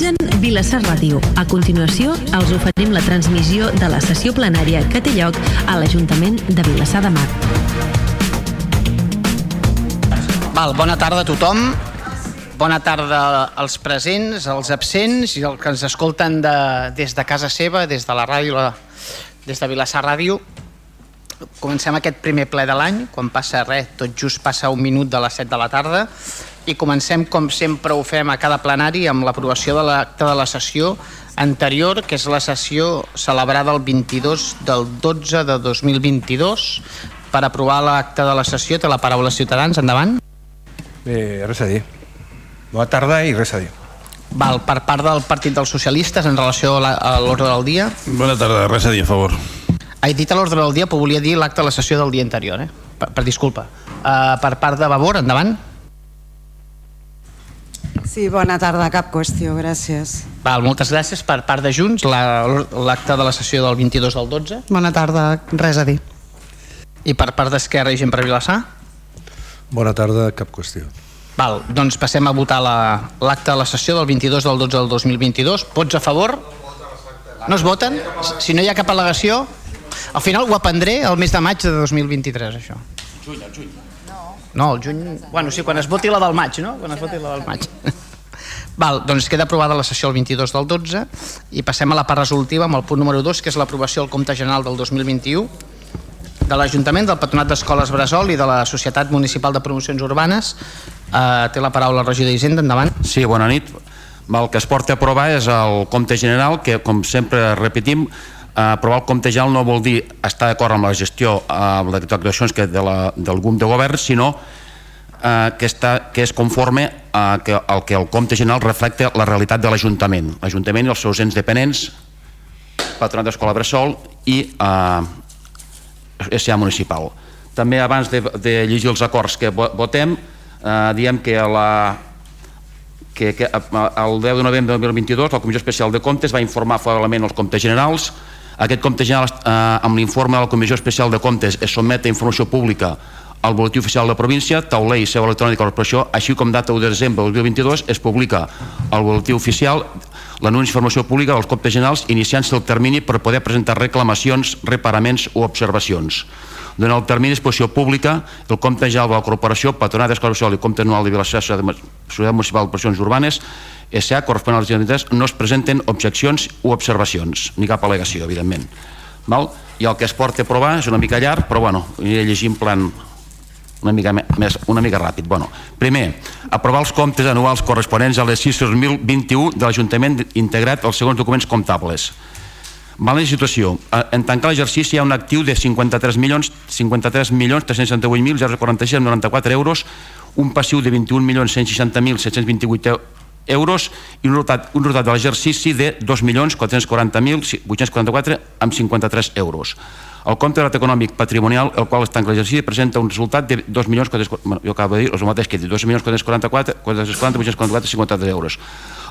Realitzen Vilassar Ràdio. A continuació, els oferim la transmissió de la sessió plenària que té lloc a l'Ajuntament de Vilassar de Mar. Val, bona tarda a tothom. Bona tarda als presents, als absents i als que ens escolten de, des de casa seva, des de la ràdio, la, des de Vilassar Ràdio. Comencem aquest primer ple de l'any, quan passa res, tot just passa un minut de les 7 de la tarda, i comencem, com sempre ho fem a cada plenari, amb l'aprovació de l'acte de la sessió anterior, que és la sessió celebrada el 22 del 12 de 2022. Per aprovar l'acte de la sessió té la paraula Ciutadans, endavant. Bé, res a dir. Bona tarda i res a dir. Val, per part del Partit dels Socialistes en relació a la- a l'ordre del dia. Bona tarda, res a dir, a favor. He dit a l'ordre del dia, però volia dir l'acte de la sessió del dia anterior, eh? Per, per disculpa. Uh, per part de Vavor, endavant. Sí, bona tarda, cap qüestió, gràcies. Val, moltes gràcies. Per part de Junts, la- l'acte de la sessió del 22 del 12. Bona tarda, res a dir. I per part d'Esquerra i gent per Vilassar. Bona tarda, cap qüestió. Val, doncs passem a votar la- l'acte de la sessió del 22 del 12 del 2022. Vots a favor? No es voten? Si no hi ha cap al·legació, al final ho aprendré el mes de maig de 2023, això. Juny, el juny. No, el juny... Bueno, sí, quan es voti la del maig, no? Quan es voti la del maig. Val, doncs queda aprovada la sessió el 22 del 12 i passem a la part resolutiva amb el punt número 2, que és l'aprovació del compte general del 2021 de l'Ajuntament, del Patronat d'Escoles Bressol i de la Societat Municipal de Promocions Urbanes. Uh, té la paraula el regidor d'Hisenda, endavant. Sí, bona nit. El que es porta a aprovar és el compte general, que com sempre repetim, eh, aprovar el compte general no vol dir estar d'acord amb la gestió amb les actuacions que de la, del grup de govern, sinó eh, que, està, que és conforme a que el que el compte general reflecta la realitat de l'Ajuntament. L'Ajuntament i els seus ens dependents, Patronat d'Escola Bressol i eh, SA Municipal. També abans de, de llegir els acords que vo- votem, eh, diem que la, que, que el 10 de novembre de 2022 la Comissió Especial de Comptes va informar favorablement els comptes generals. Aquest compte general, eh, amb l'informe de la Comissió Especial de Comptes, es sotmet a informació pública al Boletí Oficial de la Província, tauler i seu electrònic de la corporació, així com data 1 de desembre del 2022 es publica al Boletí Oficial l'anunci d'informació pública dels comptes generals iniciant-se el termini per poder presentar reclamacions, reparaments o observacions. Durant el termini d'exposició pública, el compte general de la corporació, patronat d'escola social i compte anual de Vilassar, Societat Municipal d'Operacions Urbanes, SA, corresponent a les generalitats, no es presenten objeccions o observacions, ni cap al·legació, evidentment. Val? I el que es porta a aprovar és una mica llarg, però bueno, aniré llegint plan una mica més, una mica ràpid. Bueno, primer, aprovar els comptes anuals corresponents a l'exercici 2021 de l'Ajuntament integrat als segons documents comptables. Vale situació. Eh, En tancar l'exercici hi ha un actiu de 53 milions 53 milions 368.047,94 euros, un passiu de 21 milions 160.728 euros i un resultat, un resultat de l'exercici de 2.440.844 amb 53 euros. El compte de econòmic patrimonial, el qual es tanca l'exercici, presenta un resultat de 2 milions, bueno, jo acabo de dir, el mateix que he dit, 2 milions 444, 440, 844, 53 euros.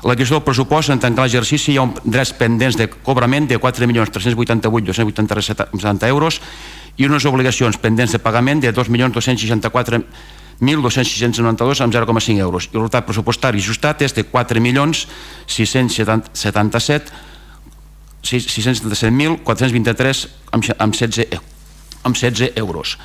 La qüestió del pressupost, en tancar l'exercici, hi ha un drets pendents de cobrament de 4 milions 388, 283 euros i unes obligacions pendents de pagament de 2 milions 264 1.292 amb 0,5 euros. I el resultat pressupostari ajustat és de 4 milions 677 677.423 amb, xe- amb, 16, e- amb 16 euros.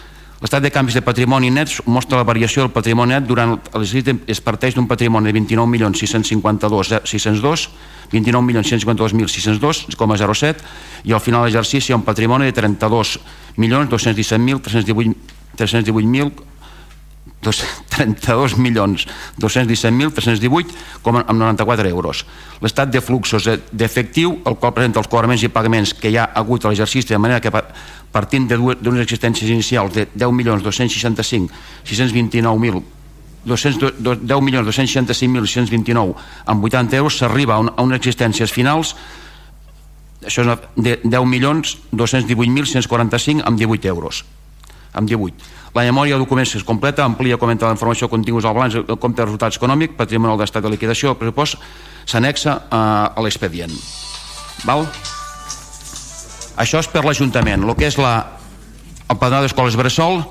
L'estat de canvis de patrimoni nets mostra la variació del patrimoni net durant l'exercici es parteix d'un patrimoni de 29.652.602 29.152.602,07 i al final de l'exercici hi ha un patrimoni de 32.217.318 318.000 dos- 32 milions 217.318 com amb 94 euros. L'estat de fluxos de- d'efectiu, el qual presenta els cobraments i pagaments que hi ha hagut a l'exercici, de manera que partint d'unes existències inicials de 10 milions 265 629.000 200, 10 milions 265.629 amb 80 euros s'arriba a, un, a unes existències finals això és una, de 10 milions 218.145 amb 18 euros amb 18. La memòria de documents es completa, amplia, comenta la informació continguts al balanç, el compte de resultats econòmic, patrimonial d'estat de liquidació, el pressupost, s'anexa a, a l'expedient. Val? Això és per l'Ajuntament. El que és la, el Patronat d'Escoles Bressol,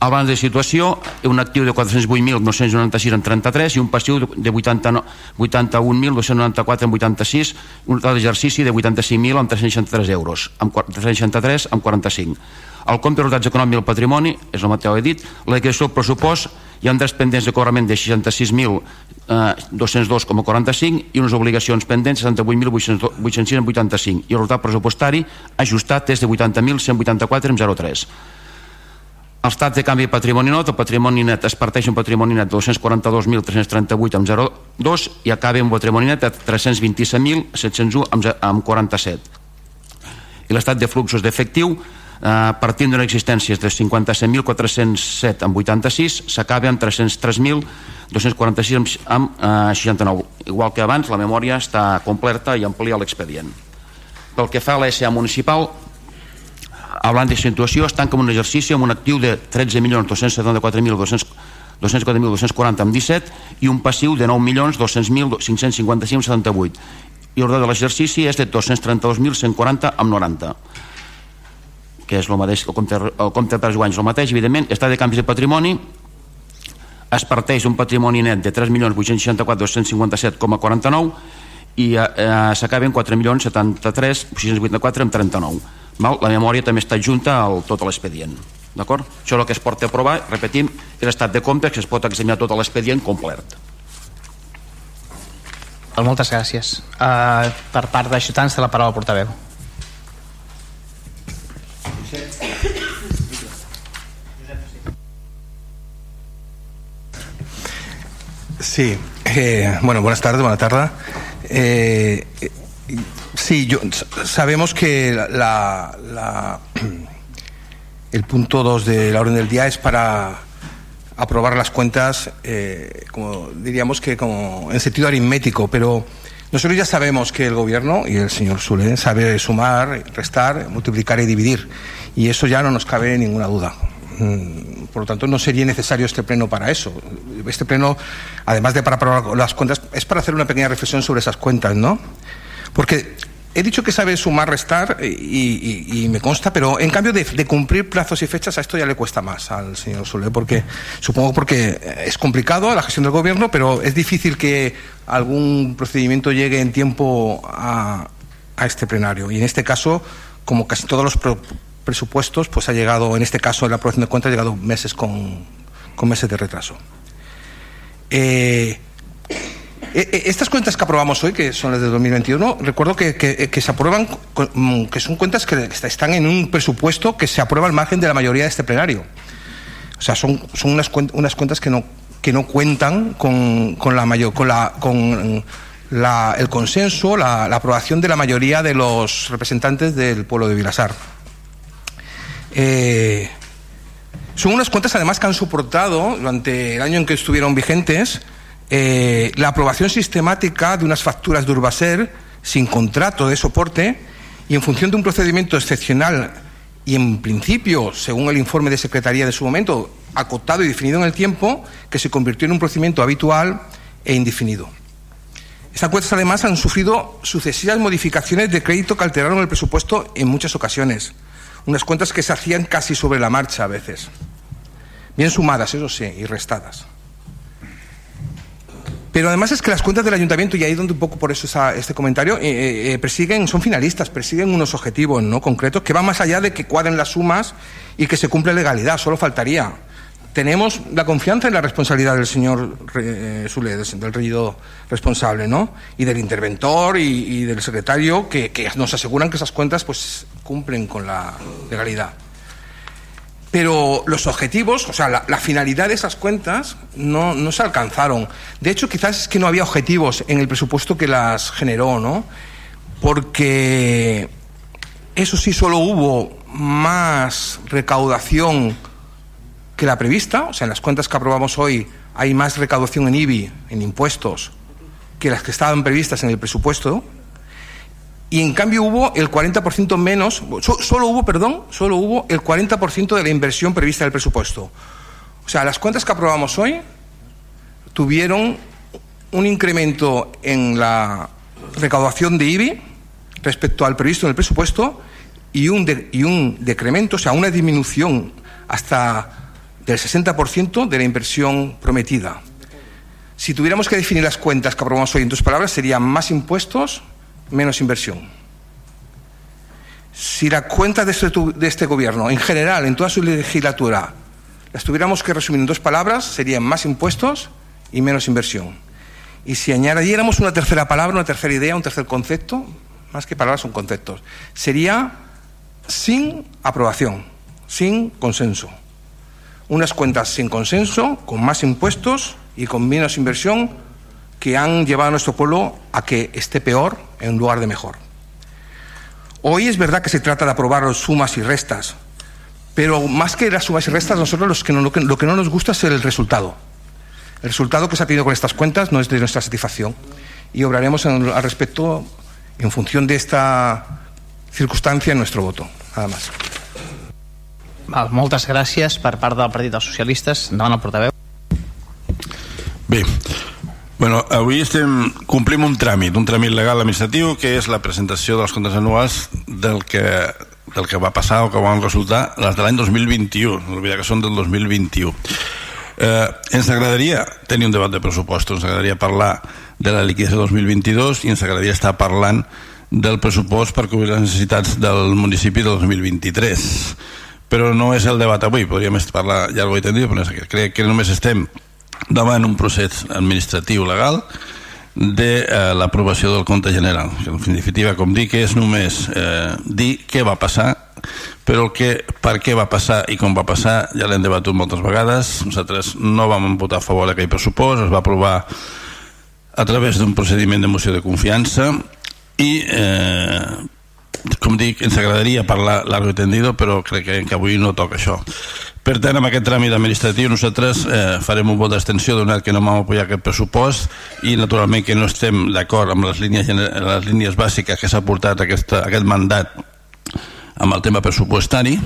el balanç de situació, un actiu de 408.996 en 33 i un passiu de 81.294 en 86, un total d'exercici de 85.000 en 363 euros, amb 363 amb 45. El compte de resultats econòmics del patrimoni, és el mateix he dit, la declaració del pressupost, hi ha drets pendents de cobrament de 66.202,45 i unes obligacions pendents 78.806,85 i el resultat pressupostari ajustat és de 80.184,03. El estat de canvi de patrimoni net, el patrimoni net es parteix un patrimoni net de 242.338 amb 0,2 i acaba un patrimoni net de 327.701 amb, amb 47. I l'estat de fluxos d'efectiu, eh, partint d'una existència de 57.407 amb 86, s'acaba amb 303.246 amb, amb eh, 69. Igual que abans, la memòria està completa i amplia l'expedient. Pel que fa a l'ESA municipal, Hablant de situació, es tanca amb un exercici amb un actiu de 13.274.240 amb 17 i un passiu de 9.200.555,78 i l'ordre de l'exercici és de 232.140 amb 90 que és el mateix el compte, el compte per guanys el mateix, evidentment, està de canvis de patrimoni. Es parteix un patrimoni net de 3.864.257,49 i eh, s'acaba en 4.073.684 amb 39 Val? La memòria també està junta al tot l'expedient. D'acord? Això és el que es porta a aprovar, repetim, és estat de compte que es pot examinar tot l'expedient complet. Moltes gràcies. Uh, per part de Ciutadans, té la paraula el portaveu. Sí, eh, bueno, buenas tardes, buena tarde. Eh, Sí, yo, sabemos que la, la, el punto 2 de la orden del día es para aprobar las cuentas, eh, como diríamos que como en sentido aritmético, pero nosotros ya sabemos que el gobierno y el señor Sule sabe sumar, restar, multiplicar y dividir, y eso ya no nos cabe ninguna duda. Mm, por lo tanto, no sería necesario este pleno para eso. Este pleno, además de para aprobar las cuentas, es para hacer una pequeña reflexión sobre esas cuentas, ¿no? Porque he dicho que sabe sumar, restar y, me consta, pero en cambio de, cumplir plazos y fechas a esto ya le cuesta más al señor Solé, porque supongo porque es complicado la gestión del gobierno, pero es difícil que algún procedimiento llegue en tiempo a, este plenario. Y en este caso, como casi todos los presupuestos, pues ha llegado, en este caso, la aprobación de cuentas ha llegado meses con, meses de retraso. Eh, eh, eh, estas cuentas que aprobamos hoy, que son las de 2021, recuerdo que, se aprueban, mm, que son cuentas que están en un presupuesto que se aprueba al margen de la mayoría de este plenario. O sea, son, unas, cuentas que no, cuentan con, el consenso, la, la, aprobación de la mayoría de los representantes del pueblo de Vilasar. Eh, son unas cuentas además que han soportado durante el año en que estuvieron vigentes eh, la aprobación sistemática de unas facturas de Urbaser sin contrato de soporte y en función de un procedimiento excepcional y en principio, según el informe de Secretaría de su momento, acotado y definido en el tiempo, que se convirtió en un procedimiento habitual e indefinido. Estas cuentas además han sufrido sucesivas modificaciones de crédito que alteraron el presupuesto en muchas ocasiones. Unas cuentas que se hacían casi sobre la marcha a veces. Bien sumadas, eso sí, y restadas. Pero además es que las cuentas del ayuntamiento, y ahí donde un poco por eso este comentario, eh, eh, eh, persiguen, son finalistas, persiguen unos objetivos no concretos que van más allá de que cuadren las sumas y que se cumple legalidad, solo faltaría. Tenemos la confianza en la responsabilidad del señor eh, del regidor responsable, ¿no? Y del interventor y, del secretario que, que, nos aseguran que esas cuentas pues cumplen con la legalidad pero los objetivos, o sea, la, finalidad de esas cuentas no, no, se alcanzaron. De hecho, quizás es que no había objetivos en el presupuesto que las generó, ¿no? Porque eso sí, solo hubo más recaudación que la prevista, o sea, en las cuentas que aprobamos hoy hay más recaudación en IBI, en impuestos, que las que estaban previstas en el presupuesto, y en cambio hubo el 40% menos, solo hubo, perdón, solo hubo el 40% de la inversión prevista del presupuesto. O sea, las cuentas que aprobamos hoy tuvieron un incremento en la recaudación de IBI respecto al previsto en el presupuesto y un, y un decremento, o sea, una disminución hasta del 60% de la inversión prometida. Si tuviéramos que definir las cuentas que aprobamos hoy en tus palabras, serían más impuestos, menos inversión. Si la cuenta de este, de este gobierno, en general, en toda su legislatura, las tuviéramos que resumir en dos palabras, serían más impuestos y menos inversión. Y si añadiéramos una tercera palabra, una tercera idea, un tercer concepto, más que palabras son conceptos, sería sin aprobación, sin consenso. Unas cuentas sin consenso, con más impuestos y con menos inversión, que han llevado a nuestro pueblo a que esté peor en lugar de mejor. Hoy es verdad que se trata de aprobar las sumas y restas, pero más que las sumas y restas, nosotros los que no, lo, que, lo que no nos gusta es el resultado. El resultado que se ha tenido con estas cuentas no es de nuestra satisfacción y obraremos en, al respecto en función de esta circunstància en nuestro voto. Nada más. Val, moltes gràcies per part del Partit dels Socialistes. Endavant el portaveu. Bé, bueno, avui estem, complim un tràmit, un tràmit legal administratiu que és la presentació dels comptes anuals del que, del que va passar o que van resultar les de l'any 2021, no oblidar que són del 2021. Eh, ens agradaria tenir un debat de pressupostos, ens agradaria parlar de la liquidació 2022 i ens agradaria estar parlant del pressupost per cobrir les necessitats del municipi del 2023 però no és el debat avui podríem parlar llarg i tendido però crec que només estem davant un procés administratiu legal de eh, l'aprovació del compte general. En definitiva com dic és només eh, dir què va passar però el que, per què va passar i com va passar ja l'hem debatut moltes vegades. Nosaltres no vam votar a favor d'aquell pressupost es va aprovar a través d'un procediment de moció de confiança i eh, com dic, ens agradaria parlar largo i tendido però crec que, que avui no toca això per tant, amb aquest tràmit administratiu nosaltres eh, farem un vot d'extensió donat que no vam apoyar aquest pressupost i naturalment que no estem d'acord amb les línies, les línies bàsiques que s'ha portat aquesta, aquest mandat amb el tema pressupostari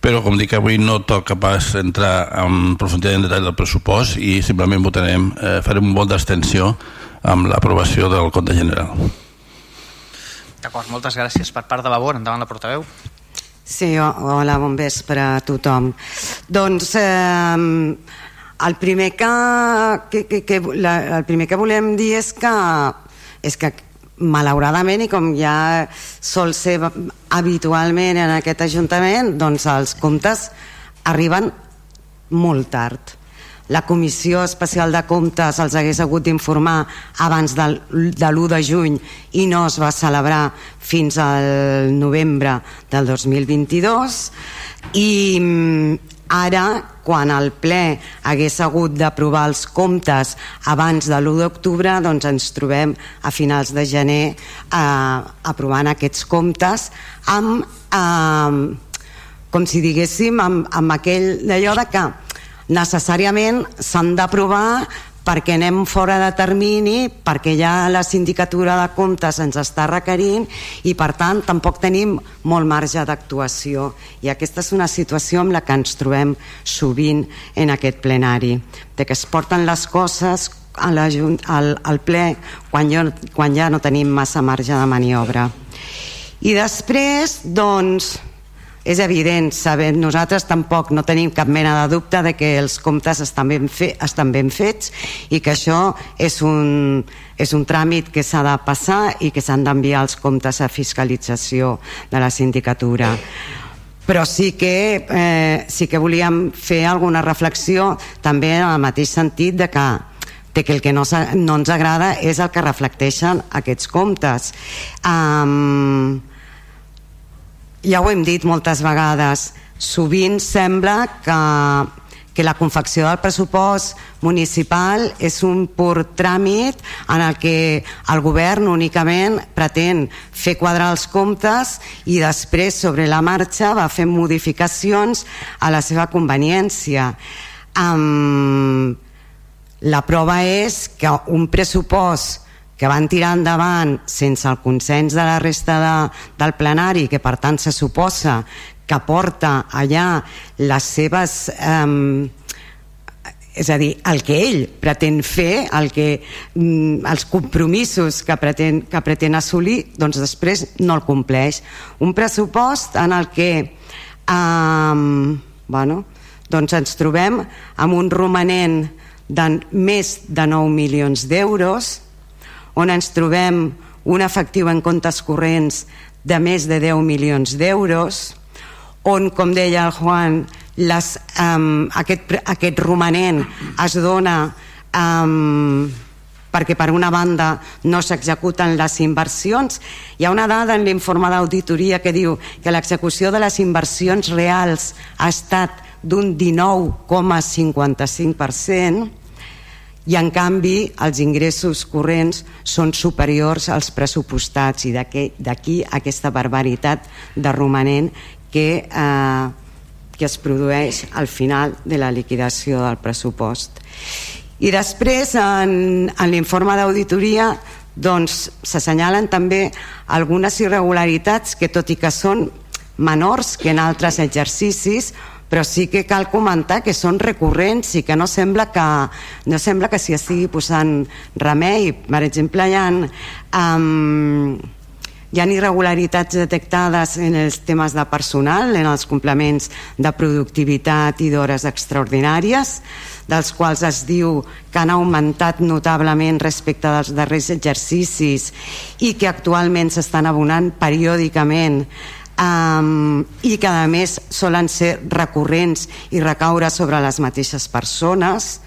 però com dic avui no toca pas entrar en profunditat en detall del pressupost i simplement votarem, eh, farem un vot d'extensió amb l'aprovació del compte general. D'acord, moltes gràcies per part de la BOR. Endavant la portaveu. Sí, hola, bon vespre a tothom. Doncs eh, el, primer que, que, que, que, la, el primer que volem dir és que, és que malauradament i com ja sol ser habitualment en aquest Ajuntament, doncs els comptes arriben molt tard la Comissió Especial de Comptes els hagués hagut d'informar abans del, de l'1 de juny i no es va celebrar fins al novembre del 2022 i mm, ara quan el ple hagués hagut d'aprovar els comptes abans de l'1 d'octubre doncs ens trobem a finals de gener eh, aprovant aquests comptes amb eh, com si diguéssim amb, amb aquell d'allò de que necessàriament s'han d'aprovar perquè anem fora de termini, perquè ja la sindicatura de comptes ens està requerint i per tant tampoc tenim molt marge d'actuació i aquesta és una situació amb la que ens trobem sovint en aquest plenari, de que es porten les coses a la, al, al ple quan, jo, quan ja no tenim massa marge de maniobra. I després, doncs, és evident, sabem, nosaltres tampoc no tenim cap mena de dubte de que els comptes estan ben, fe, estan ben fets i que això és un, és un tràmit que s'ha de passar i que s'han d'enviar els comptes a fiscalització de la sindicatura però sí que, eh, sí que volíem fer alguna reflexió també en el mateix sentit de que de que el que no, no ens agrada és el que reflecteixen aquests comptes. Um, ja ho hem dit moltes vegades, sovint sembla que, que la confecció del pressupost municipal és un pur tràmit en el que el govern únicament pretén fer quadrar els comptes i després sobre la marxa va fer modificacions a la seva conveniència. Um, la prova és que un pressupost que van tirar endavant sense el consens de la resta de, del plenari, que per tant se suposa que porta allà les seves... Eh, és a dir, el que ell pretén fer, el que, mm, els compromisos que pretén, que pretén assolir, doncs després no el compleix. Un pressupost en el que eh, bueno, doncs ens trobem amb un romanent de més de 9 milions d'euros, on ens trobem un efectiu en comptes corrents de més de 10 milions d'euros, on, com deia el Juan, les, um, aquest, aquest romanent es dona um, perquè per una banda no s'executen les inversions. Hi ha una dada en l'informe d'auditoria que diu que l'execució de les inversions reals ha estat d'un 19,55% i en canvi els ingressos corrents són superiors als pressupostats i d'aquí aquesta barbaritat de romanent que, eh, que es produeix al final de la liquidació del pressupost. I després, en, en l'informe d'auditoria, doncs s'assenyalen també algunes irregularitats que, tot i que són menors que en altres exercicis, però sí que cal comentar que són recurrents i que no sembla que, no sembla que s'hi estigui posant remei. Per exemple, hi ha, um, hi ha irregularitats detectades en els temes de personal, en els complements de productivitat i d'hores extraordinàries, dels quals es diu que han augmentat notablement respecte dels darrers exercicis i que actualment s'estan abonant periòdicament um, i que a més solen ser recurrents i recaure sobre les mateixes persones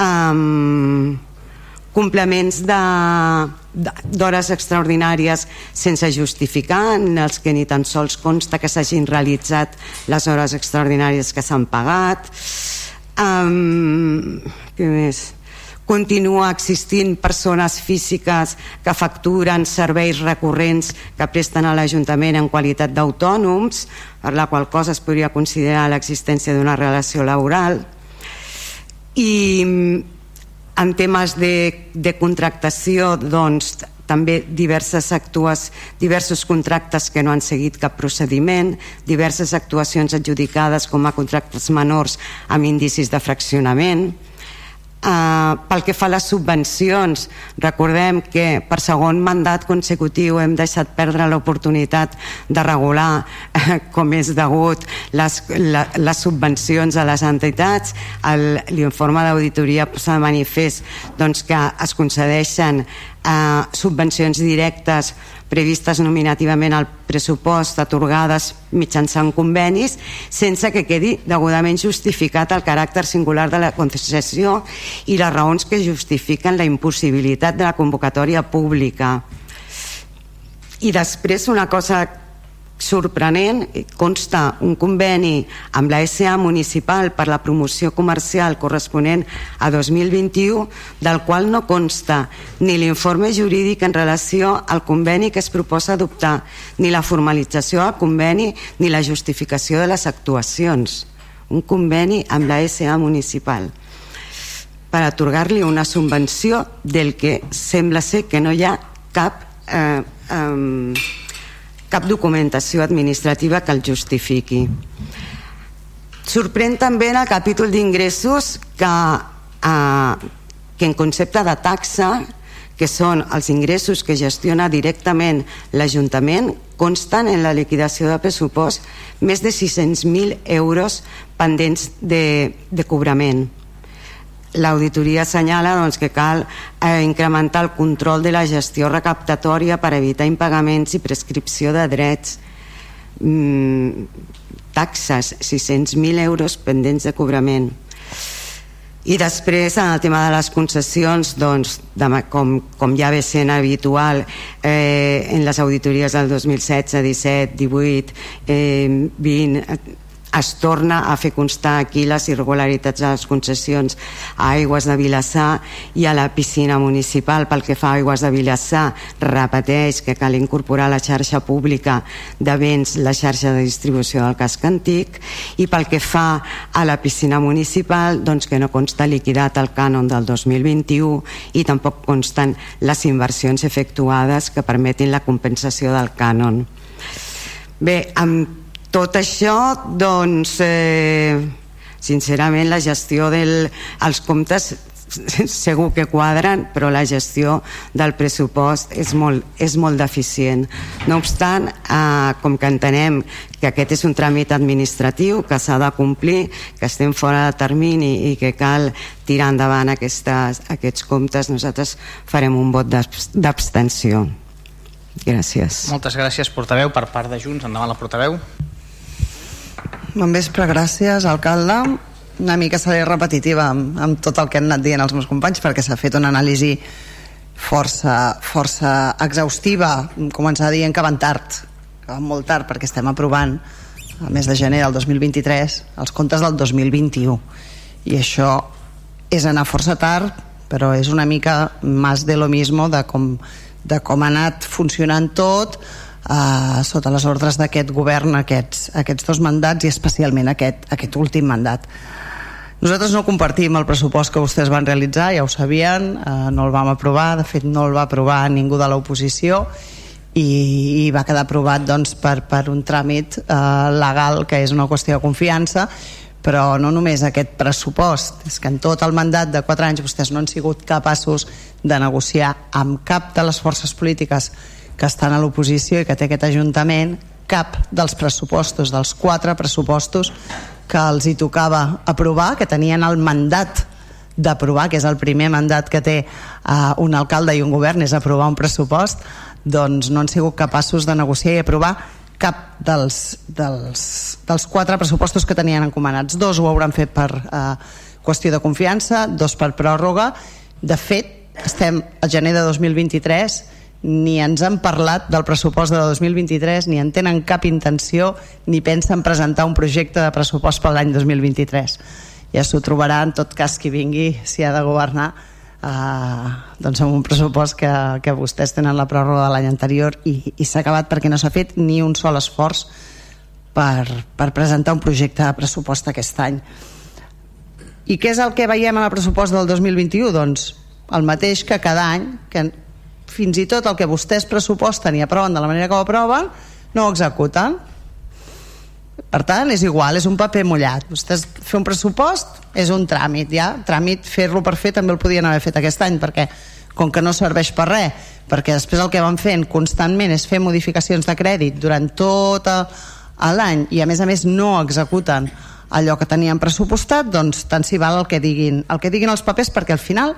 um, complements d'hores extraordinàries sense justificar en els que ni tan sols consta que s'hagin realitzat les hores extraordinàries que s'han pagat Um, què més? Continua existint persones físiques que facturen serveis recurrents que presten a l'Ajuntament en qualitat d'autònoms, per la qual cosa es podria considerar l'existència d'una relació laboral. I en temes de, de contractació, doncs, també diverses actues, diversos contractes que no han seguit cap procediment, diverses actuacions adjudicades com a contractes menors amb indicis de fraccionament, Uh, pel que fa a les subvencions, recordem que per segon mandat consecutiu hem deixat perdre l'oportunitat de regular uh, com és degut les, la, les subvencions a les entitats. L'informe d'auditoria de manifest doncs, que es concedeixen uh, subvencions directes previstes nominativament al pressupost atorgades mitjançant convenis sense que quedi degudament justificat el caràcter singular de la concessió i les raons que justifiquen la impossibilitat de la convocatòria pública. I després una cosa sorprenent, consta un conveni amb la SA municipal per la promoció comercial corresponent a 2021, del qual no consta ni l'informe jurídic en relació al conveni que es proposa adoptar, ni la formalització del conveni ni la justificació de les actuacions. Un conveni amb la SA municipal per atorgar-li una subvenció del que sembla ser que no hi ha cap eh, eh, cap documentació administrativa que el justifiqui. Sorprèn també en el capítol d'ingressos que, eh, que en concepte de taxa que són els ingressos que gestiona directament l'Ajuntament, consten en la liquidació de pressupost més de 600.000 euros pendents de, de cobrament l'auditoria assenyala doncs, que cal eh, incrementar el control de la gestió recaptatòria per evitar impagaments i prescripció de drets. Mm, taxes 600.000 euros pendents de cobrament. I després en el tema de les concessions doncs, de, com, com ja ve sent habitual eh, en les auditories del 2016, 17, 18 eh, 20 es torna a fer constar aquí les irregularitats de les concessions a Aigües de Vilassar i a la piscina municipal. Pel que fa a Aigües de Vilassar repeteix que cal incorporar la xarxa pública de béns la xarxa de distribució del casc antic i pel que fa a la piscina municipal doncs que no consta liquidat el cànon del 2021 i tampoc consten les inversions efectuades que permetin la compensació del cànon. Bé, amb tot això, doncs, eh, sincerament, la gestió dels comptes segur que quadren, però la gestió del pressupost és molt, és molt deficient. No obstant, eh, com que entenem que aquest és un tràmit administratiu que s'ha de complir, que estem fora de termini i que cal tirar endavant aquestes, aquests comptes, nosaltres farem un vot d'abstenció. Gràcies. Moltes gràcies, portaveu, per part de Junts. Endavant la portaveu. Bon vespre, gràcies, alcalde. Una mica seré repetitiva amb, amb tot el que han anat dient els meus companys perquè s'ha fet una anàlisi força, força exhaustiva. Començar dient que van tard que van molt tard perquè estem aprovant el mes de gener del 2023 els comptes del 2021 i això és anar força tard però és una mica més de lo mismo de com, de com ha anat funcionant tot eh, sota les ordres d'aquest govern aquests, aquests dos mandats i especialment aquest, aquest últim mandat. Nosaltres no compartim el pressupost que vostès van realitzar, ja ho sabien, eh, no el vam aprovar, de fet no el va aprovar ningú de l'oposició i, i va quedar aprovat doncs, per, per un tràmit eh, legal que és una qüestió de confiança però no només aquest pressupost. És que en tot el mandat de 4 anys vostès no han sigut capaços de negociar amb cap de les forces polítiques que estan a l'oposició i que té aquest Ajuntament cap dels pressupostos, dels quatre pressupostos que els hi tocava aprovar, que tenien el mandat d'aprovar, que és el primer mandat que té uh, un alcalde i un govern, és aprovar un pressupost, doncs no han sigut capaços de negociar i aprovar cap dels, dels, dels quatre pressupostos que tenien encomanats. Dos ho hauran fet per uh, qüestió de confiança, dos per pròrroga. De fet, estem al gener de 2023 ni ens han parlat del pressupost de 2023 ni en tenen cap intenció ni pensen presentar un projecte de pressupost per l'any 2023 ja s'ho trobarà en tot cas qui vingui si ha de governar eh, doncs amb un pressupost que, que vostès tenen la pròrroga de l'any anterior i, i s'ha acabat perquè no s'ha fet ni un sol esforç per, per presentar un projecte de pressupost aquest any i què és el que veiem en el pressupost del 2021? Doncs el mateix que cada any que fins i tot el que vostès pressuposten i aproven de la manera que ho aproven no ho executen. Per tant és igual, és un paper mullat. Vostès fer un pressupost és un tràmit ja, tràmit fer-lo per fer també el podien haver fet aquest any perquè com que no serveix per res perquè després el que van fent constantment és fer modificacions de crèdit durant tot l'any i a més a més no executen allò que tenien pressupostat doncs tant s'hi val el que diguin el que diguin els papers perquè al final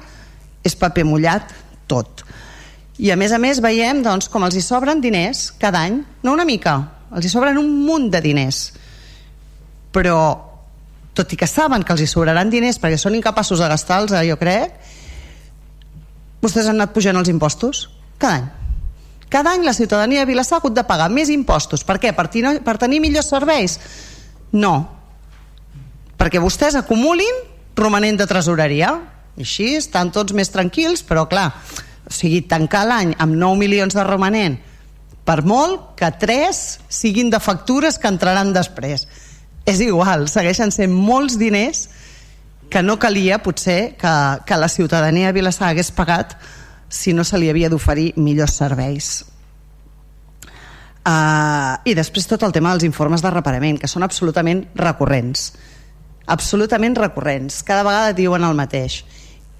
és paper mullat tot i a més a més veiem doncs, com els hi sobren diners cada any, no una mica, els hi sobren un munt de diners. Però, tot i que saben que els hi sobraran diners perquè són incapaços de gastar-los, eh, jo crec, vostès han anat pujant els impostos cada any. Cada any la ciutadania de Vilassar ha hagut de pagar més impostos. Per què? Per, tenir, per tenir millors serveis? No. Perquè vostès acumulin romanent de tresoreria. I així estan tots més tranquils, però clar, o sigui, tancar l'any amb 9 milions de romanent per molt que 3 siguin de factures que entraran després. És igual, segueixen sent molts diners que no calia potser que, que la ciutadania de Vilassar hagués pagat si no se li havia d'oferir millors serveis. Uh, i després tot el tema dels informes de reparament que són absolutament recurrents. Absolutament recurrents. Cada vegada diuen el mateix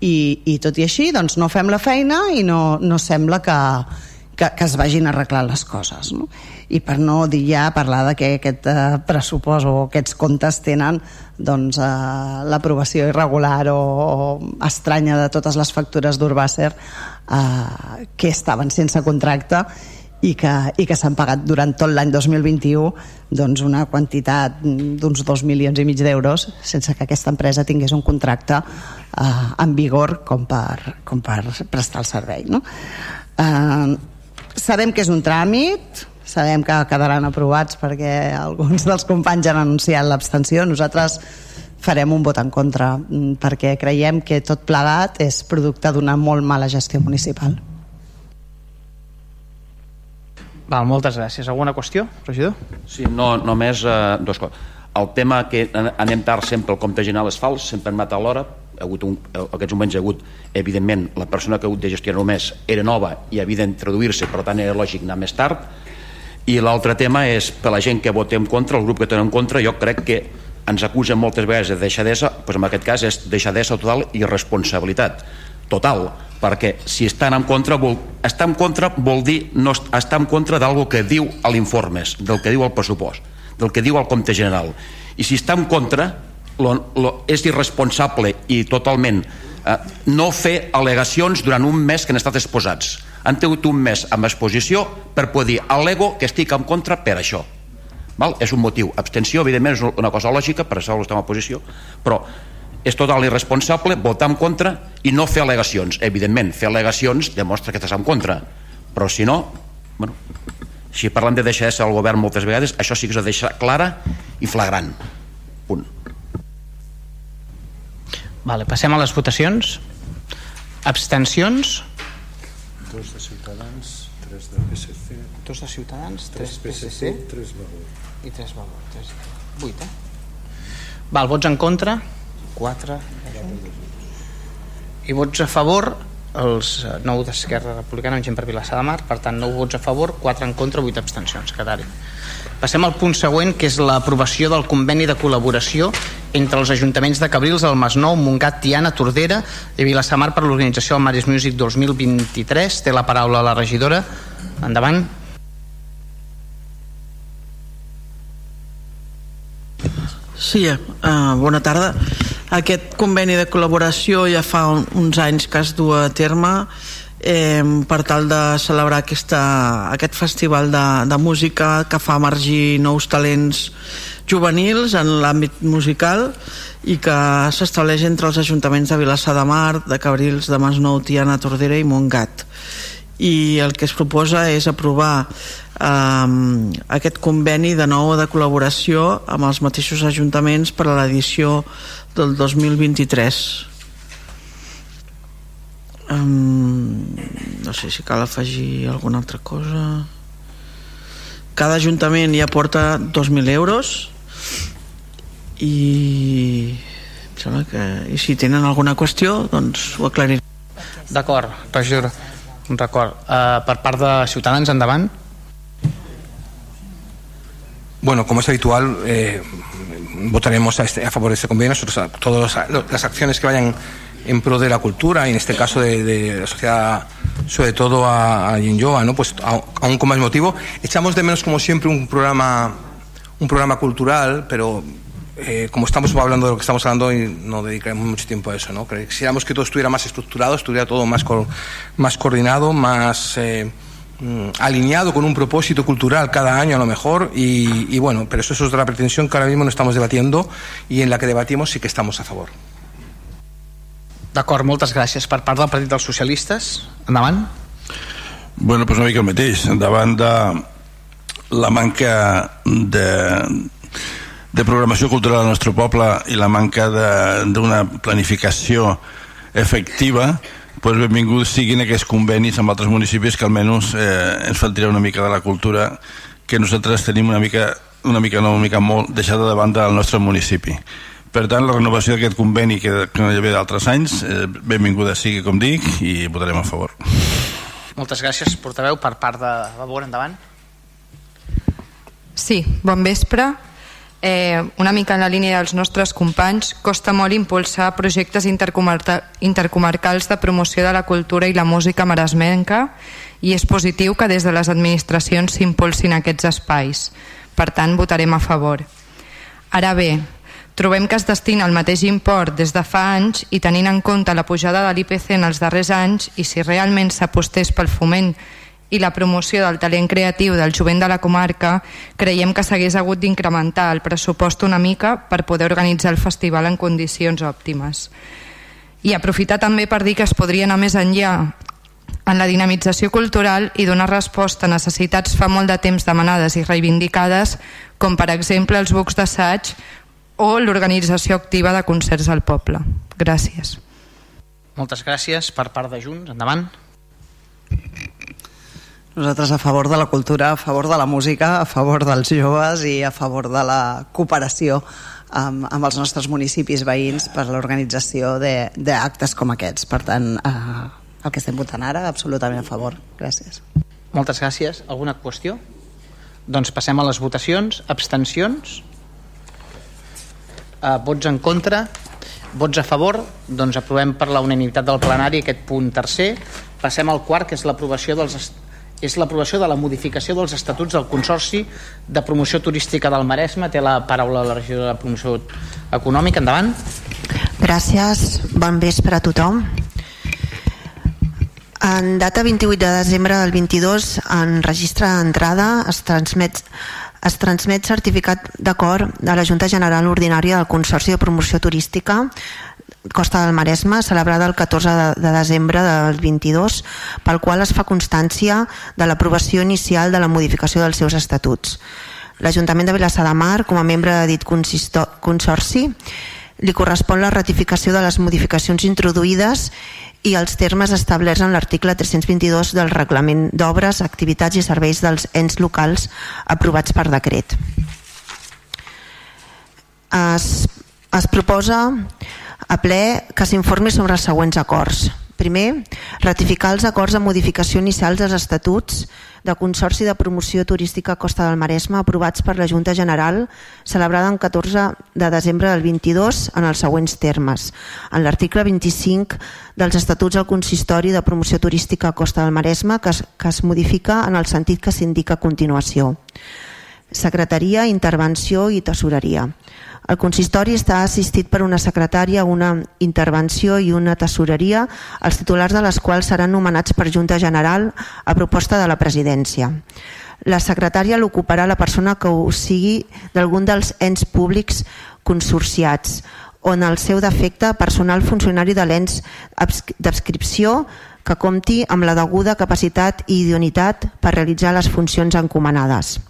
i, i tot i així doncs no fem la feina i no, no sembla que, que, que es vagin arreglant les coses no? i per no dir ja parlar de que aquest eh, pressupost o aquests comptes tenen doncs, eh, l'aprovació irregular o, o estranya de totes les factures d'Urbàcer eh, que estaven sense contracte i que, i que s'han pagat durant tot l'any 2021 doncs una quantitat d'uns dos milions i mig d'euros sense que aquesta empresa tingués un contracte eh, en vigor com per, com per prestar el servei no? eh, sabem que és un tràmit sabem que quedaran aprovats perquè alguns dels companys han anunciat l'abstenció nosaltres farem un vot en contra mm, perquè creiem que tot plegat és producte d'una molt mala gestió municipal Val, moltes gràcies. Alguna qüestió, regidor? Sí, no, només eh, dos coses. El tema que anem tard sempre, el compte general és fals, sempre hem matat l'hora, ha hagut un, aquests moments ha hagut, evidentment, la persona que ha hagut de gestionar només era nova i havia d'introduir-se, per tant era lògic anar més tard. I l'altre tema és, per la gent que votem en contra, el grup que té en contra, jo crec que ens acusen moltes vegades de deixadesa, doncs en aquest cas és deixadesa total i responsabilitat total, perquè si estan en contra vol, estar en contra vol dir no estar en contra d'algo que diu a l'informe, del que diu el pressupost, del que diu el compte general. I si està en contra, lo, lo, és irresponsable i totalment eh, no fer al·legacions durant un mes que han estat exposats. Han tingut un mes amb exposició per poder dir al l'ego que estic en contra per això. Val? És un motiu. Abstenció, evidentment, és una cosa lògica, per això estem en posició, però és total irresponsable votar en contra i no fer al·legacions. Evidentment, fer al·legacions demostra que estàs en contra, però si no, bueno, si parlem de deixar ser el govern moltes vegades, això sí que és de deixar clara i flagrant. Punt. Vale, passem a les votacions. Abstencions? Dos de Ciutadans, tres de PSC, Dos de Ciutadans, tres tres PSC tres Vavor. i tres Valor. Tres... Vuit, eh? Val, vots en contra? 4 i vots a favor els 9 d'Esquerra Republicana amb gent per Vilassar de Mar. Per tant 9 vots a favor, 4 en contra 8 abstencions, quedar -hi. Passem al punt següent que és l'aprovació del conveni de col·laboració entre els ajuntaments de Cabrils, el Masnou, Montgat, Tiana, Tordera i Vilassar Mar per l'organització del Maris Music 2023 té la paraula la regidora. Endavant. Sí, eh, bona tarda. Aquest conveni de col·laboració ja fa un, uns anys que es du a terme eh, per tal de celebrar aquesta, aquest festival de, de música que fa emergir nous talents juvenils en l'àmbit musical i que s'estableix entre els ajuntaments de Vilassar de Mar, de Cabrils, de Masnou, Tiana, Tordera i Montgat. I el que es proposa és aprovar eh, aquest conveni de nou de col·laboració amb els mateixos ajuntaments per a l'edició del 2023 um, no sé si cal afegir alguna altra cosa cada ajuntament ja porta 2.000 euros i em sembla que i si tenen alguna qüestió doncs ho aclariré D'acord, regidora. Un record. Uh, per part de Ciutadans, endavant. Bueno, como es habitual, eh, votaremos a, este- a favor de este convenio. Nosotros, todas las, acciones que vayan en pro de la cultura y en este caso de, la sociedad, sobre todo a, a ¿no? Pues aún con más motivo. Echamos de menos, como siempre, un programa, un programa cultural, pero eh, como estamos hablando de lo que estamos hablando, y no dedicaremos mucho tiempo a eso, ¿no? Quisiéramos que todo estuviera más estructurado, estuviera todo más, co- más coordinado, más eh, alineado con un propósito cultural cada año a lo mejor y, y bueno, pero eso es otra pretensión que ahora mismo no estamos debatiendo y en la que debatimos sí que estamos a favor. D'acord, moltes gràcies. Per part del Partit dels Socialistes, endavant. Bueno, doncs una mica el mateix. Davant de la manca de, de programació cultural al nostre poble i la manca de- d'una planificació efectiva, doncs benvinguts siguin aquests convenis amb altres municipis que almenys eh, ens fan tirar una mica de la cultura que nosaltres tenim una mica, una mica no, una mica molt deixada de banda al nostre municipi. Per tant, la renovació d'aquest conveni que, que no hi havia d'altres anys, eh, benvinguda sigui, com dic, i votarem a favor. Moltes gràcies, portaveu. Per part de Vavor, endavant. Sí, bon vespre. Eh, una mica en la línia dels nostres companys, costa molt impulsar projectes intercomarca- intercomarcals de promoció de la cultura i la música maresmenca i és positiu que des de les administracions s'impulsin aquests espais. Per tant, votarem a favor. Ara bé, trobem que es destina el mateix import des de fa anys i tenint en compte la pujada de l'IPC en els darrers anys i si realment s'apostés pel foment i la promoció del talent creatiu del jovent de la comarca, creiem que s'hagués hagut d'incrementar el pressupost una mica per poder organitzar el festival en condicions òptimes. I aprofitar també per dir que es podria anar més enllà en la dinamització cultural i donar resposta a necessitats fa molt de temps demanades i reivindicades, com per exemple els bucs d'assaig o l'organització activa de concerts al poble. Gràcies. Moltes gràcies. Per part de Junts, endavant. Nosaltres a favor de la cultura, a favor de la música, a favor dels joves i a favor de la cooperació amb, amb els nostres municipis veïns per l'organització de- d'actes com aquests. Per tant, eh, el que estem votant ara, absolutament a favor. Gràcies. Moltes gràcies. Alguna qüestió? Doncs passem a les votacions. Abstencions? Uh, vots en contra? Vots a favor? Doncs aprovem per la unanimitat del plenari aquest punt tercer. Passem al quart, que és l'aprovació dels és l'aprovació de la modificació dels estatuts del Consorci de Promoció Turística del Maresme. Té la paraula la regidora de Promoció Econòmica. Endavant. Gràcies. Bon vespre a tothom. En data 28 de desembre del 22, en registre d'entrada es transmet es transmet certificat d'acord de la Junta General Ordinària del Consorci de Promoció Turística Costa del Maresme, celebrada el 14 de, de desembre del 22, pel qual es fa constància de l'aprovació inicial de la modificació dels seus estatuts. L'Ajuntament de Vilassar de Mar, com a membre de dit consorci, li correspon la ratificació de les modificacions introduïdes i els termes establerts en l'article 322 del Reglament d'Obres, Activitats i Serveis dels ens locals aprovats per decret. Es, es proposa a ple que s'informi sobre els següents acords. Primer, ratificar els acords de modificació inicials dels estatuts de Consorci de Promoció Turística Costa del Maresme aprovats per la Junta General celebrada en 14 de desembre del 22 en els següents termes. En l'article 25 dels Estatuts del Consistori de Promoció Turística Costa del Maresme que es, que es modifica en el sentit que s'indica a continuació. Secretaria, Intervenció i Tesoreria. El consistori està assistit per una secretària, una intervenció i una tesoreria, els titulars de les quals seran nomenats per Junta General a proposta de la presidència. La secretària l'ocuparà la persona que ho sigui d'algun dels ens públics consorciats o en el seu defecte personal funcionari de l'ens d'adscripció que compti amb la deguda capacitat i idoneïtat per realitzar les funcions encomanades.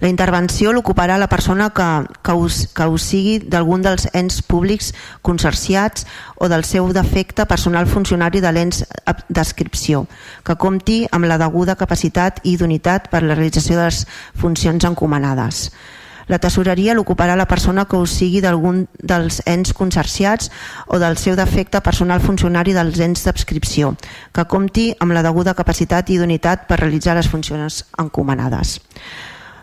La intervenció l'ocuparà la persona que, que, us, que us sigui d'algun dels ens públics consorciats o del seu defecte personal funcionari de l'ens d'adscripció, que compti amb la deguda capacitat i idoneïtat per la realització de les funcions encomanades. La tesoreria l'ocuparà la persona que us sigui d'algun dels ens consorciats o del seu defecte personal funcionari dels ens d'adscripció, que compti amb la deguda capacitat i idoneïtat per realitzar les funcions encomanades.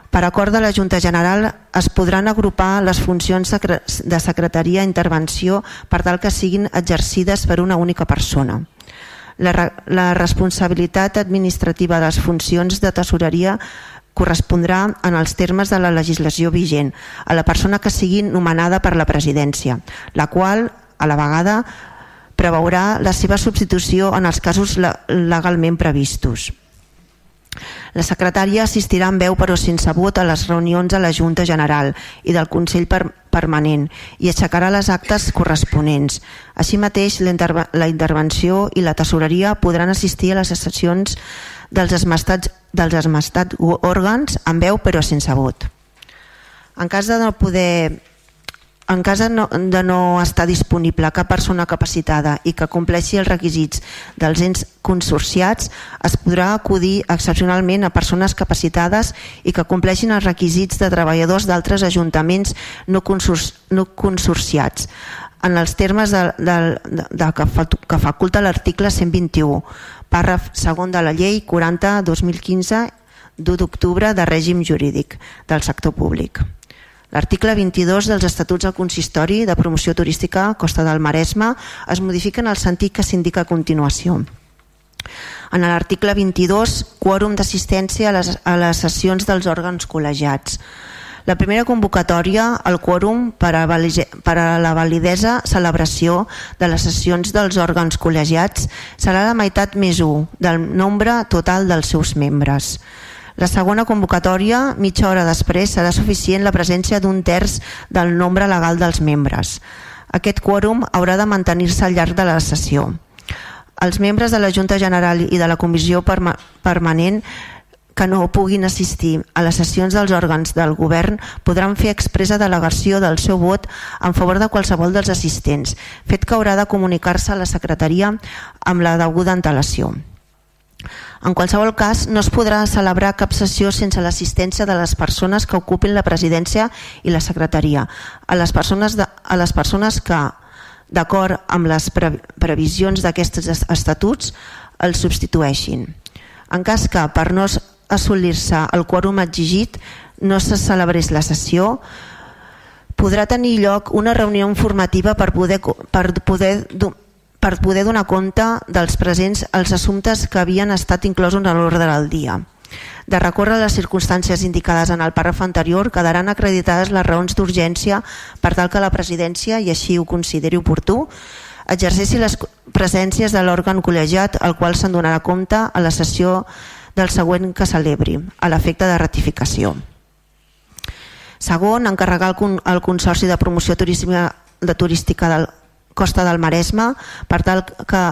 Per acord de la Junta General es podran agrupar les funcions de secretaria i intervenció per tal que siguin exercides per una única persona. La, la responsabilitat administrativa de les funcions de tesoreria correspondrà en els termes de la legislació vigent a la persona que sigui nomenada per la presidència, la qual, a la vegada, preveurà la seva substitució en els casos legalment previstos. La secretària assistirà en veu però sense vot a les reunions de la Junta General i del Consell per Permanent i aixecarà les actes corresponents. Així mateix, la, interve la intervenció i la tesoreria podran assistir a les sessions dels esmastats, dels esmastats òrgans en veu però sense vot. En cas de no poder en cas de no, de no estar disponible cap persona capacitada i que compleixi els requisits dels ens consorciats, es podrà acudir excepcionalment a persones capacitades i que compleixin els requisits de treballadors d'altres ajuntaments no, consor no consorciats en els termes de, de, de, de que, fa, que faculta l'article 121, pàrraf segon de la llei 40-2015 d'1 d'octubre de règim jurídic del sector públic. L'article 22 dels Estatuts del Consistori de Promoció Turística Costa del Maresme es modifica en el sentit que s'indica a continuació. En l'article 22, quòrum d'assistència a, les, a les sessions dels òrgans col·legiats. La primera convocatòria, el quòrum per a, per a la validesa celebració de les sessions dels òrgans col·legiats serà la meitat més 1 del nombre total dels seus membres. La segona convocatòria, mitja hora després, serà suficient la presència d'un terç del nombre legal dels membres. Aquest quòrum haurà de mantenir-se al llarg de la sessió. Els membres de la Junta General i de la Comissió Perma Permanent que no puguin assistir a les sessions dels òrgans del govern podran fer expressa delegació del seu vot en favor de qualsevol dels assistents, fet que haurà de comunicar-se a la secretaria amb la deguda antelació. En qualsevol cas, no es podrà celebrar cap sessió sense l'assistència de les persones que ocupin la presidència i la secretaria. A les persones, de, a les persones que, d'acord amb les pre previsions d'aquests estatuts, els substitueixin. En cas que, per no assolir-se el quòrum exigit, no se celebrés la sessió, podrà tenir lloc una reunió informativa per poder, per poder, per poder donar compte dels presents els assumptes que havien estat inclosos en l'ordre del dia. De recórrer les circumstàncies indicades en el pàrraf anterior, quedaran acreditades les raons d'urgència per tal que la presidència, i així ho consideri oportú, exerceixi les presències de l'òrgan col·legiat al qual se'n donarà compte a la sessió del següent que celebri, a l'efecte de ratificació. Segon, encarregar el Consorci de Promoció Turística, de Turística del Costa del Maresme per tal que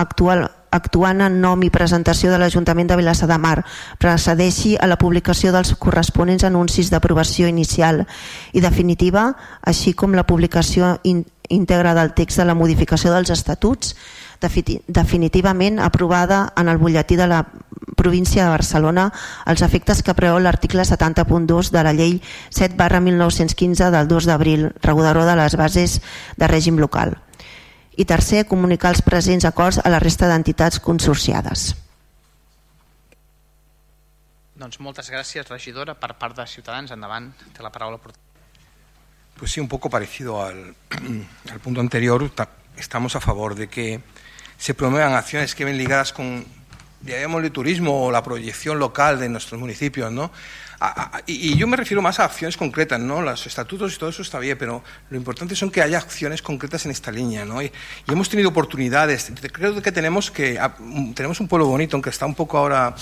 actual, actuant en nom i presentació de l'Ajuntament de Vilassar de Mar precedeixi a la publicació dels corresponents anuncis d'aprovació inicial i definitiva, així com la publicació íntegra del text de la modificació dels estatuts definitivament aprovada en el butlletí de la província de Barcelona els efectes que preveu l'article 70.2 de la llei 7 barra 1915 del 2 d'abril, regulador de les bases de règim local. I tercer, comunicar els presents acords a la resta d'entitats consorciades. Doncs moltes gràcies, regidora, per part de Ciutadans. Endavant, té la paraula. Pues sí, un poco parecido al, al punto anterior. Estamos a favor de que se promuevan acciones que ven ligadas con, llamémosle turismo o la proyección local de nuestros municipios, ¿no? Y, yo me refiero más a acciones concretas, ¿no? Los estatutos y todo eso está bien, pero lo importante son que haya acciones concretas en esta línea, ¿no? Y, hemos tenido oportunidades. Creo que tenemos que ah, tenemos un pueblo bonito, aunque está un poco ahora,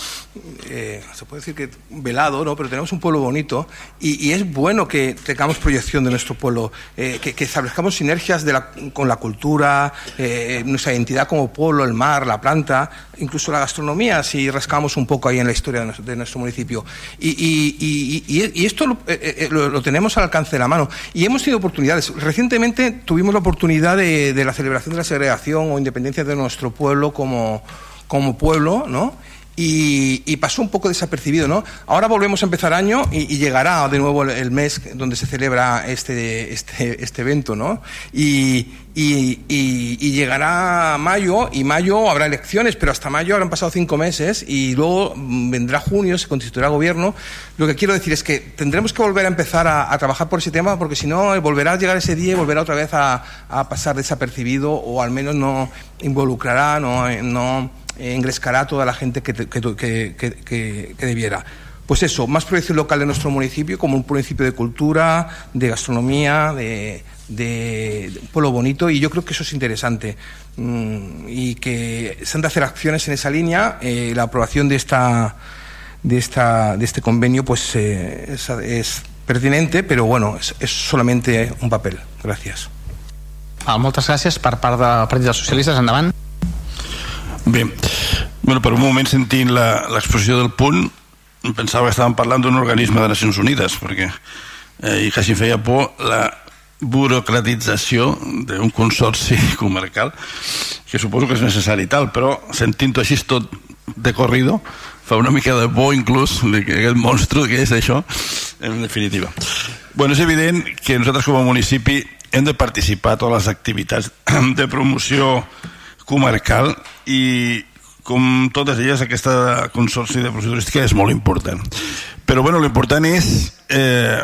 eh, se puede decir que velado, ¿no? Pero tenemos un pueblo bonito y, es bueno que tengamos proyección de nuestro pueblo, eh, que, establezcamos sinergias con la cultura, eh, nuestra identidad como pueblo, el mar, la planta, incluso la gastronomía, si rascamos un poco ahí en la historia de nuestro, municipio. Y, esto eh, eh, lo, tenemos al alcance de la mano. Y hemos tenido oportunidades. Recientemente tuvimos la oportunidad de, de la celebración de la segregación o independencia de nuestro pueblo como, como pueblo, ¿no? Y, pasó un poco desapercibido, ¿no? Ahora volvemos a empezar año y, llegará de nuevo el, mes donde se celebra este, este, este evento, ¿no? Y, llegará mayo y mayo habrá elecciones, pero hasta mayo habrán pasado cinco meses y luego vendrá junio, se constituirá gobierno. Lo que quiero decir es que tendremos que volver a empezar a, trabajar por ese tema porque si no volverá a llegar ese día y volverá otra vez a, pasar desapercibido o al menos no involucrará, no, no engrescará a toda la gente que, que, debiera. Pues eso, más proyección local de nuestro municipio, como un municipio de cultura, de gastronomía, de, un pueblo bonito, y yo creo que eso es interesante. Mm, y que se han de hacer acciones en esa línea. Eh, la aprobación de esta de esta de este convenio pues eh, es, pertinente, pero bueno, es, solamente un papel. Gracias. Ah, moltes. Endavant. Bé, bueno, per un moment sentint l'exposició del punt pensava que estàvem parlant d'un organisme de Nacions Unides perquè eh, i quasi feia por la burocratització d'un consorci comarcal que suposo que és necessari i tal però sentint-ho així tot de corrido fa una mica de por inclús que aquest monstre que és això en definitiva. Bueno, és evident que nosaltres com a municipi hem de participar a totes les activitats de promoció comarcal i com totes elles aquesta consorci de promoció turística és molt important. Però bueno, l'important és eh,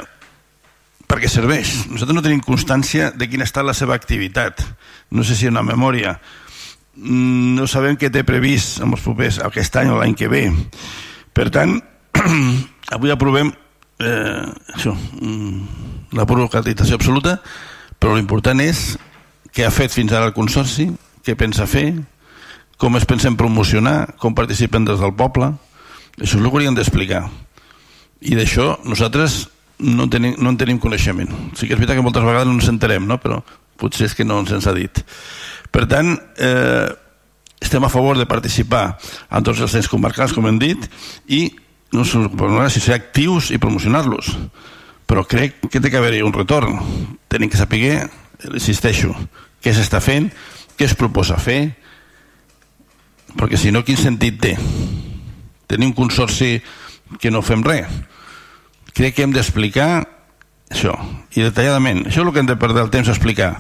perquè serveix? Nosaltres no tenim constància de quina estat la seva activitat. No sé si una memòria. Mm, no sabem què té previst amb els propers, aquest any o l'any que ve. Per tant avui aprovem eh, això, mm, la burocratització absoluta però l'important és què ha fet fins ara el Consorci què pensa fer, com es pensen promocionar, com participen des del poble. Això és el que hauríem d'explicar. I d'això nosaltres no, tenim, no en tenim coneixement. Sí que és veritat que moltes vegades no ens enterem, no? però potser és que no ens ha dit. Per tant, eh, estem a favor de participar en tots els temps comarcals, com hem dit, i no si ser actius i promocionar-los. Però crec que té que haver-hi un retorn. Tenim que saber, insisteixo, què s'està fent, què es proposa fer? Perquè si no, quin sentit té? Tenir un consorci que no fem res. Crec que hem d'explicar això, i detalladament. Això és el que hem de perdre el temps a explicar.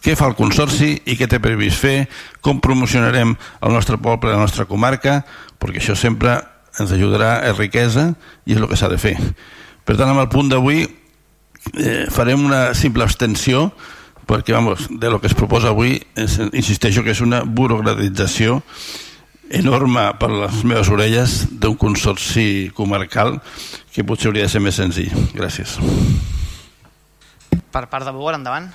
Què fa el Consorci i què té previst fer, com promocionarem el nostre poble, la nostra comarca, perquè això sempre ens ajudarà a riquesa i és el que s'ha de fer. Per tant, amb el punt d'avui eh, farem una simple abstenció perquè, vamos, de lo que es proposa avui, és, insisteixo que és una burocratització enorme per les meves orelles d'un consorci comarcal que potser hauria de ser més senzill. Gràcies. Per part de Bogar, endavant.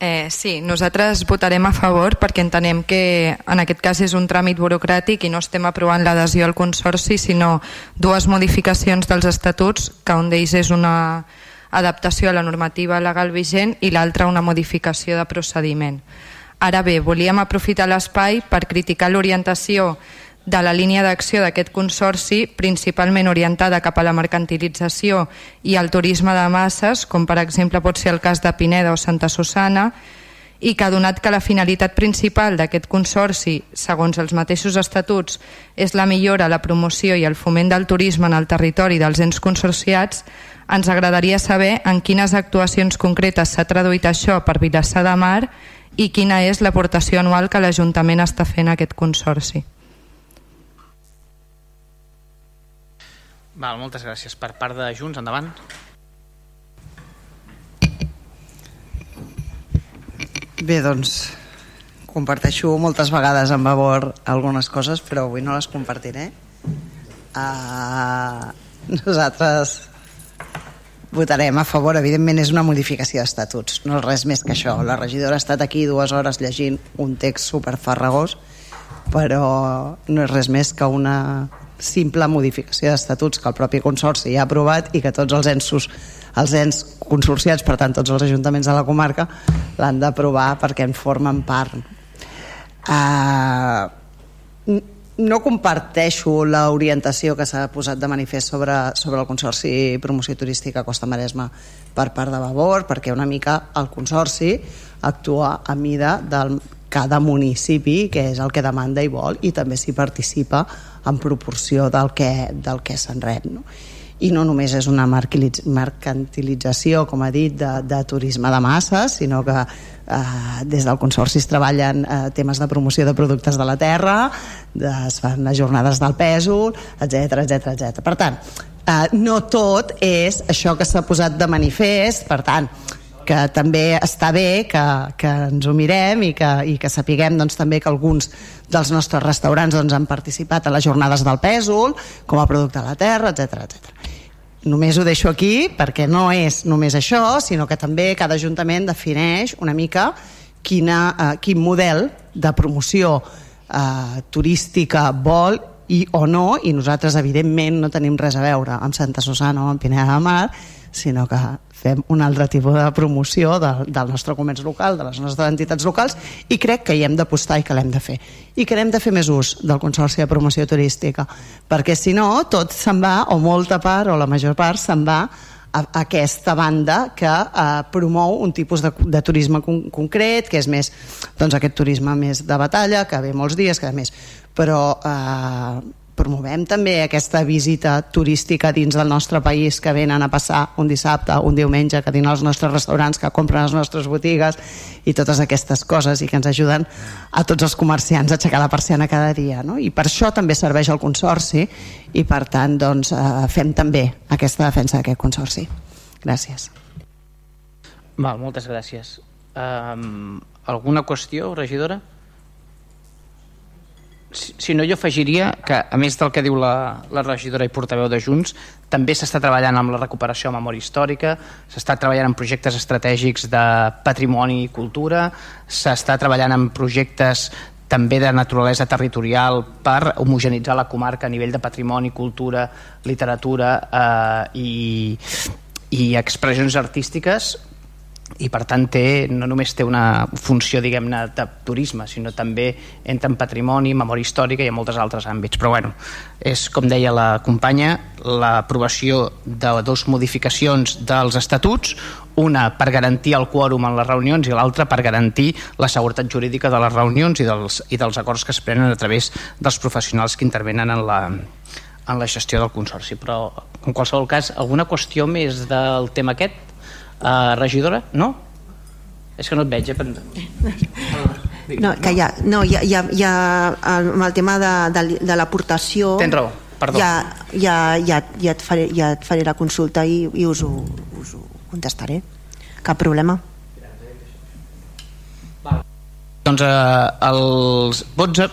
Eh, sí, nosaltres votarem a favor perquè entenem que en aquest cas és un tràmit burocràtic i no estem aprovant l'adhesió al Consorci, sinó dues modificacions dels estatuts, que un d'ells és una adaptació a la normativa legal vigent i l'altra una modificació de procediment. Ara bé, volíem aprofitar l'espai per criticar l'orientació de la línia d'acció d'aquest consorci, principalment orientada cap a la mercantilització i al turisme de masses, com per exemple pot ser el cas de Pineda o Santa Susana, i que donat que la finalitat principal d'aquest consorci, segons els mateixos estatuts, és la millora, la promoció i el foment del turisme en el territori dels ens consorciats, ens agradaria saber en quines actuacions concretes s'ha traduït això per Vilassar de Mar i quina és l'aportació anual que l'Ajuntament està fent a aquest consorci. Val, moltes gràcies. Per part de Junts, endavant. Bé, doncs, comparteixo moltes vegades amb Vavor algunes coses, però avui no les compartiré. Uh, nosaltres votarem a favor, evidentment és una modificació d'estatuts, no és res més que això. La regidora ha estat aquí dues hores llegint un text superfarragós, però no és res més que una simple modificació d'estatuts que el propi Consorci ja ha aprovat i que tots els ensos els ens consorciats, per tant tots els ajuntaments de la comarca l'han d'aprovar perquè en formen part uh, no comparteixo l'orientació que s'ha posat de manifest sobre, sobre el Consorci Promoció Turística Costa Maresma per part de Vavor, perquè una mica el Consorci actua a mida del cada municipi, que és el que demanda i vol, i també s'hi participa en proporció del que, del que se'n rep. No? i no només és una mercantilització, com ha dit, de, de turisme de masses, sinó que eh, des del Consorci es treballen eh, temes de promoció de productes de la terra, de, es fan les jornades del pèsol, etc etc etc. Per tant, eh, no tot és això que s'ha posat de manifest, per tant, que també està bé que, que ens ho mirem i que, i que sapiguem doncs, també que alguns dels nostres restaurants doncs, han participat a les jornades del pèsol com a producte de la terra, etc etc. Només ho deixo aquí perquè no és només això, sinó que també cada ajuntament defineix una mica quina, eh, quin model de promoció eh, turística vol i o no, i nosaltres evidentment no tenim res a veure amb Santa Susana o amb Pineda de Mar, sinó que fem un altre tipus de promoció de, del nostre comerç local, de les nostres entitats locals i crec que hi hem d'apostar i que l'hem de fer. I que hem de fer més ús del Consorci de Promoció Turística perquè si no tot se'n va o molta part o la major part se'n va a, aquesta banda que eh, promou un tipus de, de turisme con, concret que és més doncs aquest turisme més de batalla que ve molts dies, que a més. Però eh, promovem també aquesta visita turística dins del nostre país que venen a passar un dissabte, un diumenge, que tenen els nostres restaurants, que compren les nostres botigues i totes aquestes coses i que ens ajuden a tots els comerciants a aixecar la persiana cada dia. No? I per això també serveix el Consorci i per tant doncs, eh, fem també aquesta defensa d'aquest Consorci. Gràcies. Val, moltes gràcies. Um, alguna qüestió, regidora? Si, si no jo afegiria que a més del que diu la, la regidora i portaveu de Junts també s'està treballant amb la recuperació de memòria històrica s'està treballant en projectes estratègics de patrimoni i cultura s'està treballant en projectes també de naturalesa territorial per homogenitzar la comarca a nivell de patrimoni, cultura, literatura eh, i, i expressions artístiques i per tant té, no només té una funció diguem-ne de turisme sinó també entra en patrimoni, memòria històrica i en moltes altres àmbits però bueno, és com deia la companya l'aprovació de dues modificacions dels estatuts una per garantir el quòrum en les reunions i l'altra per garantir la seguretat jurídica de les reunions i dels, i dels acords que es prenen a través dels professionals que intervenen en la, en la gestió del Consorci però en qualsevol cas alguna qüestió més del tema aquest? Uh, regidora? No? És que no et veig, eh? No, que ja, no, ja, ja, ja amb el tema de, de, de l'aportació... Tens raó. perdó. Ja, ja, ja, ja, et faré, ja et faré la consulta i, i us, ho, us ho contestaré. Cap problema. Doncs eh, els vots...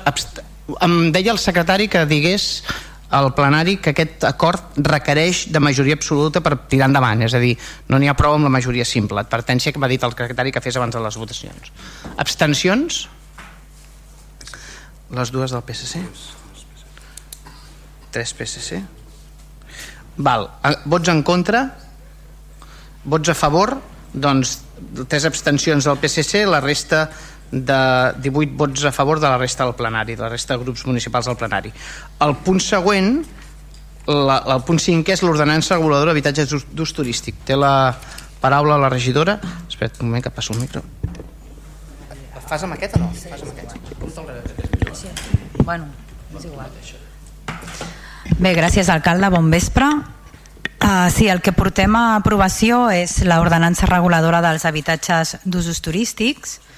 Em deia el secretari que digués al plenari que aquest acord requereix de majoria absoluta per tirar endavant, és a dir, no n'hi ha prou amb la majoria simple, advertència que m'ha dit el secretari que fes abans de les votacions. Abstencions? Les dues del PSC? Tres PSC? Val. Eh, Vots en contra? Vots a favor? Doncs tres abstencions del PSC, la resta de 18 vots a favor de la resta del plenari, de la resta de grups municipals del plenari. El punt següent, la, el punt 5 és l'ordenança reguladora d'habitatges d'ús- turístic. Té la paraula la regidora. Espera un moment que passo el micro. Fas amb aquest o no? Fas amb aquest. Bueno, és igual. Bé, gràcies, alcalde. Bon vespre. Uh, sí, el que portem a aprovació és l'ordenança reguladora dels habitatges d'usos turístics. Uh,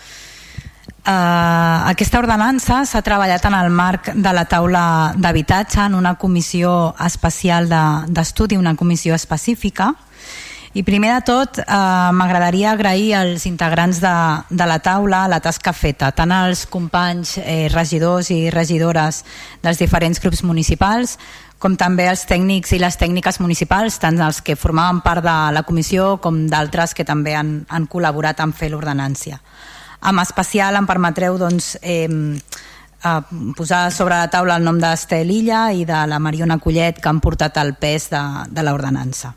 aquesta ordenança s'ha treballat en el marc de la taula d'habitatge en una comissió especial de- d'estudi, una comissió específica, i primer de tot, eh, m'agradaria agrair als integrants de, de la taula la tasca feta, tant als companys eh, regidors i regidores dels diferents grups municipals, com també als tècnics i les tècniques municipals, tant els que formaven part de la comissió com d'altres que també han, han col·laborat en fer l'ordenància. En especial em permetreu doncs, eh, eh, posar sobre la taula el nom d'Estel Illa i de la Mariona Collet que han portat el pes de, de l'ordenança.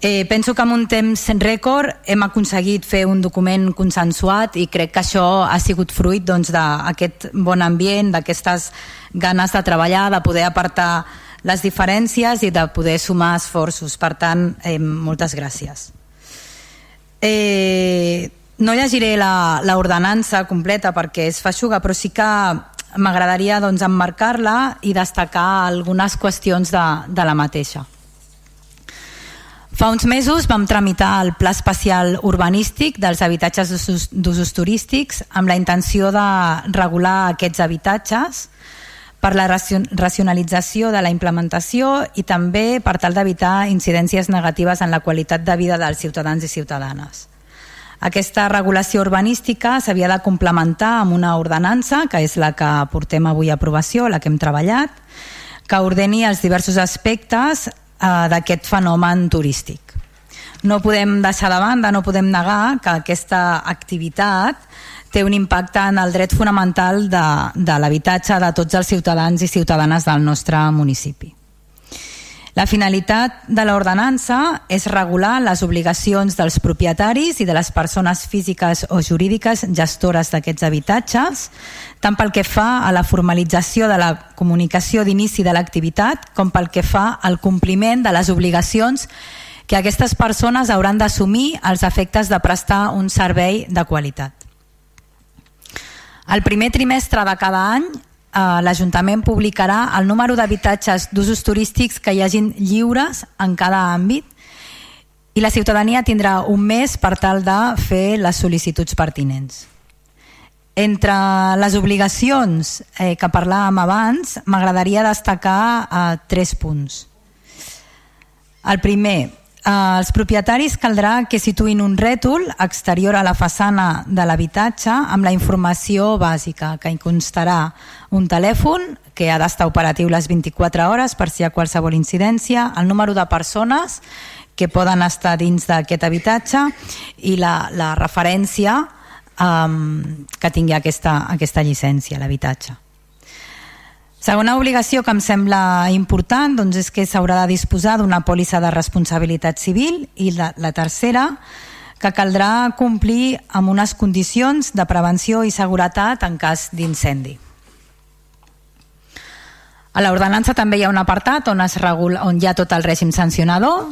Eh, penso que en un temps rècord hem aconseguit fer un document consensuat i crec que això ha sigut fruit doncs, d'aquest bon ambient, d'aquestes ganes de treballar, de poder apartar les diferències i de poder sumar esforços. Per tant, eh, moltes gràcies. Eh, no llegiré la, la ordenança completa perquè és feixuga, però sí que m'agradaria doncs, emmarcar-la i destacar algunes qüestions de, de la mateixa. Fa uns mesos vam tramitar el Pla Especial Urbanístic dels habitatges d'usos- turístics amb la intenció de regular aquests habitatges per la racio- racionalització de la implementació i també per tal d'evitar incidències negatives en la qualitat de vida dels ciutadans i ciutadanes. Aquesta regulació urbanística s'havia de complementar amb una ordenança, que és la que portem avui a aprovació, la que hem treballat, que ordeni els diversos aspectes eh, d'aquest fenomen turístic. No podem deixar de banda, no podem negar que aquesta activitat té un impacte en el dret fonamental de, de l'habitatge de tots els ciutadans i ciutadanes del nostre municipi. La finalitat de l'ordenança és regular les obligacions dels propietaris i de les persones físiques o jurídiques gestores d'aquests habitatges, tant pel que fa a la formalització de la comunicació d'inici de l'activitat com pel que fa al compliment de les obligacions que aquestes persones hauran d'assumir als efectes de prestar un servei de qualitat. El primer trimestre de cada any l'Ajuntament publicarà el número d'habitatges d'usos turístics que hi hagin lliures en cada àmbit i la ciutadania tindrà un mes per tal de fer les sol·licituds pertinents. Entre les obligacions eh, que parlàvem abans, m'agradaria destacar eh, tres punts. El primer, eh, els propietaris caldrà que situïn un rètol exterior a la façana de l'habitatge amb la informació bàsica, que hi constarà un telèfon que ha d'estar operatiu les 24 hores per si hi ha qualsevol incidència, el número de persones que poden estar dins d'aquest habitatge i la, la referència um, que tingui aquesta, aquesta llicència, l'habitatge. Segona obligació que em sembla important doncs és que s'haurà de disposar d'una pòlissa de responsabilitat civil i la, la tercera que caldrà complir amb unes condicions de prevenció i seguretat en cas d'incendi. A l'ordenança també hi ha un apartat on, es regula, on hi ha tot el règim sancionador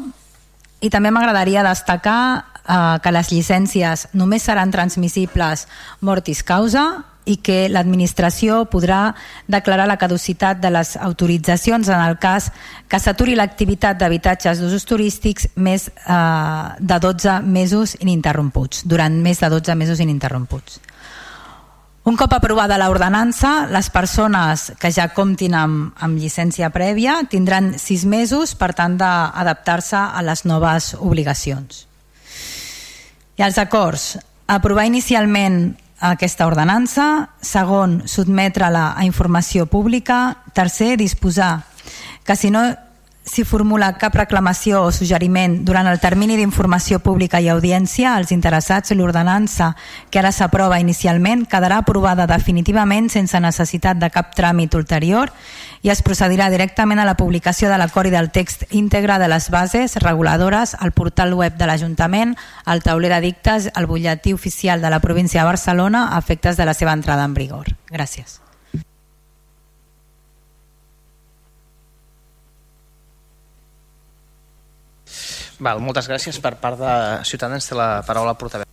i també m'agradaria destacar eh, que les llicències només seran transmissibles mortis causa i que l'administració podrà declarar la caducitat de les autoritzacions en el cas que s'aturi l'activitat d'habitatges d'usos turístics més eh, de 12 mesos ininterromputs, durant més de 12 mesos ininterromputs. Un cop aprovada l'ordenança, les persones que ja comptin amb, amb llicència prèvia tindran sis mesos per tant d'adaptar-se a les noves obligacions. I els acords. Aprovar inicialment aquesta ordenança. Segon, sotmetre-la a informació pública. Tercer, disposar que si no si formula cap reclamació o suggeriment durant el termini d'informació pública i audiència als interessats, l'ordenança que ara s'aprova inicialment quedarà aprovada definitivament sense necessitat de cap tràmit ulterior i es procedirà directament a la publicació de l'acord i del text íntegre de les bases reguladores al portal web de l'Ajuntament, al tauler de dictes, al butlletí oficial de la província de Barcelona a efectes de la seva entrada en vigor. Gràcies. Val, moltes gràcies. Per part de Ciutadans té la paraula portaveu.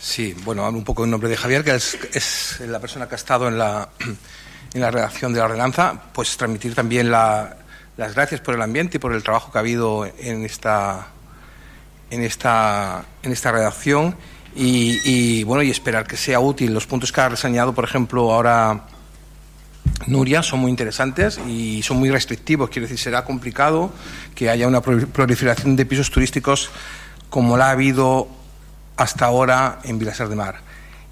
Sí, bueno, hablo un poco en nombre de Javier, que es, es la persona que ha estado en la, en la redacción de la ordenanza, pues transmitir también la, las gracias por el ambiente y por el trabajo que ha habido en esta, en esta, en esta redacción y, y, bueno, y esperar que sea útil. Los puntos que ha reseñado, por ejemplo, ahora Nuria son muy interesantes y son muy restrictivos. Quiere decir, será complicado que haya una proliferación de pisos turísticos como la ha habido hasta ahora en Vilasar de Mar.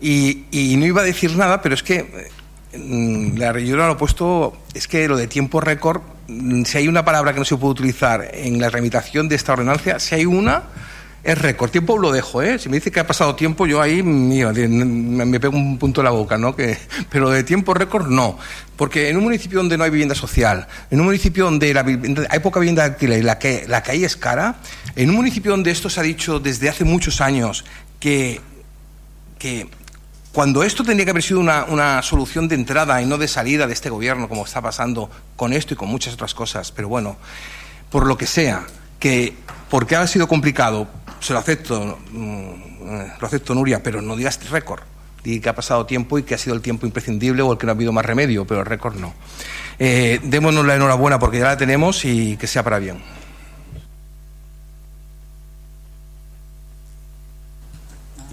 Y, y no iba a decir nada, pero es que mm, la regidora lo ha puesto, es que lo de tiempo récord, mm, si hay una palabra que no se puede utilizar en la remitación de esta ordenancia, si hay una, es récord. Tiempo lo dejo, ¿eh? Si me dice que ha pasado tiempo, yo ahí mío, me pego un punto en la boca, ¿no? Que, pero de tiempo récord no. Porque en un municipio donde no hay vivienda social, en un municipio donde hay poca vivienda de y la que, la que hay es cara, en un municipio donde esto se ha dicho desde hace muchos años que, cuando esto tendría que haber sido una, solución de entrada y no de salida de este gobierno, como está pasando con esto y con muchas otras cosas, pero bueno, por lo que sea, que porque ha sido complicado, se lo acepto, mm, lo acepto Nuria, pero no digas récord. Di que ha pasado tiempo y que ha sido el tiempo imprescindible o el que no ha habido más remedio, pero el récord no. Eh, démonos la enhorabuena porque ya la tenemos y que sea para bien.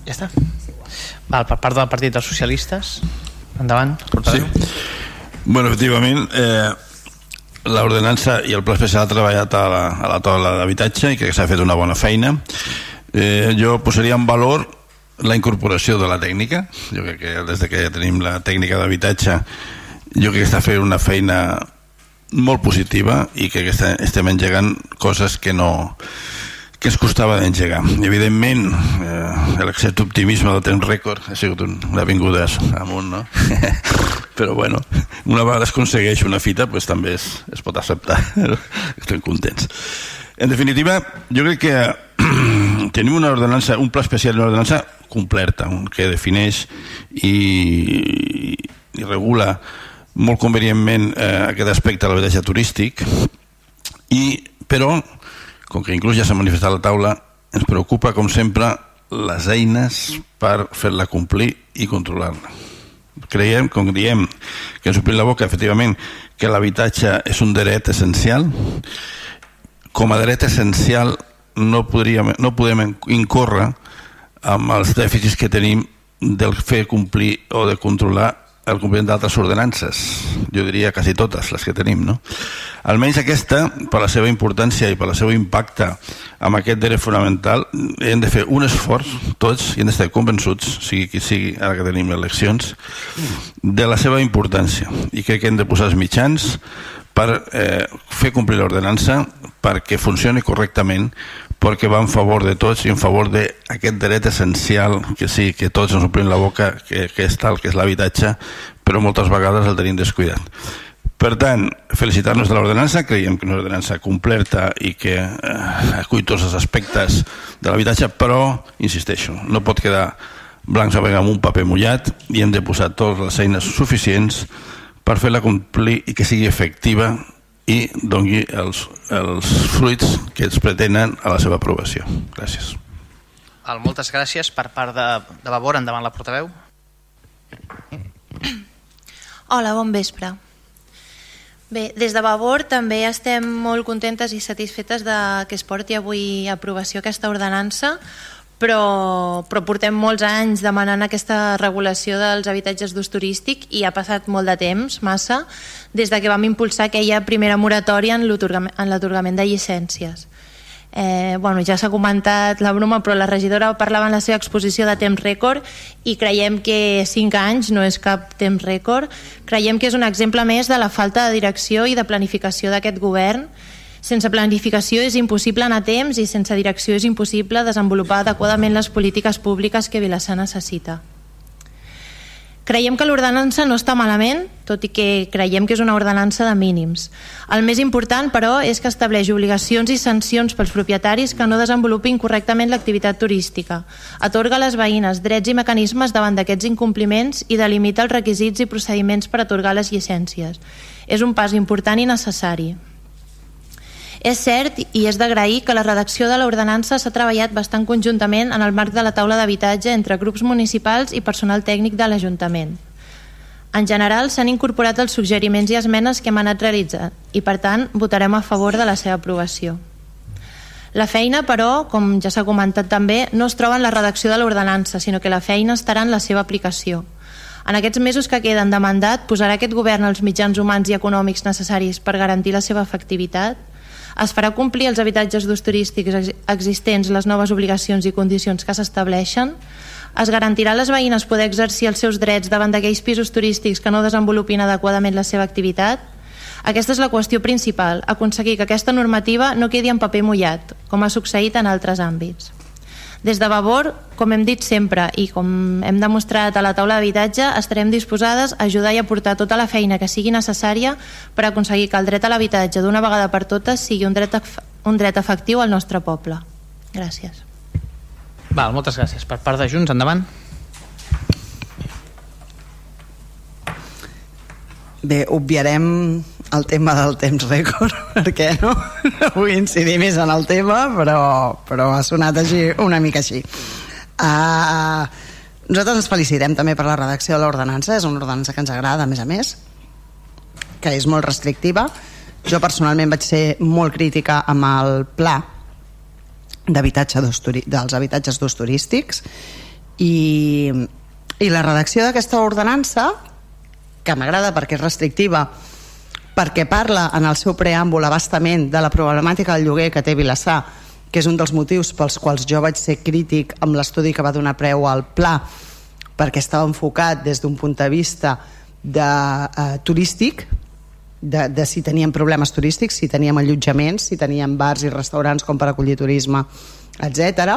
Ja està? Val, per part del Partit dels Socialistes, endavant. Sí. Bueno, efectivament, eh, l'ordenança i el pla especial ha treballat a la, a la taula d'habitatge i crec que s'ha fet una bona feina eh, jo posaria en valor la incorporació de la tècnica jo crec que des de que ja tenim la tècnica d'habitatge jo crec que està fent una feina molt positiva i que estem engegant coses que no que es costava d'engegar. Evidentment, eh, l'excés d'optimisme del temps rècord ha sigut un, una vinguda amunt, no? Però bueno, una vegada es aconsegueix una fita, pues, també es, es pot acceptar. Estem contents. En definitiva, jo crec que tenim una ordenança, un pla especial, una ordenança completa, que defineix i, i regula molt convenientment eh, aquest aspecte de l'habitatge turístic i, però com que inclús ja s'ha manifestat la taula, ens preocupa, com sempre, les eines per fer-la complir i controlar-la. Creiem, com diem, que ens omplim la boca, efectivament, que l'habitatge és un dret essencial. Com a dret essencial no, podríem, no podem incórrer amb els dèficits que tenim del fer complir o de controlar el compliment d'altres ordenances, jo diria quasi totes les que tenim, no? Almenys aquesta, per la seva importància i per el seu impacte amb aquest dret fonamental, hem de fer un esforç, tots, i hem d'estar convençuts, sigui qui sigui, ara que tenim eleccions, de la seva importància. I crec que hem de posar els mitjans per eh, fer complir l'ordenança perquè funcioni correctament perquè va en favor de tots i en favor d'aquest dret essencial que sí, que tots ens omplim la boca que, que és tal, que és l'habitatge però moltes vegades el tenim descuidat. Per tant, felicitar-nos de l'ordenança creiem que és una ordenança completa i que eh, acull tots els aspectes de l'habitatge però, insisteixo, no pot quedar blancs a amb un paper mullat i hem de posar totes les eines suficients per fer-la complir i que sigui efectiva i doni els, els fruits que es pretenen a la seva aprovació. Gràcies. Al, moltes gràcies per part de, de Vavor. Endavant la portaveu. Hola, bon vespre. Bé, des de Vavor també estem molt contentes i satisfetes de que es porti avui a aprovació aquesta ordenança però, però portem molts anys demanant aquesta regulació dels habitatges d'ús turístic i ha passat molt de temps, massa, des de que vam impulsar aquella primera moratòria en l'atorgament de llicències. Eh, bueno, ja s'ha comentat la broma, però la regidora parlava en la seva exposició de temps rècord i creiem que 5 anys no és cap temps rècord. Creiem que és un exemple més de la falta de direcció i de planificació d'aquest govern sense planificació és impossible anar a temps i sense direcció és impossible desenvolupar adequadament les polítiques públiques que Vilassar necessita. Creiem que l'ordenança no està malament, tot i que creiem que és una ordenança de mínims. El més important, però, és que estableix obligacions i sancions pels propietaris que no desenvolupin correctament l'activitat turística, atorga a les veïnes drets i mecanismes davant d'aquests incompliments i delimita els requisits i procediments per atorgar les llicències. És un pas important i necessari. És cert i és d'agrair que la redacció de l'ordenança s'ha treballat bastant conjuntament en el marc de la taula d'habitatge entre grups municipals i personal tècnic de l'Ajuntament. En general, s'han incorporat els suggeriments i esmenes que hem anat realitzant i, per tant, votarem a favor de la seva aprovació. La feina, però, com ja s'ha comentat també, no es troba en la redacció de l'ordenança, sinó que la feina estarà en la seva aplicació. En aquests mesos que queden de mandat, posarà aquest govern els mitjans humans i econòmics necessaris per garantir la seva efectivitat? Es farà complir els habitatges d'ús turístics existents les noves obligacions i condicions que s'estableixen? Es garantirà a les veïnes poder exercir els seus drets davant d'aquells pisos turístics que no desenvolupin adequadament la seva activitat? Aquesta és la qüestió principal, aconseguir que aquesta normativa no quedi en paper mullat, com ha succeït en altres àmbits. Des de Vavor, com hem dit sempre i com hem demostrat a la taula d'habitatge, estarem disposades a ajudar i aportar tota la feina que sigui necessària per aconseguir que el dret a l'habitatge d'una vegada per totes sigui un dret, un dret efectiu al nostre poble. Gràcies. Val, moltes gràcies. Per part de Junts, endavant. Bé, obviarem el tema del temps rècord perquè no, no vull incidir més en el tema però, però ha sonat així una mica així. Uh, nosaltres ens felicitem també per la redacció de l'ordenança és una ordenança que ens agrada a més a més que és molt restrictiva. Jo personalment vaig ser molt crítica amb el pla d'habitatge dels habitatges d'ús turístics i, i la redacció d'aquesta ordenança que m'agrada perquè és restrictiva perquè parla en el seu preàmbul abastament de la problemàtica del lloguer que té Vilassar, que és un dels motius pels quals jo vaig ser crític amb l'estudi que va donar preu al pla, perquè estava enfocat des d'un punt de vista de, uh, turístic, de, de si teníem problemes turístics, si teníem allotjaments, si teníem bars i restaurants com per acollir turisme, etc.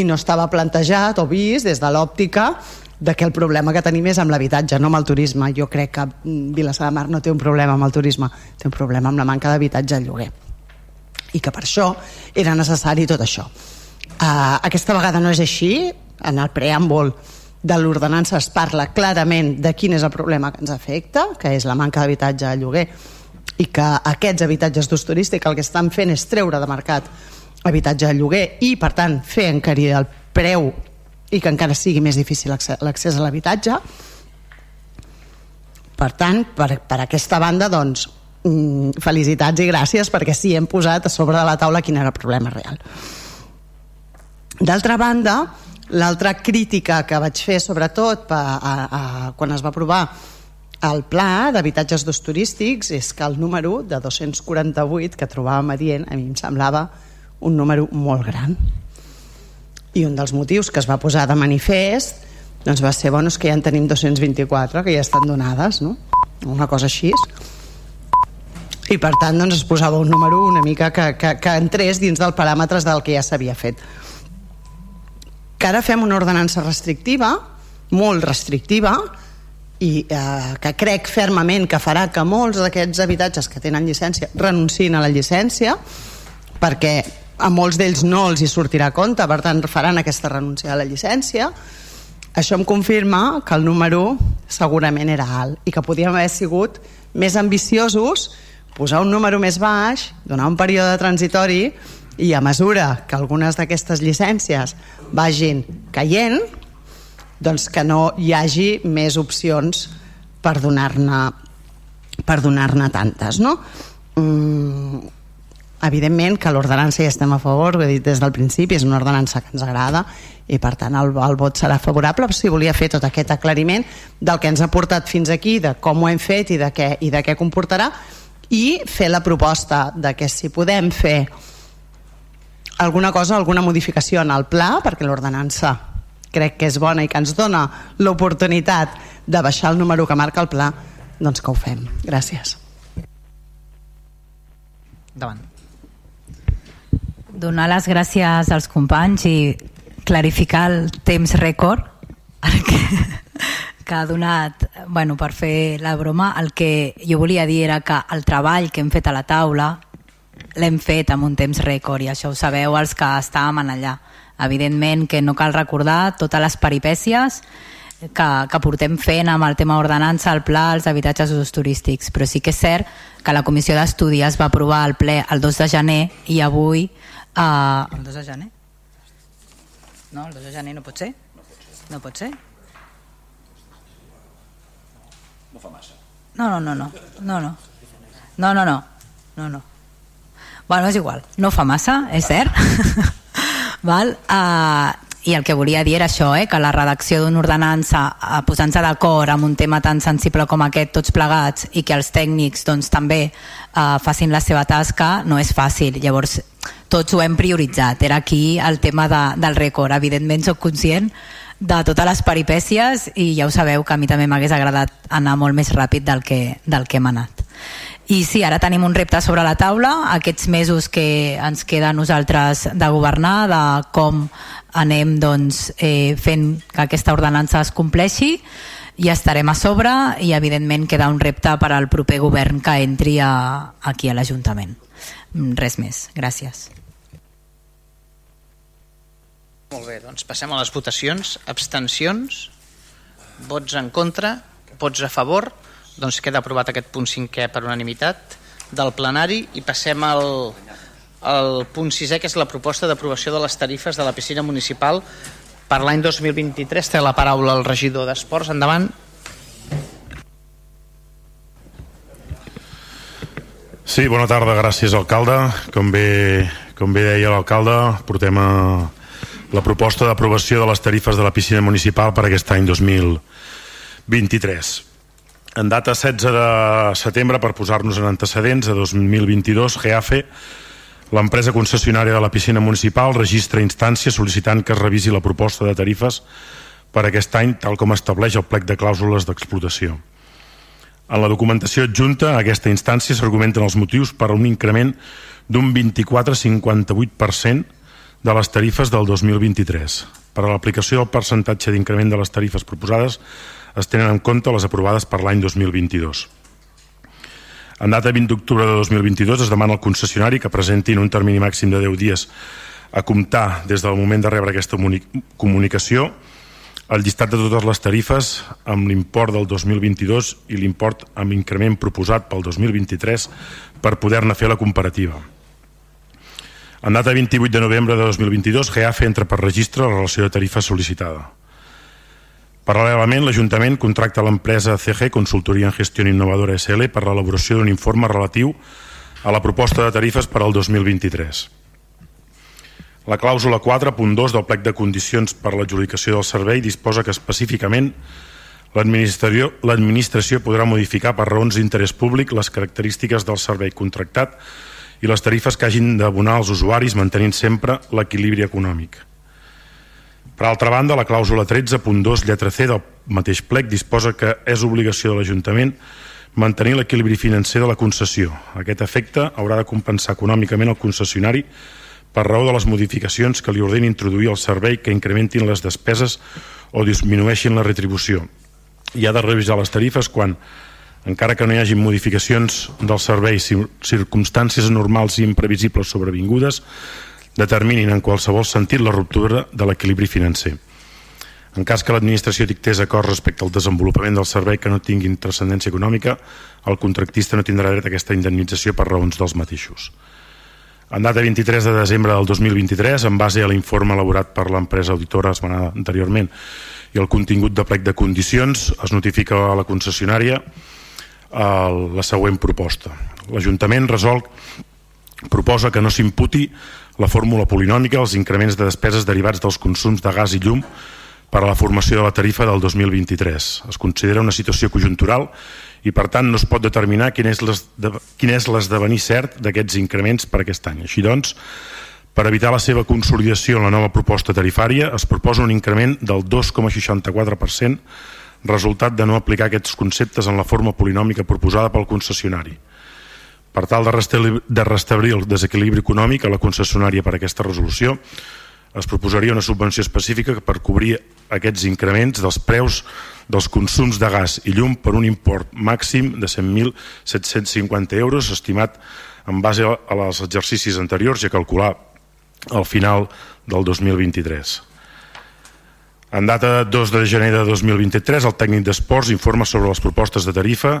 I no estava plantejat o vist des de l'òptica de que el problema que tenim és amb l'habitatge, no amb el turisme. Jo crec que mm, Vilassar de Mar no té un problema amb el turisme, té un problema amb la manca d'habitatge al lloguer. I que per això era necessari tot això. Uh, aquesta vegada no és així, en el preàmbul de l'ordenança es parla clarament de quin és el problema que ens afecta, que és la manca d'habitatge al lloguer, i que aquests habitatges d'ús turístic el que estan fent és treure de mercat habitatge al lloguer i, per tant, fer encarir el preu i que encara sigui més difícil l'accés a l'habitatge. Per tant, per, per aquesta banda doncs, mm, felicitats i gràcies perquè sí, hem posat a sobre de la taula quin era el problema real. D'altra banda l'altra crítica que vaig fer sobretot a, a, a, quan es va aprovar el pla d'habitatges d'ús turístics és que el número de 248 que trobàvem adient a mi em semblava un número molt gran i un dels motius que es va posar de manifest doncs va ser, bueno, és que ja en tenim 224 que ja estan donades, no? Una cosa així. I per tant doncs es posava un número una mica que, que, que entrés dins dels paràmetres del que ja s'havia fet. Que ara fem una ordenança restrictiva, molt restrictiva, i eh, que crec fermament que farà que molts d'aquests habitatges que tenen llicència renunciïn a la llicència perquè a molts d'ells no els hi sortirà a compte, per tant faran aquesta renúncia a la llicència. Això em confirma que el número segurament era alt i que podíem haver sigut més ambiciosos, posar un número més baix, donar un període transitori i a mesura que algunes d'aquestes llicències vagin caient, doncs que no hi hagi més opcions per donar-ne per donar-ne tantes, no? Mm, evidentment que l'ordenança ja estem a favor, ho he dit des del principi, és una ordenança que ens agrada i per tant el, el vot serà favorable però si volia fer tot aquest aclariment del que ens ha portat fins aquí, de com ho hem fet i de què, i de què comportarà i fer la proposta de que si podem fer alguna cosa, alguna modificació en el pla, perquè l'ordenança crec que és bona i que ens dona l'oportunitat de baixar el número que marca el pla, doncs que ho fem. Gràcies. Davant. Donar les gràcies als companys i clarificar el temps rècord que, que ha donat bueno, per fer la broma el que jo volia dir era que el treball que hem fet a la taula l'hem fet amb un temps rècord i això ho sabeu els que estàvem allà. Evidentment que no cal recordar totes les peripècies que, que portem fent amb el tema ordenança, el pla, els habitatges d'usos turístics, però sí que és cert que la comissió d'estudi es va aprovar al ple el 2 de gener i avui... Eh, el 2 de gener? No, el 2 de gener no pot ser? No pot ser? No fa massa. No, no, no, no. No, no. No, no, no. No, no. Bueno, és igual. No fa massa, és cert. Val? Uh, i el que volia dir era això, eh, que la redacció d'una ordenança uh, posant-se d'acord amb un tema tan sensible com aquest tots plegats i que els tècnics doncs, també uh, facin la seva tasca no és fàcil, llavors tots ho hem prioritzat, era aquí el tema de, del rècord, evidentment sóc conscient de totes les peripècies i ja ho sabeu que a mi també m'hagués agradat anar molt més ràpid del que, del que hem anat. I sí, ara tenim un repte sobre la taula, aquests mesos que ens queda a nosaltres de governar, de com anem doncs, eh, fent que aquesta ordenança es compleixi, i estarem a sobre i evidentment queda un repte per al proper govern que entri a, aquí a l'Ajuntament. Mm, res més, gràcies. Molt bé, doncs passem a les votacions. Abstencions? Vots en contra? Vots a favor? doncs queda aprovat aquest punt cinquè per unanimitat del plenari i passem al, al punt sisè que és la proposta d'aprovació de les tarifes de la piscina municipal per l'any 2023 té la paraula el regidor d'Esports. Endavant. Sí, bona tarda, gràcies alcalde. Com bé, com bé deia l'alcalde portem a la proposta d'aprovació de les tarifes de la piscina municipal per aquest any 2023 en data 16 de setembre, per posar-nos en antecedents, de 2022, GAFE, l'empresa concessionària de la piscina municipal, registra instància sol·licitant que es revisi la proposta de tarifes per aquest any, tal com estableix el plec de clàusules d'explotació. En la documentació adjunta a aquesta instància s'argumenten els motius per a un increment d'un 24,58% de les tarifes del 2023. Per a l'aplicació del percentatge d'increment de les tarifes proposades es tenen en compte les aprovades per l'any 2022. En data 20 d'octubre de 2022 es demana al concessionari que presentin un termini màxim de 10 dies a comptar des del moment de rebre aquesta comunicació el llistat de totes les tarifes amb l'import del 2022 i l'import amb increment proposat pel 2023 per poder-ne fer la comparativa. En data 28 de novembre de 2022, GAF entra per registre la relació de tarifa sol·licitada. Paral·lelament, l'Ajuntament contracta l'empresa CG, Consultoria en Gestió Innovadora SL, per l'elaboració d'un informe relatiu a la proposta de tarifes per al 2023. La clàusula 4.2 del plec de condicions per a l'adjudicació del servei disposa que específicament l'administració podrà modificar per raons d'interès públic les característiques del servei contractat i les tarifes que hagin d'abonar als usuaris mantenint sempre l'equilibri econòmic. Per altra banda, la clàusula 13.2 lletra C del mateix plec disposa que és obligació de l'Ajuntament mantenir l'equilibri financer de la concessió. Aquest efecte haurà de compensar econòmicament el concessionari per raó de les modificacions que li ordeni introduir al servei que incrementin les despeses o disminueixin la retribució. I ha de revisar les tarifes quan, encara que no hi hagi modificacions del servei, circumstàncies normals i imprevisibles sobrevingudes, determinin en qualsevol sentit la ruptura de l'equilibri financer. En cas que l'administració dictés acord respecte al desenvolupament del servei que no tinguin transcendència econòmica, el contractista no tindrà dret a aquesta indemnització per raons dels mateixos. En data 23 de desembre del 2023, en base a l'informe elaborat per l'empresa auditora esmenada anteriorment i el contingut de plec de condicions, es notifica a la concessionària la següent proposta. L'Ajuntament resol proposa que no s'imputi la fórmula polinòmica als increments de despeses derivats dels consums de gas i llum per a la formació de la tarifa del 2023. Es considera una situació conjuntural i per tant no es pot determinar quin és l'esdevenir cert d'aquests increments per aquest any. Així doncs, per evitar la seva consolidació en la nova proposta tarifària es proposa un increment del 2,64% resultat de no aplicar aquests conceptes en la forma polinòmica proposada pel concessionari. Per tal de restablir, el desequilibri econòmic a la concessionària per aquesta resolució, es proposaria una subvenció específica per cobrir aquests increments dels preus dels consums de gas i llum per un import màxim de 100.750 euros estimat en base als exercicis anteriors i a calcular al final del 2023. En data 2 de gener de 2023, el tècnic d'esports informa sobre les propostes de tarifa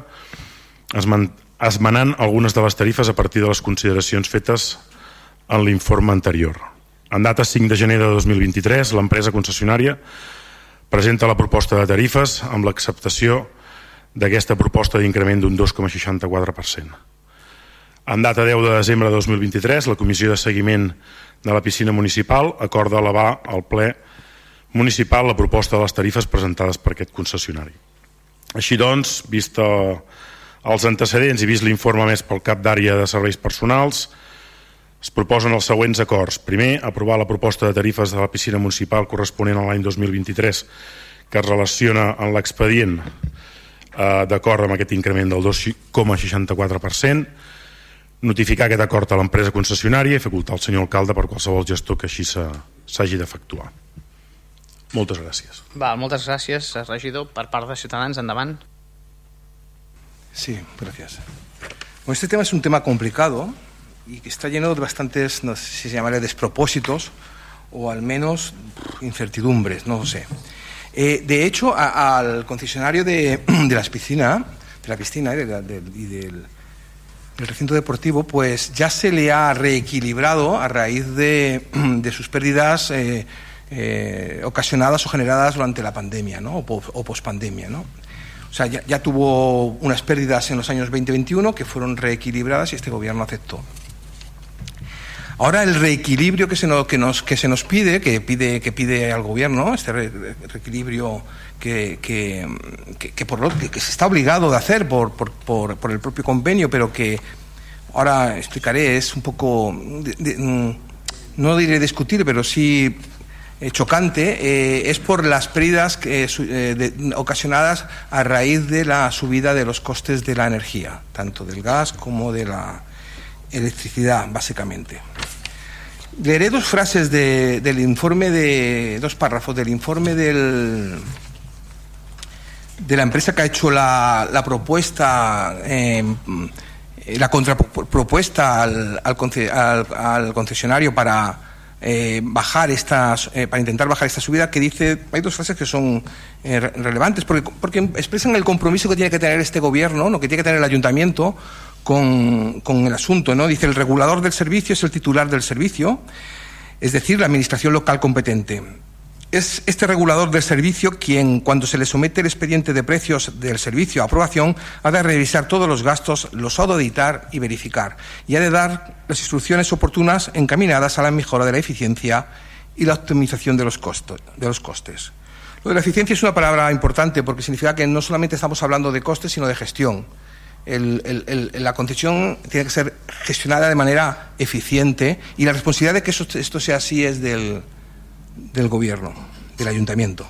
esmenant algunes de les tarifes a partir de les consideracions fetes en l'informe anterior. En data 5 de gener de 2023, l'empresa concessionària presenta la proposta de tarifes amb l'acceptació d'aquesta proposta d'increment d'un 2,64%. En data 10 de desembre de 2023, la Comissió de Seguiment de la Piscina Municipal acorda elevar al ple municipal la proposta de les tarifes presentades per aquest concessionari. Així doncs, vist els antecedents i vist l'informe més pel cap d'àrea de serveis personals, es proposen els següents acords. Primer, aprovar la proposta de tarifes de la piscina municipal corresponent a l'any 2023 que es relaciona en l'expedient eh, d'acord amb aquest increment del 2,64%, notificar aquest acord a l'empresa concessionària i facultar al senyor alcalde per qualsevol gestor que així s'hagi d'efectuar. Moltes gràcies. Val, moltes gràcies, regidor. Per part de Ciutadans, endavant. Sí, gracias. Bueno, este tema es un tema complicado, y que está lleno de bastantes, no sé si se llamaría despropósitos o al menos incertidumbres, no lo sé. Eh, de hecho, a, al concesionario de, de, las piscinas, de la piscina y, del, recinto deportivo, pues ya se le ha reequilibrado a raíz de, de sus pérdidas eh, eh, ocasionadas o generadas durante la pandemia, ¿no? O, o pospandemia, ¿no? O sea, ya, ya, tuvo unas pérdidas en los años 2021 que fueron reequilibradas y este gobierno aceptó. Ahora el reequilibrio que se nos, que nos, que se nos pide, que pide, que pide al gobierno, este re, reequilibrio que, que, que, por lo, que, se está obligado de hacer por, por, por, por, el propio convenio, pero que ahora explicaré, es un poco, de, de, no diré discutir, pero sí chocante, eh, es por las pérdidas eh, de, ocasionadas a raíz de la subida de los costes de la energía, tanto del gas como de la electricidad, básicamente. Leeré dos frases de, del informe de dos párrafos del informe del, de la empresa que ha hecho la, la propuesta, eh, la contrapropuesta al, al, al, al concesionario para eh, bajar estas, eh, para intentar bajar esta subida, que dice, hay dos frases que son eh, relevantes, porque, porque expresan el compromiso que tiene que tener este gobierno, ¿no? que tiene que tener el ayuntamiento con, con, el asunto. ¿no? Dice, el regulador del servicio es el titular del servicio, es decir, la administración local competente. Es este regulador del servicio quien, cuando se le somete el expediente de precios del servicio a aprobación, ha de revisar todos los gastos, los ha de auditar y verificar, y ha de dar las instrucciones oportunas encaminadas a la mejora de la eficiencia y la optimización de los, de los costes. Lo de la eficiencia es una palabra importante porque significa que no solamente estamos hablando de costes, sino de gestión la concesión tiene que ser gestionada de manera eficiente y la responsabilidad de que esto sea así es del, del gobierno, del ayuntamiento.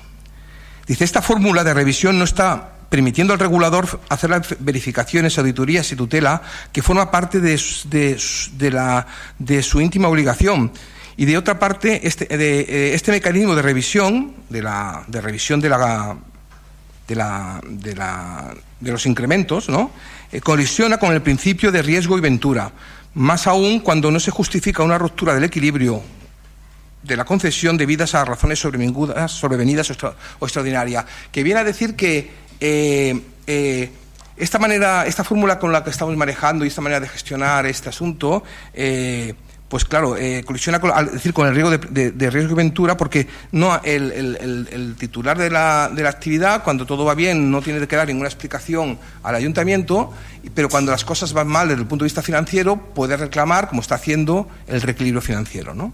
Dice, esta fórmula de revisión no está permitiendo al regulador hacer las verificaciones, auditorías y tutela que forma parte de, su íntima obligación. Y de otra parte, este, de, este mecanismo de revisión, de, la, de revisión de, la, de, la, de, la, de los incrementos, ¿no? eh, colisiona con el principio de riesgo y ventura, más aún cuando no se justifica una ruptura del equilibrio de la concesión debidas a razones sobrevenidas, o, extra, o extraordinarias, que viene a decir que eh, eh, esta manera, esta fórmula con la que estamos manejando y esta manera de gestionar este asunto, eh, pues claro, colisiona con, decir, con el riesgo de, riesgo de ventura, porque no el, el- titular de la, de la actividad, cuando todo va bien, no tiene que dar ninguna explicación al ayuntamiento, y- pero cuando las cosas van mal desde el punto de vista financiero, puede reclamar, como está haciendo, el reequilibrio financiero, ¿no?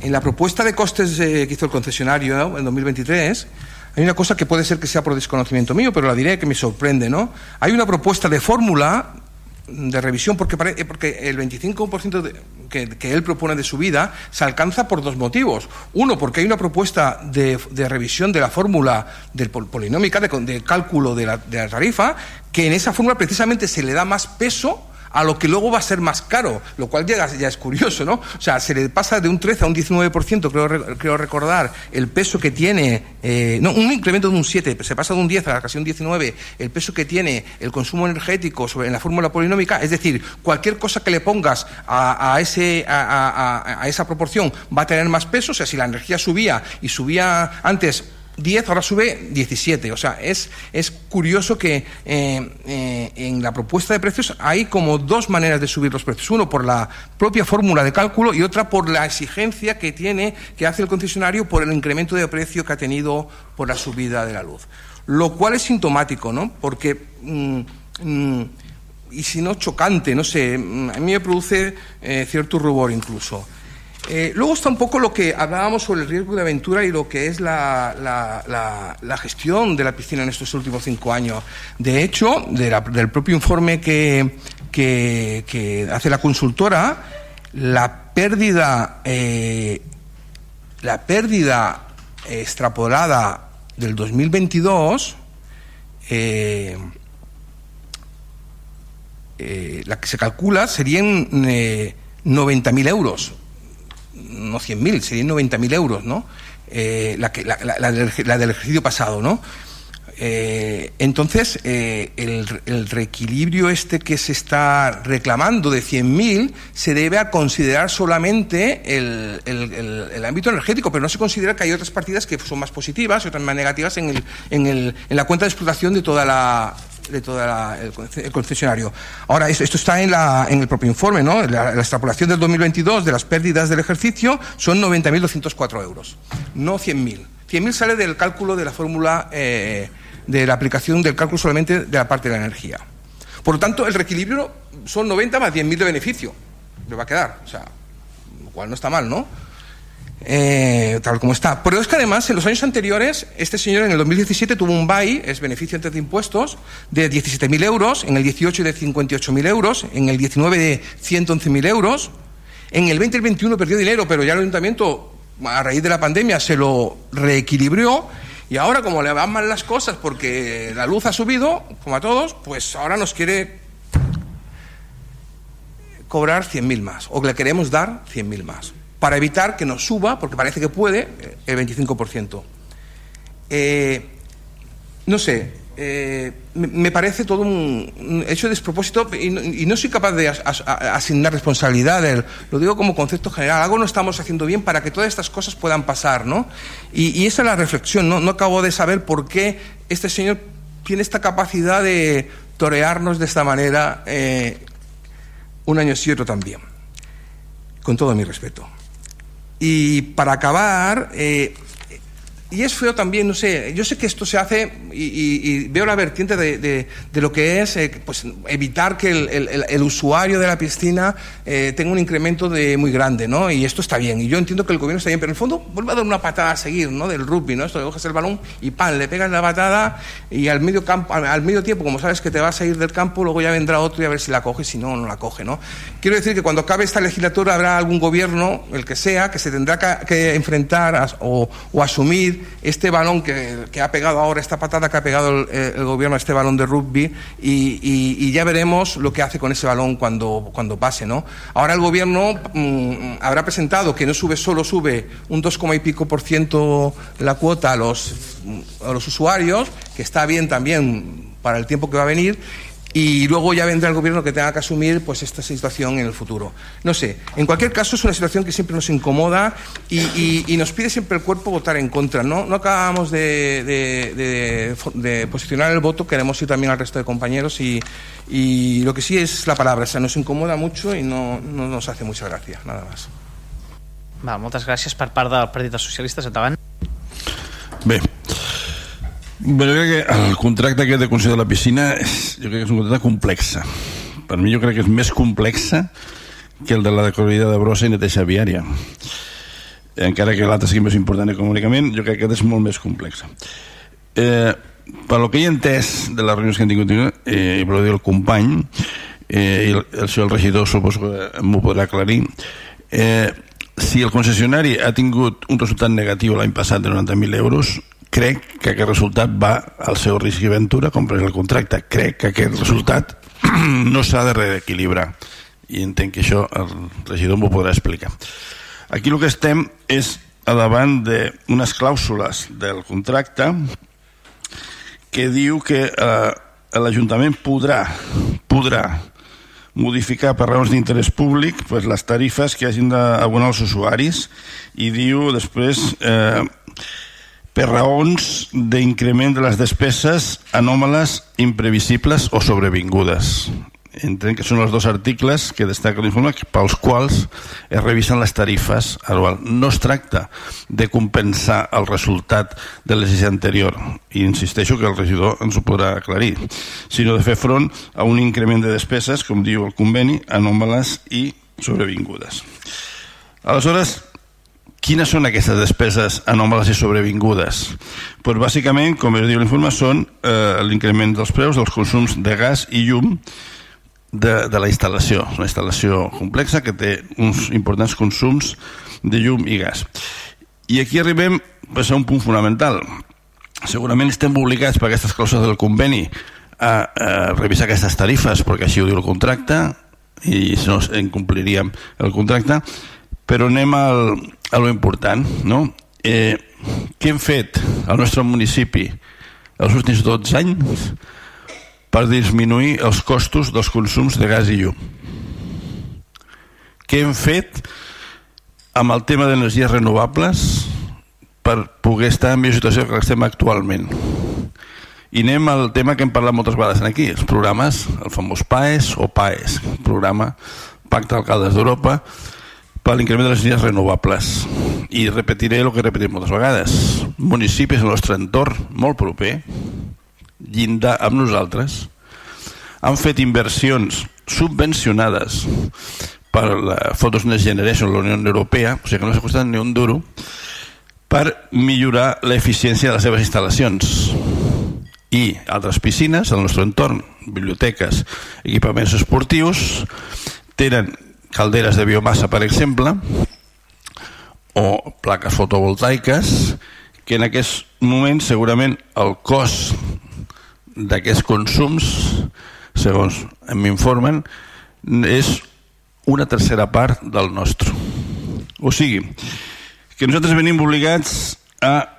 En la propuesta de costes eh, que hizo el concesionario ¿no? en 2023, hay una cosa que puede ser que sea por desconocimiento mío, pero la diré que me sorprende, ¿no? Hay una propuesta de fórmula de revisión porque, eh, porque el 25% de- que, que él propone de subida se alcanza por dos motivos. Uno, porque hay una propuesta de, de revisión de la fórmula del pol- polinómica, de, de cálculo la, de la tarifa, que en esa fórmula precisamente se le da más peso a lo que luego va a ser más caro, lo cual ya, ya es curioso, ¿no? O sea, se le pasa de un 13 a un 19%, creo, re- creo recordar, el peso que tiene, eh, no, un incremento de un 7, se pasa de un 10 a casi un 19, el peso que tiene el consumo energético sobre, en la fórmula polinómica, es decir, cualquier cosa que le pongas a, ese, a- a esa proporción va a tener más peso, o sea, si la energía subía y subía antes 10, ahora sube 17. O sea, es, es curioso que eh, eh, en la propuesta de precios hay como dos maneras de subir los precios. Uno por la propia fórmula de cálculo y otra por la exigencia que tiene, que hace el concesionario por el incremento de precio que ha tenido por la subida de la luz. Lo cual es sintomático, ¿no? Porque. mm, mm, y si no chocante, no sé, mm, a mí me produce eh, cierto rubor incluso. Eh, luego está un poco lo que hablábamos sobre el riesgo de aventura y lo que es la, la- gestión de la piscina en estos últimos cinco años. De hecho, del propio informe que, que- hace la consultora, la pérdida, eh, la pérdida extrapolada del 2022 eh, eh, la que se calcula serían eh, 90.000 euros no 100.000, serían 90.000 euros, ¿no? Eh, la, que, la, la- la del, la del ejercicio pasado, ¿no? Eh, entonces, eh, el, el reequilibrio este que se está reclamando de 100.000 se debe a considerar solamente el, el- ámbito energético, pero no se considera que hay otras partidas que son más positivas y otras más negativas en, el- en el- en la cuenta de explotación de toda la de toda la- el, conce- el concesionario. Ahora, esto, está en, la, en el propio informe, ¿no? La, la extrapolación del 2022 de las pérdidas del ejercicio son 90.204 euros, no 100.000. 100.000 sale del cálculo de la fórmula, eh, de la aplicación del cálculo solamente de la parte de la energía. Por lo tanto, el reequilibrio son 90 más 10.000 de beneficio. Le va a quedar, o sea, lo cual no está mal, ¿no? Eh, tal como está. Pero es que además, en los años anteriores, este señor en el 2017 tuvo un BAI, es beneficio antes de impuestos, de 17.000 euros, en el 18 de 58.000 euros, en el 19 de 111.000 euros, en el 20 y el 21 perdió dinero, pero ya el ayuntamiento, a raíz de la pandemia, se lo reequilibrió. Y ahora, como le van mal las cosas porque la luz ha subido, como a todos, pues ahora nos quiere cobrar 100.000 más, o le queremos dar 100.000 más, para evitar que nos suba, porque parece que puede, eh, el 25%. Eh, no sé, eh, me, parece todo un, hecho de despropósito y no, soy capaz de as- asignar responsabilidades, lo digo como concepto general, algo no estamos haciendo bien para que todas estas cosas puedan pasar, ¿no? Y, y esa es la reflexión, ¿no? No acabo de saber por qué este señor tiene esta capacidad de torearnos de esta manera eh, un año y otro también, con todo mi respeto. Y para acabar, eh, y es feo también, no sé, yo sé que esto se hace y, y- veo la vertiente de, de- lo que es eh, pues, evitar que el, el- usuario de la piscina eh, tenga un incremento de muy grande, ¿no? Y esto está bien, y yo entiendo que el gobierno está bien, pero en el fondo vuelve a dar una patada a seguir, ¿no? Del rugby, ¿no? Esto que coges el balón y ¡pam! le pegas la patada y al medio, campo, al, medio tiempo, como sabes que te vas a ir del campo, luego ya vendrá otro y a ver si la coge, si no, no la coge, ¿no? Quiero decir que cuando acabe esta legislatura habrá algún gobierno, el que sea, que se tendrá que, enfrentar o, o asumir este balón que, ha pegado ahora, esta patada que ha pegado el, eh, gobierno a este balón de rugby y ya veremos lo que hace con ese balón cuando, cuando pase, ¿no? Ahora el gobierno mm, habrá presentado que no sube solo sube un 2, y pico por ciento la cuota a los, a los usuarios, que está bien también para el tiempo que va a venir, y luego ya vendrá el gobierno que tenga que asumir pues esta situación en el futuro. No sé, en cualquier caso es una situación que siempre nos incomoda y, y- y nos pide siempre el cuerpo votar en contra. No, no acabamos de, de- de- de posicionar el voto, queremos ir también al resto de compañeros y, y lo que sí es la palabra, o sea, nos incomoda mucho y no, no nos hace mucha gracia, nada más. Va, moltes gràcies per part del Partit dels Socialistes. Endavant. Bé, Bé, jo crec que el contracte aquest de concessió de la piscina jo crec que és un contracte complex. Per mi jo crec que és més complex que el de la corrida de brossa i neteja viària. Encara que l'altre sigui més important econòmicament, jo crec que aquest és molt més complex. Eh, per lo que he entès de les reunions que han tingut eh, i per dir el company eh, i el, el senyor regidor suposo que m'ho podrà aclarir eh, si el concessionari ha tingut un resultat negatiu l'any passat de 90.000 euros crec que aquest resultat va al seu risc i ventura com per el contracte. Crec que aquest resultat no s'ha de reequilibrar. I entenc que això el regidor m'ho podrà explicar. Aquí el que estem és a davant d'unes clàusules del contracte que diu que eh, l'Ajuntament podrà podrà modificar per raons d'interès públic pues, les tarifes que hagin d'abonar els usuaris i diu després eh, per raons d'increment de les despeses anòmales, imprevisibles o sobrevingudes. Entenc que són els dos articles que destaca l'informe pels quals es revisen les tarifes. No es tracta de compensar el resultat de l'exercici anterior i insisteixo que el regidor ens ho podrà aclarir, sinó de fer front a un increment de despeses, com diu el conveni, anòmales i sobrevingudes. Aleshores, quines són aquestes despeses anòmales i sobrevingudes? Pues bàsicament, com es diu l'informe, són eh, l'increment dels preus dels consums de gas i llum de, de la instal·lació. Una instal·lació complexa que té uns importants consums de llum i gas. I aquí arribem pues, a un punt fonamental. Segurament estem obligats per aquestes clàusules del conveni a, a revisar aquestes tarifes, perquè així ho diu el contracte, i si no incompliríem el contracte, però anem al, a lo important, no? Eh, què hem fet al nostre municipi els últims 12 anys per disminuir els costos dels consums de gas i llum? Què hem fet amb el tema d'energies renovables per poder estar en millor situació que estem actualment? I anem al tema que hem parlat moltes vegades aquí, els programes, el famós PAES o PAES, programa Pacte d'Alcaldes d'Europa, per l'increment de les energies renovables. I repetiré el que he repetit moltes vegades. Municipis del nostre entorn, molt proper, llindar amb nosaltres, han fet inversions subvencionades per la Photos Next Generation, la Unió Europea, o sigui que no s'ha costat ni un duro, per millorar l'eficiència de les seves instal·lacions i altres piscines al nostre entorn, biblioteques, equipaments esportius, tenen calderes de biomassa, per exemple, o plaques fotovoltaiques, que en aquest moment segurament el cost d'aquests consums, segons m'informen, és una tercera part del nostre. O sigui, que nosaltres venim obligats a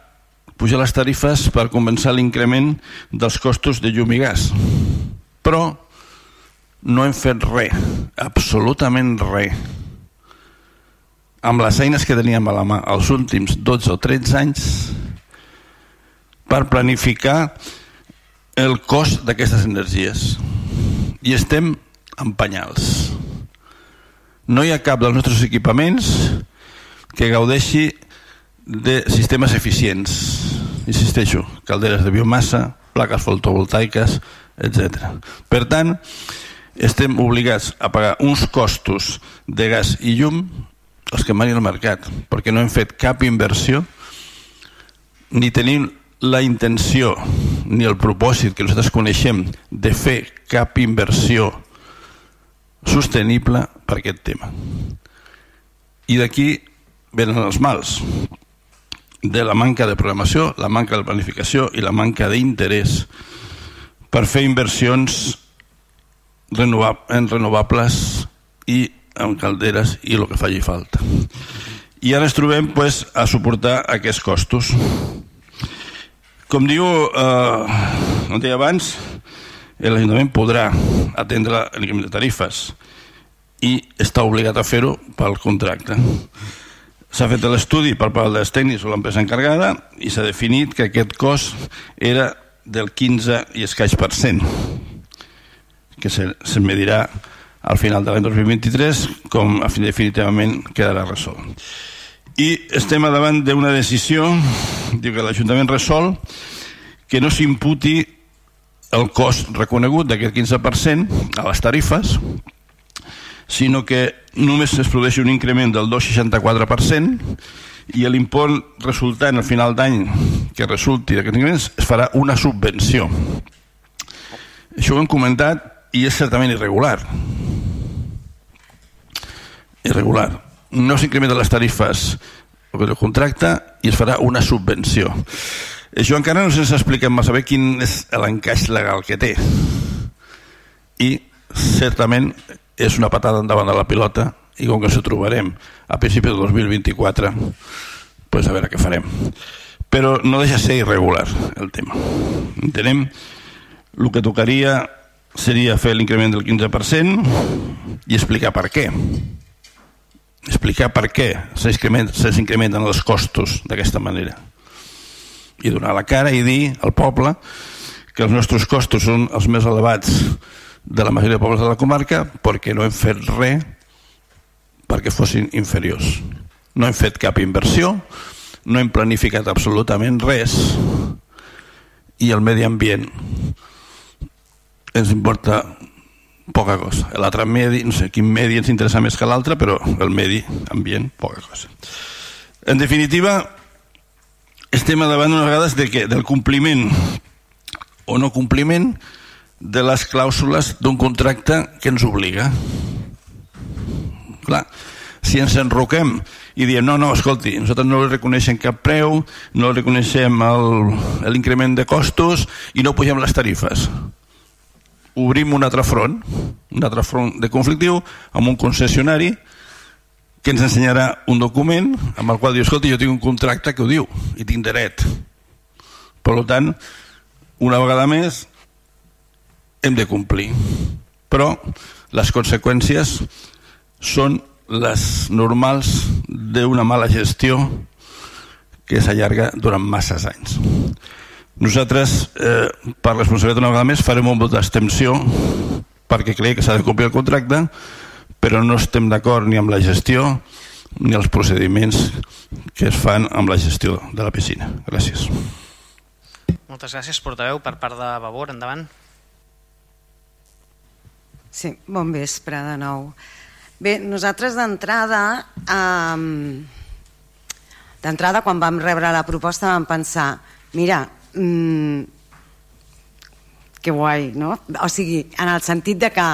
pujar les tarifes per compensar l'increment dels costos de llum i gas. Però no hem fet res, absolutament res, amb les eines que teníem a la mà els últims 12 o 13 anys per planificar el cost d'aquestes energies. I estem en penyals. No hi ha cap dels nostres equipaments que gaudeixi de sistemes eficients. Insisteixo, calderes de biomassa, plaques fotovoltaiques, etc. Per tant, estem obligats a pagar uns costos de gas i llum els que mani el mercat, perquè no hem fet cap inversió ni tenim la intenció ni el propòsit que nosaltres coneixem de fer cap inversió sostenible per aquest tema. I d'aquí venen els mals de la manca de programació, la manca de planificació i la manca d'interès per fer inversions en renovables i en calderes i el que faci falta. I ara ens trobem pues, a suportar aquests costos. Com diu, eh, com deia abans, l'Ajuntament podrà atendre l'increment de tarifes i està obligat a fer-ho pel contracte. S'ha fet l'estudi per part dels tècnics o l'empresa encarregada i s'ha definit que aquest cost era del 15 i escaig per cent que se, se medirà al final de l'any 2023 com definitivament quedarà resolt. I estem davant d'una decisió, diu que l'Ajuntament resol, que no s'imputi el cost reconegut d'aquest 15% a les tarifes, sinó que només es produeix un increment del 2,64% i l'import resultant al final d'any que resulti d'aquest increment es farà una subvenció. Això ho hem comentat i és certament irregular. Irregular. No s'incrementen les tarifes el contracte i es farà una subvenció. Això encara no se'ns explica massa bé quin és l'encaix legal que té. I certament és una patada endavant de la pilota i com que ens trobarem a principi de 2024 pues a veure què farem però no deixa ser irregular el tema entenem el que tocaria seria fer l'increment del 15% i explicar per què explicar per què s'incrementen els costos d'aquesta manera i donar la cara i dir al poble que els nostres costos són els més elevats de la majoria de pobles de la comarca perquè no hem fet res perquè fossin inferiors. No hem fet cap inversió, no hem planificat absolutament res i el medi ambient ens importa poca cosa. L'altre medi, no sé quin medi ens interessa més que l'altre, però el medi ambient, poca cosa. En definitiva, estem davant unes vegades de que, del compliment o no compliment de les clàusules d'un contracte que ens obliga. Clar, si ens enroquem i diem no, no, escolti, nosaltres no reconeixem cap preu, no reconeixem l'increment de costos i no pugem les tarifes. Obrim un altre front, un altre front de conflictiu amb un concessionari que ens ensenyarà un document amb el qual diu, escolti, jo tinc un contracte que ho diu i tinc dret. Per tant, una vegada més, hem de complir. Però les conseqüències són les normals d'una mala gestió que s'allarga durant masses anys. Nosaltres, eh, per responsabilitat una vegada més, farem un vot d'extensió perquè creiem que s'ha de complir el contracte, però no estem d'acord ni amb la gestió ni els procediments que es fan amb la gestió de la piscina. Gràcies. Moltes gràcies, portaveu. Per part de Vavor, endavant. Sí, bon vespre de nou. Bé, nosaltres d'entrada, um, d'entrada quan vam rebre la proposta vam pensar, mira, mm, que guai, no? O sigui, en el sentit de que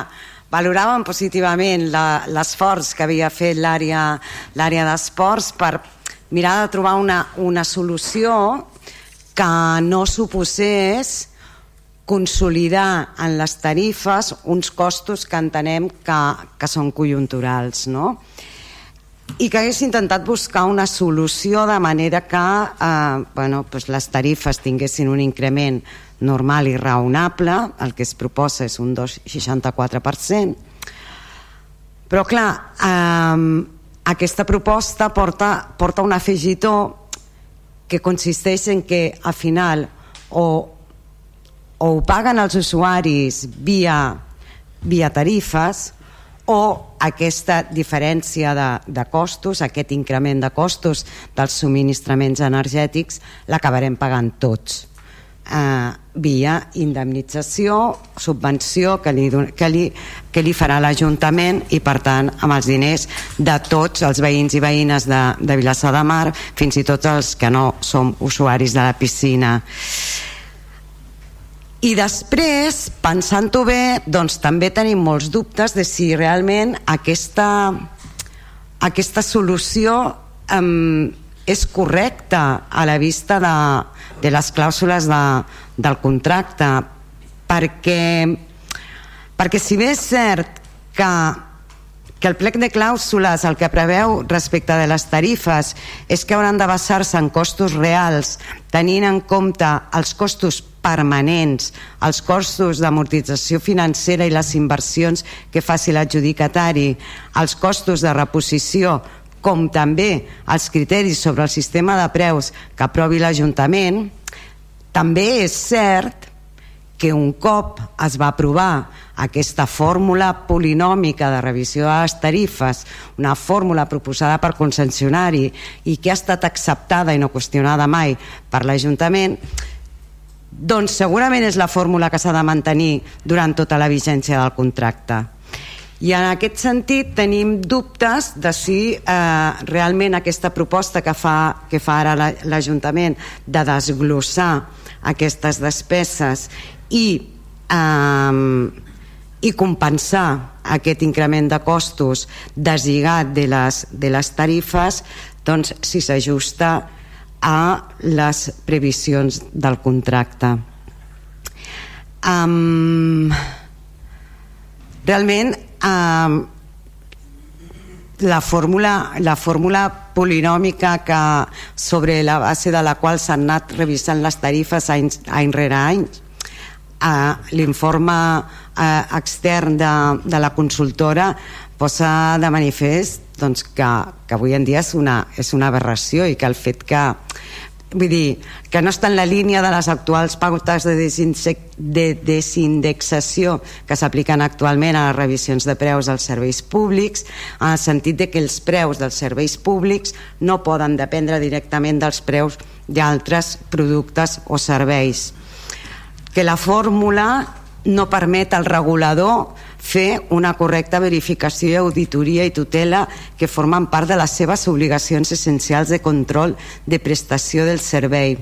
valoràvem positivament l'esforç que havia fet l'àrea d'esports per mirar de trobar una, una solució que no suposés consolidar en les tarifes uns costos que entenem que, que són conjunturals no? I que hagués intentat buscar una solució de manera que eh, bueno, doncs les tarifes tinguessin un increment normal i raonable, el que es proposa és un 2,64%, però clar, eh, aquesta proposta porta, porta un afegitó que consisteix en que al final o o ho paguen els usuaris via, via tarifes o aquesta diferència de, de costos, aquest increment de costos dels subministraments energètics l'acabarem pagant tots. Eh, via indemnització, subvenció que li, que li, que li farà l'Ajuntament i per tant amb els diners de tots els veïns i veïnes de, de Vilassar de Mar fins i tot els que no som usuaris de la piscina i després, pensant-ho bé, doncs també tenim molts dubtes de si realment aquesta, aquesta solució um, és correcta a la vista de, de les clàusules de, del contracte. Perquè, perquè si bé és cert que, que el plec de clàusules el que preveu respecte de les tarifes és que hauran de basar-se en costos reals tenint en compte els costos permanents, els costos d'amortització financera i les inversions que faci l'adjudicatari, els costos de reposició, com també els criteris sobre el sistema de preus que aprovi l'Ajuntament, també és cert que un cop es va aprovar aquesta fórmula polinòmica de revisió de les tarifes, una fórmula proposada per concessionari i que ha estat acceptada i no qüestionada mai per l'Ajuntament, doncs segurament és la fórmula que s'ha de mantenir durant tota la vigència del contracte. I en aquest sentit tenim dubtes de si eh, realment aquesta proposta que fa, que fa ara l'Ajuntament de desglossar aquestes despeses i, eh, i compensar aquest increment de costos deslligat de les, de les tarifes doncs si s'ajusta a les previsions del contracte. Um, realment um, la fórmula, la fórmula polinòmica que, sobre la base de la qual s'han anat revisant les tarifes any, any rere any uh, l'informe uh, extern de, de la consultora posa de manifest doncs, que, que avui en dia és una, és una aberració i que el fet que vull dir, que no està en la línia de les actuals pautes de, de desindexació que s'apliquen actualment a les revisions de preus dels serveis públics, en el sentit de que els preus dels serveis públics no poden dependre directament dels preus d'altres productes o serveis. Que la fórmula no permet al regulador fer una correcta verificació, auditoria i tutela que formen part de les seves obligacions essencials de control de prestació del servei.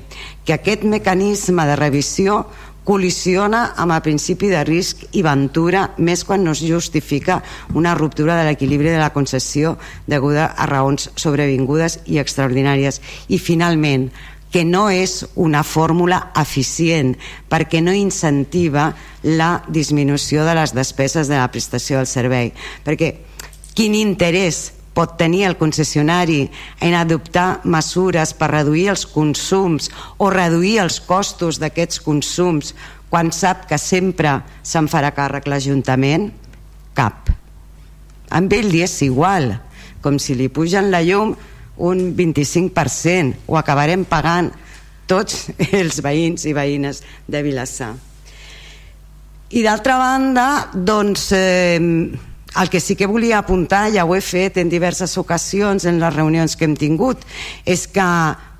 Que aquest mecanisme de revisió col·lisiona amb el principi de risc i ventura més quan no es justifica una ruptura de l'equilibri de la concessió deguda a raons sobrevingudes i extraordinàries. I finalment, que no és una fórmula eficient perquè no incentiva la disminució de les despeses de la prestació del servei perquè quin interès pot tenir el concessionari en adoptar mesures per reduir els consums o reduir els costos d'aquests consums quan sap que sempre se'n farà càrrec l'Ajuntament? Cap. Amb ell li és igual, com si li pugen la llum un 25%, ho acabarem pagant tots els veïns i veïnes de Vilassar. I d'altra banda, doncs, eh, el que sí que volia apuntar, ja ho he fet en diverses ocasions en les reunions que hem tingut, és que,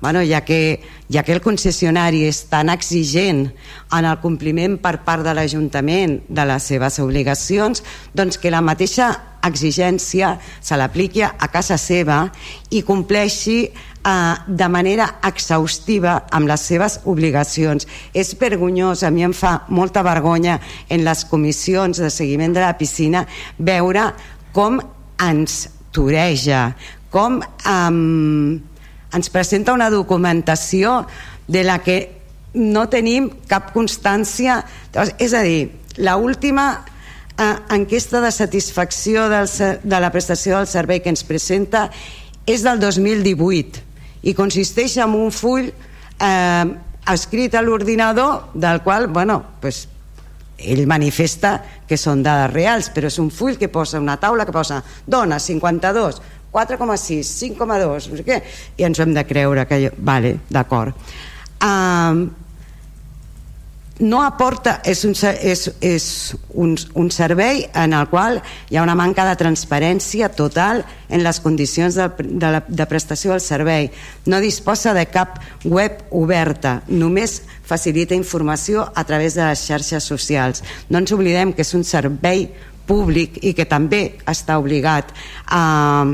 bueno, ja que, ja que el concessionari és tan exigent en el compliment per part de l'Ajuntament de les seves obligacions, doncs que la mateixa exigència se l'apliqui a casa seva i compleixi eh, de manera exhaustiva amb les seves obligacions. És vergonyós, a mi em fa molta vergonya en les comissions de seguiment de la piscina veure com ens toreja, com eh, ens presenta una documentació de la que no tenim cap constància. És a dir, l'última última eh, enquesta de satisfacció del, de la prestació del servei que ens presenta és del 2018 i consisteix en un full eh, escrit a l'ordinador del qual, bueno, pues, ell manifesta que són dades reals, però és un full que posa una taula que posa dona 52, 4,6, 5,2, no sé què, i ens ho hem de creure que, vale, d'acord. Um, no aporta, és, un, és, és un, un servei en el qual hi ha una manca de transparència total en les condicions de, de, la, de prestació del servei. No disposa de cap web oberta, només facilita informació a través de les xarxes socials. No ens oblidem que és un servei públic i que també està obligat a,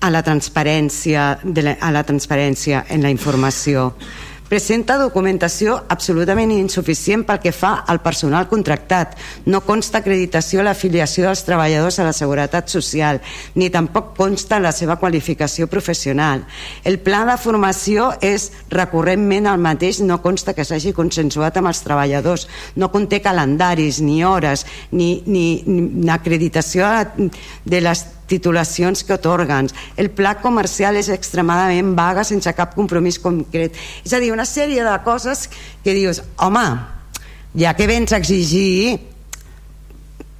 a la transparència, de la, a la transparència en la informació presenta documentació absolutament insuficient pel que fa al personal contractat. No consta acreditació a l'afiliació dels treballadors a la Seguretat Social, ni tampoc consta la seva qualificació professional. El pla de formació és recurrentment el mateix, no consta que s'hagi consensuat amb els treballadors, no conté calendaris, ni hores, ni, ni, ni acreditació de les titulacions que otorguen. El pla comercial és extremadament vaga sense cap compromís concret. És a dir, una sèrie de coses que dius, home, ja que vens a exigir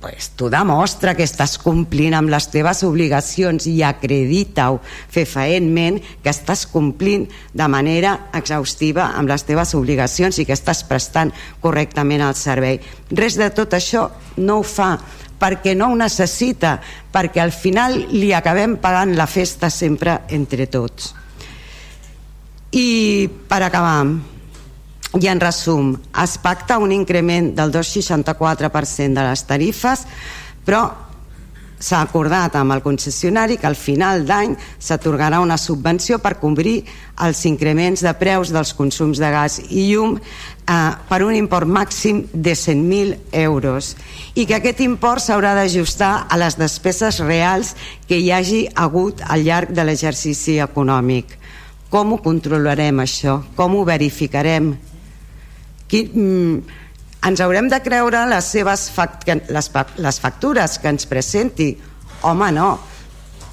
pues, tu demostra que estàs complint amb les teves obligacions i acredita-ho fefaentment que estàs complint de manera exhaustiva amb les teves obligacions i que estàs prestant correctament el servei. Res de tot això no ho fa perquè no ho necessita, perquè al final li acabem pagant la festa sempre entre tots. I per acabar, i en resum, es pacta un increment del 2,64% de les tarifes, però s'ha acordat amb el concessionari que al final d'any s'atorgarà una subvenció per cobrir els increments de preus dels consums de gas i llum eh, per un import màxim de 100.000 euros i que aquest import s'haurà d'ajustar a les despeses reals que hi hagi hagut al llarg de l'exercici econòmic. Com ho controlarem això? Com ho verificarem? Qui, mm, ens haurem de creure les seves fact les, les factures que ens presenti. Home no.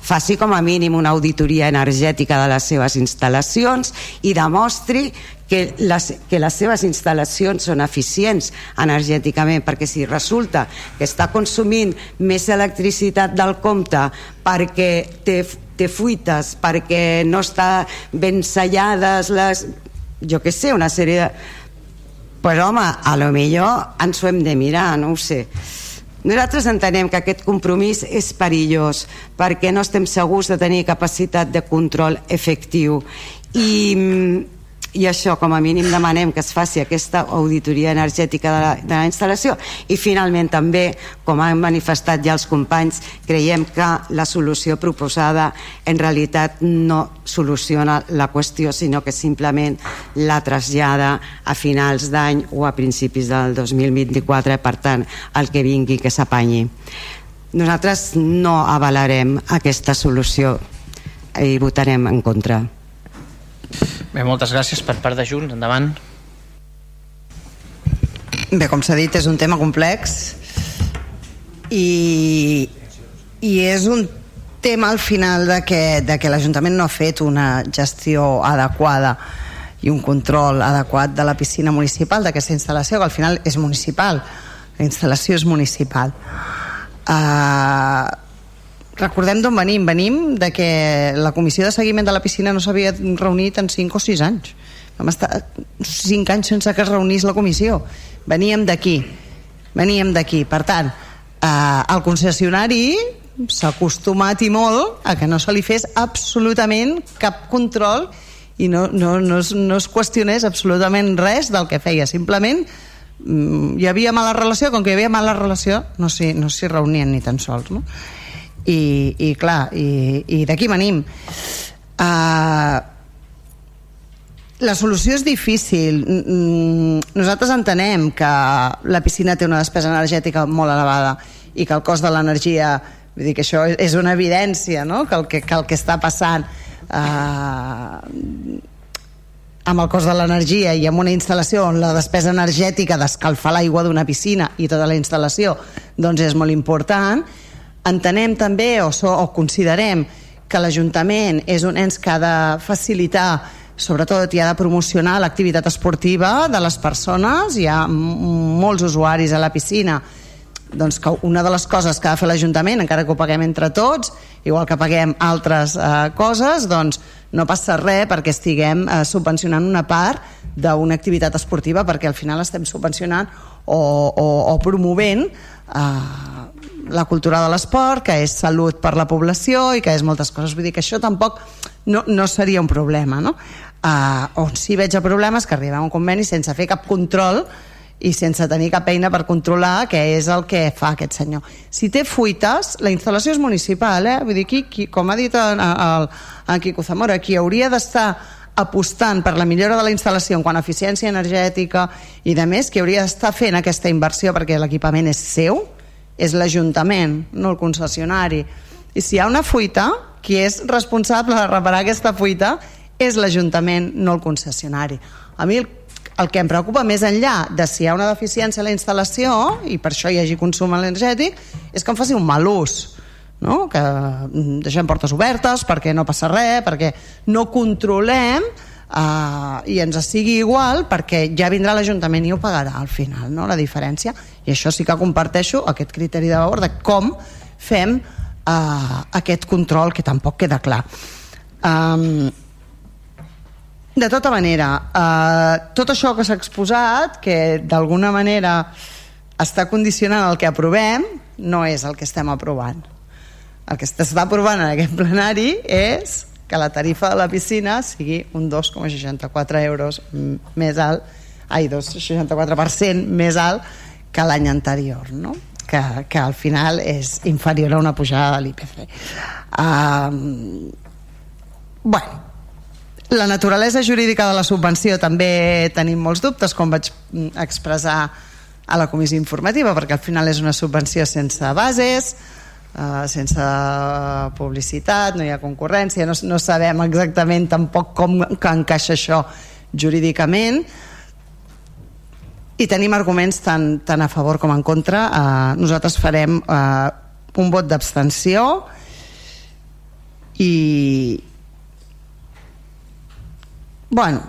Faci com a mínim una auditoria energètica de les seves instal·lacions i demostri que les, que les seves instal·lacions són eficients energèticament, perquè si resulta que està consumint més electricitat del compte perquè té, té fuites, perquè no està ben sellades les, jo que sé, una sèrie de, pues home, a lo millor ens ho hem de mirar, no ho sé. Nosaltres entenem que aquest compromís és perillós perquè no estem segurs de tenir capacitat de control efectiu i i això com a mínim demanem que es faci aquesta auditoria energètica de la, de la instal·lació. I finalment també com han manifestat ja els companys creiem que la solució proposada en realitat no soluciona la qüestió sinó que simplement la trasllada a finals d'any o a principis del 2024 per tant el que vingui que s'apanyi. Nosaltres no avalarem aquesta solució i votarem en contra Bé, moltes gràcies per part de Junts. Endavant. Bé, com s'ha dit, és un tema complex i, i és un tema al final de que, de que l'Ajuntament no ha fet una gestió adequada i un control adequat de la piscina municipal, d'aquesta instal·lació, que al final és municipal, la instal·lació és municipal. Uh, recordem d'on venim. Venim de que la comissió de seguiment de la piscina no s'havia reunit en 5 o 6 anys. Vam estar 5 anys sense que es reunís la comissió. Veníem d'aquí. Veníem d'aquí. Per tant, eh, el concessionari s'ha acostumat i molt a que no se li fes absolutament cap control i no, no, no, es, no es qüestionés absolutament res del que feia. Simplement mm, hi havia mala relació, com que hi havia mala relació no s'hi no reunien ni tan sols. No? I, i clar, i, i d'aquí venim uh, la solució és difícil nosaltres entenem que la piscina té una despesa energètica molt elevada i que el cost de l'energia vull dir que això és una evidència no? que, el que, que el que està passant eh, amb el cost de l'energia i amb una instal·lació on la despesa energètica d'escalfar l'aigua d'una piscina i tota la instal·lació doncs és molt important Entenem també o, so, o considerem que l'Ajuntament és un ens que ha de facilitar sobretot i ha de promocionar l'activitat esportiva de les persones, hi ha molts usuaris a la piscina. Doncs que una de les coses que ha de fer l'Ajuntament, encara que ho paguem entre tots, igual que paguem altres eh, coses, doncs no passa res perquè estiguem eh, subvencionant una part d'una activitat esportiva perquè al final estem subvencionant o, o, o promovent eh, la cultura de l'esport, que és salut per la població i que és moltes coses. Vull dir que això tampoc no, no seria un problema, no? Uh, on sí veig el problema és que arribem a un conveni sense fer cap control i sense tenir cap eina per controlar què és el que fa aquest senyor. Si té fuites, la instal·lació és municipal, eh? Vull dir, aquí, qui, com ha dit el, el, en Quico Zamora, qui hauria d'estar apostant per la millora de la instal·lació en quant a eficiència energètica i de més, qui hauria d'estar fent aquesta inversió perquè l'equipament és seu, és l'Ajuntament, no el concessionari. I si hi ha una fuita, qui és responsable de reparar aquesta fuita és l'Ajuntament, no el concessionari. A mi el, el que em preocupa més enllà de si hi ha una deficiència a la instal·lació, i per això hi hagi consum energètic, és que em faci un mal ús no? que deixem portes obertes perquè no passa res, perquè no controlem uh, i ens sigui igual perquè ja vindrà l'Ajuntament i ho pagarà al final, no? la diferència i això sí que comparteixo aquest criteri de valor de com fem uh, aquest control que tampoc queda clar. Um, de tota manera uh, tot això que s'ha exposat que d'alguna manera està condicionant el que aprovem no és el que estem aprovant. El que s'està aprovant en aquest plenari és que la tarifa de la piscina sigui un 2,64 euros més alt, ai, 2,64% més alt que l'any anterior, no? Que, que al final és inferior a una pujada de l'IPC. Um, bueno, la naturalesa jurídica de la subvenció també tenim molts dubtes, com vaig expressar a la comissió informativa, perquè al final és una subvenció sense bases, Uh, sense publicitat, no hi ha concurrència, no, no sabem exactament tampoc com que encaixa això jurídicament i tenim arguments tant, tant a favor com en contra. Uh, nosaltres farem uh, un vot d'abstenció i bueno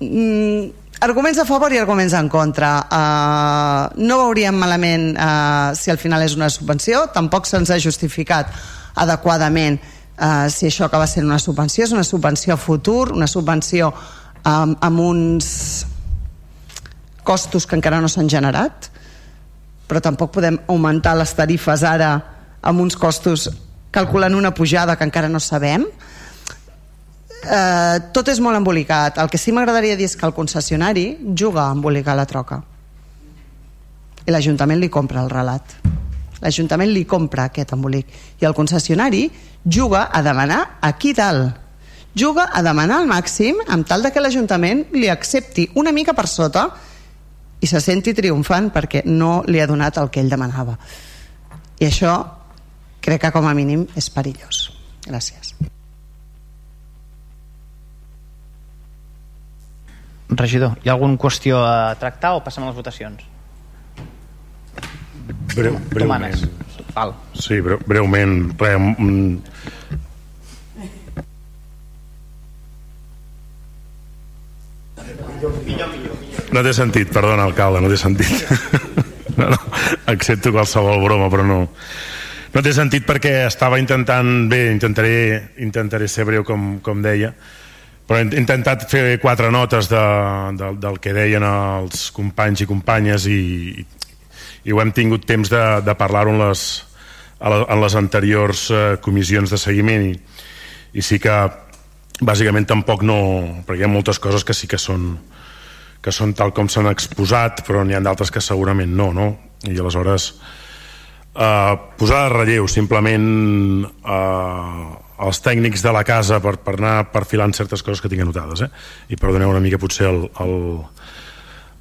mm, arguments a favor i arguments en contra. Uh, no veuríem malament uh, si al final és una subvenció. Tampoc se'ns ha justificat adequadament uh, si això acaba sent una subvenció. És una subvenció a futur una subvenció um, amb uns costos que encara no s'han generat però tampoc podem augmentar les tarifes ara amb uns costos calculant una pujada que encara no sabem eh, tot és molt embolicat. El que sí m'agradaria dir és que el concessionari juga a embolicar la troca. I l'Ajuntament li compra el relat. L'Ajuntament li compra aquest embolic. I el concessionari juga a demanar aquí dalt. Juga a demanar el màxim amb tal de que l'Ajuntament li accepti una mica per sota i se senti triomfant perquè no li ha donat el que ell demanava. I això crec que com a mínim és perillós. Gràcies. Regidor, hi ha alguna qüestió a tractar o passem a les votacions? Breu, breument. Val. Sí, breu, breument. Re, no té sentit, perdona, alcalde, no té sentit. No, no, accepto qualsevol broma, però no. No té sentit perquè estava intentant, bé, intentaré, intentaré ser breu com, com deia, però he intentat fer quatre notes de, de, del que deien els companys i companyes i, i ho hem tingut temps de, de parlar-ho en, les, en les anteriors eh, comissions de seguiment i, i sí que bàsicament tampoc no perquè hi ha moltes coses que sí que són que són tal com s'han exposat però n'hi ha d'altres que segurament no, no? i aleshores eh, posar de relleu simplement eh, els tècnics de la casa per, per anar perfilant certes coses que tinc anotades eh? i perdoneu una mica potser el, el,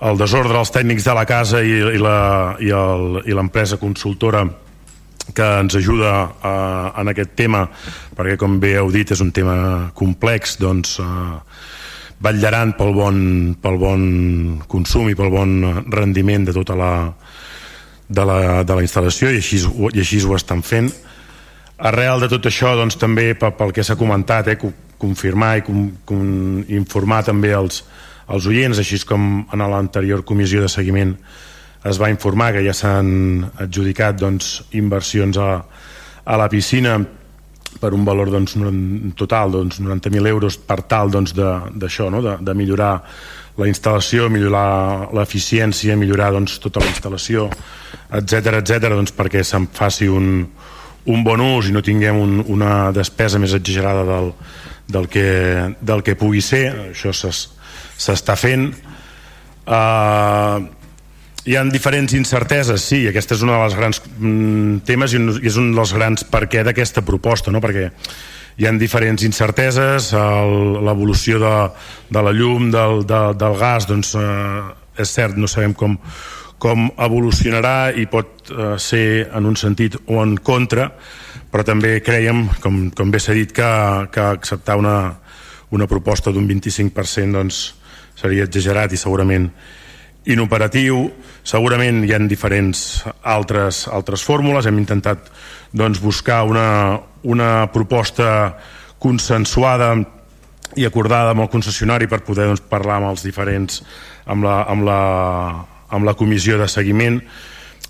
el desordre dels tècnics de la casa i, i l'empresa consultora que ens ajuda eh, en aquest tema perquè com bé heu dit és un tema complex doncs eh, vetllaran pel bon, pel bon consum i pel bon rendiment de tota la de la, de la instal·lació i així, i així ho estan fent. Arrel de tot això, doncs, també pel que s'ha comentat, eh, confirmar i com, com, informar també els, els oients, així com en l'anterior comissió de seguiment es va informar que ja s'han adjudicat doncs, inversions a, a la piscina per un valor doncs, total doncs, 90.000 euros per tal doncs, d'això, no? de, de millorar la instal·lació, millorar l'eficiència, millorar doncs, tota la instal·lació, etc etc doncs, perquè se'n faci un, un bon ús i no tinguem un, una despesa més exagerada del, del, que, del que pugui ser això s'està fent uh, hi han diferents incerteses, sí, aquesta és una de les grans mm, temes i, i és un dels grans per què d'aquesta proposta, no? perquè hi han diferents incerteses, l'evolució de, de la llum, del, de, del gas, doncs eh, és cert, no sabem com, com evolucionarà i pot eh, ser en un sentit o en contra, però també creiem, com, com bé s'ha dit, que, que acceptar una, una proposta d'un 25% doncs, seria exagerat i segurament inoperatiu. Segurament hi ha diferents altres, altres fórmules. Hem intentat doncs, buscar una, una proposta consensuada i acordada amb el concessionari per poder doncs, parlar amb els diferents amb la, amb la, amb la comissió de seguiment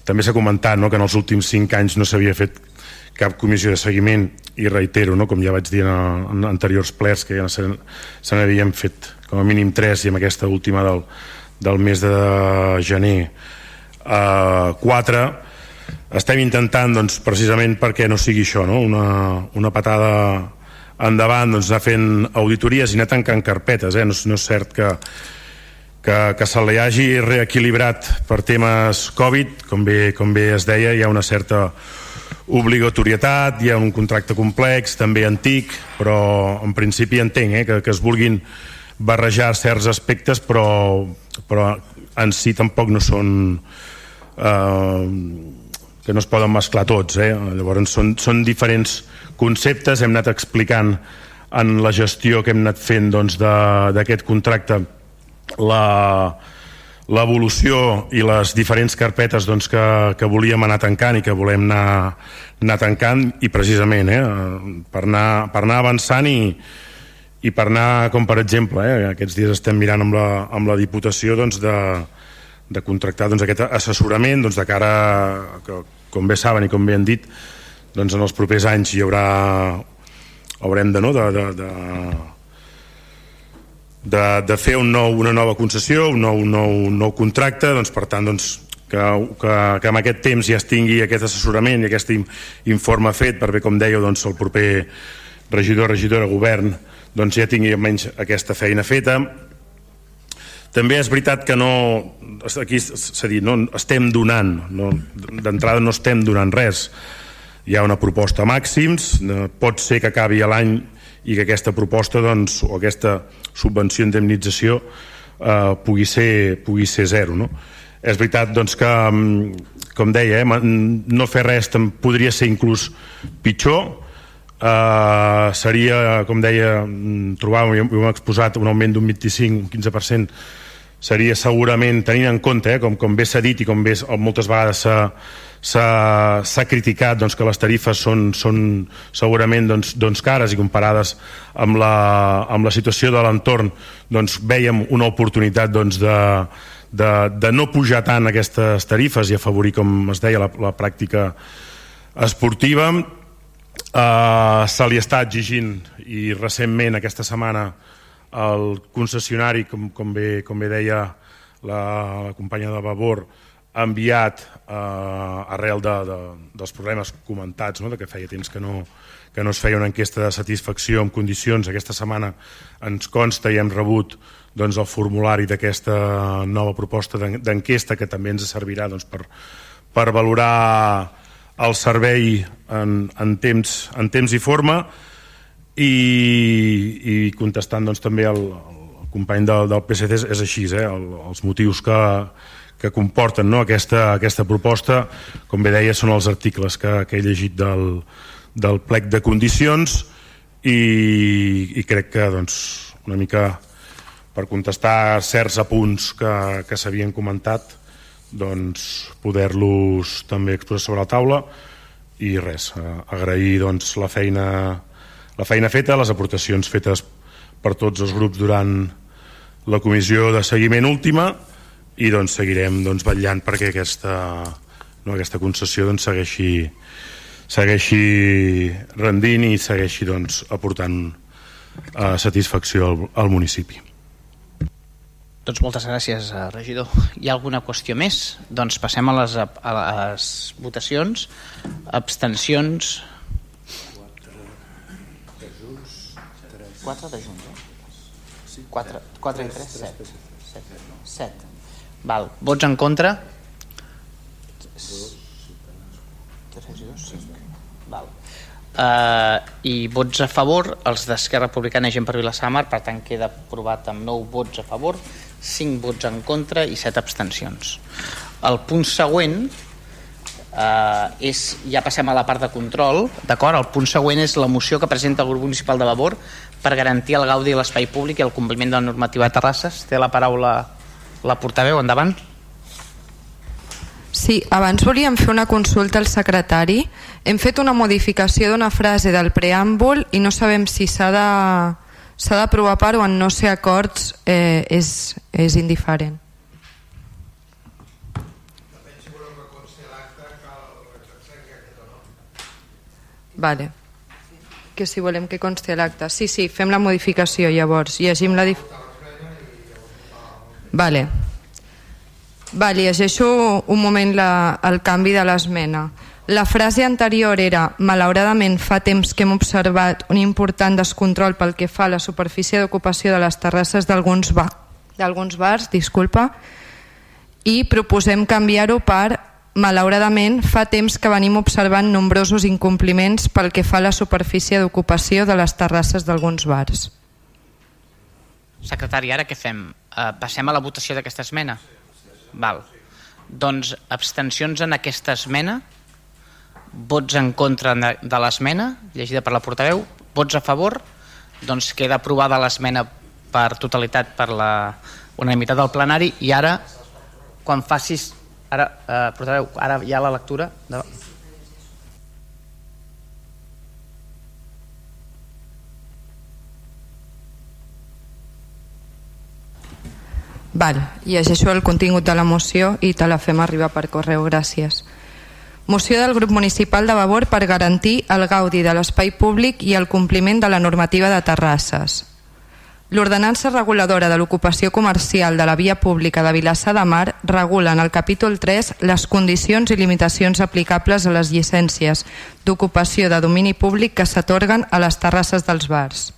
també s'ha comentat no, que en els últims 5 anys no s'havia fet cap comissió de seguiment i reitero, no, com ja vaig dir en, en anteriors plers que ja se n'havien fet com a mínim 3 i amb aquesta última del, del mes de gener eh, 4 estem intentant doncs, precisament perquè no sigui això no? una, una patada endavant doncs, anar fent auditories i anar tancant carpetes eh? no, no és cert que, que, que se li hagi reequilibrat per temes Covid com bé, com bé es deia hi ha una certa obligatorietat, hi ha un contracte complex, també antic, però en principi entenc eh, que, que es vulguin barrejar certs aspectes, però, però en si tampoc no són... Eh, que no es poden mesclar tots. Eh? Llavors són, són diferents conceptes, hem anat explicant en la gestió que hem anat fent doncs, d'aquest doncs, contracte la, l'evolució i les diferents carpetes doncs, que, que volíem anar tancant i que volem anar, anar tancant i precisament eh, per, anar, per anar avançant i, i per anar, com per exemple, eh, aquests dies estem mirant amb la, amb la Diputació doncs, de, de contractar doncs, aquest assessorament doncs, de cara, que, com bé saben i com bé han dit, doncs, en els propers anys hi haurà haurem de, no, de, de, de de, de fer un nou, una nova concessió, un nou, nou, nou contracte, doncs, per tant, doncs, que, que, que en aquest temps ja es tingui aquest assessorament i aquest informe fet per bé, com dèieu, doncs, el proper regidor, regidora, govern, doncs ja tingui almenys aquesta feina feta. També és veritat que no, aquí s'ha dit, no estem donant, no, d'entrada no estem donant res. Hi ha una proposta a màxims, pot ser que acabi l'any i que aquesta proposta doncs, o aquesta subvenció indemnització eh, pugui, ser, pugui ser zero. No? És veritat doncs, que, mm, com deia, eh, no fer res podria ser inclús pitjor, eh, seria, com deia, mm, trobar, ho hem exposat, un augment d'un 25, un 15%, seria segurament, tenint en compte, eh, com, com bé s'ha dit i com bé moltes vegades s'ha criticat doncs, que les tarifes són, són segurament doncs, doncs cares i comparades amb la, amb la situació de l'entorn doncs, veiem una oportunitat doncs, de, de, de no pujar tant aquestes tarifes i afavorir, com es deia, la, la pràctica esportiva. Uh, se li està exigint i recentment aquesta setmana el concessionari, com, com, bé, com bé deia la, la companya de Vavor, ha enviat eh, arrel de, de, dels problemes comentats, no? de que feia temps que no, que no es feia una enquesta de satisfacció en condicions. Aquesta setmana ens consta i hem rebut doncs, el formulari d'aquesta nova proposta d'enquesta que també ens servirà doncs, per, per valorar el servei en, en, temps, en temps i forma i, i contestant doncs, també el, el company del, del PSC és, és així, eh? el, els motius que, que comporten no, aquesta, aquesta proposta, com bé deia, són els articles que, que he llegit del, del plec de condicions i, i crec que doncs, una mica per contestar certs apunts que, que s'havien comentat doncs, poder-los també exposar sobre la taula i res, agrair doncs, la, feina, la feina feta, les aportacions fetes per tots els grups durant la comissió de seguiment última i doncs seguirem doncs, vetllant perquè aquesta, no, aquesta concessió doncs, segueixi, segueixi rendint i segueixi doncs, aportant eh, satisfacció al, al municipi. Doncs moltes gràcies, eh, regidor. Hi ha alguna qüestió més? Doncs passem a les, a les votacions. Abstencions... 4 de junts, eh? 4, 4 i 3, 7. 7. 7. Val. Vots en contra? Val. Uh, I vots a favor, els d'Esquerra Republicana i Gent per Vilassamar, per tant queda aprovat amb 9 vots a favor, 5 vots en contra i 7 abstencions. El punt següent uh, és, ja passem a la part de control, d'acord? El punt següent és la moció que presenta el grup municipal de Vavor per garantir el gaudi de l'espai públic i el compliment de la normativa de terrasses. Té la paraula la portaveu, endavant. Sí, abans volíem fer una consulta al secretari. Hem fet una modificació d'una frase del preàmbul i no sabem si s'ha de s'ha d'aprovar part o en no ser acords eh, és, és indiferent. Vale. Que si volem que consti l'acte. Sí, sí, fem la modificació llavors. Llegim la... Dif... Vale. Vale, llegeixo un moment la, el canvi de l'esmena. La frase anterior era malauradament fa temps que hem observat un important descontrol pel que fa a la superfície d'ocupació de les terrasses d'alguns ba bars, disculpa, i proposem canviar-ho per malauradament fa temps que venim observant nombrosos incompliments pel que fa a la superfície d'ocupació de les terrasses d'alguns bars. Secretari, ara què fem? Uh, passem a la votació d'aquesta esmena? Val. Doncs abstencions en aquesta esmena, vots en contra de l'esmena, llegida per la portaveu, vots a favor, doncs queda aprovada l'esmena per totalitat per la unanimitat del plenari. I ara, quan facis... Ara, eh, portaveu, ara hi ha la lectura? De... Val, llegeixo el contingut de la moció i te la fem arribar per correu, gràcies. Moció del grup municipal de Vavor per garantir el gaudi de l'espai públic i el compliment de la normativa de terrasses. L'ordenança reguladora de l'ocupació comercial de la via pública de Vilassar de Mar regula en el capítol 3 les condicions i limitacions aplicables a les llicències d'ocupació de domini públic que s'atorguen a les terrasses dels bars.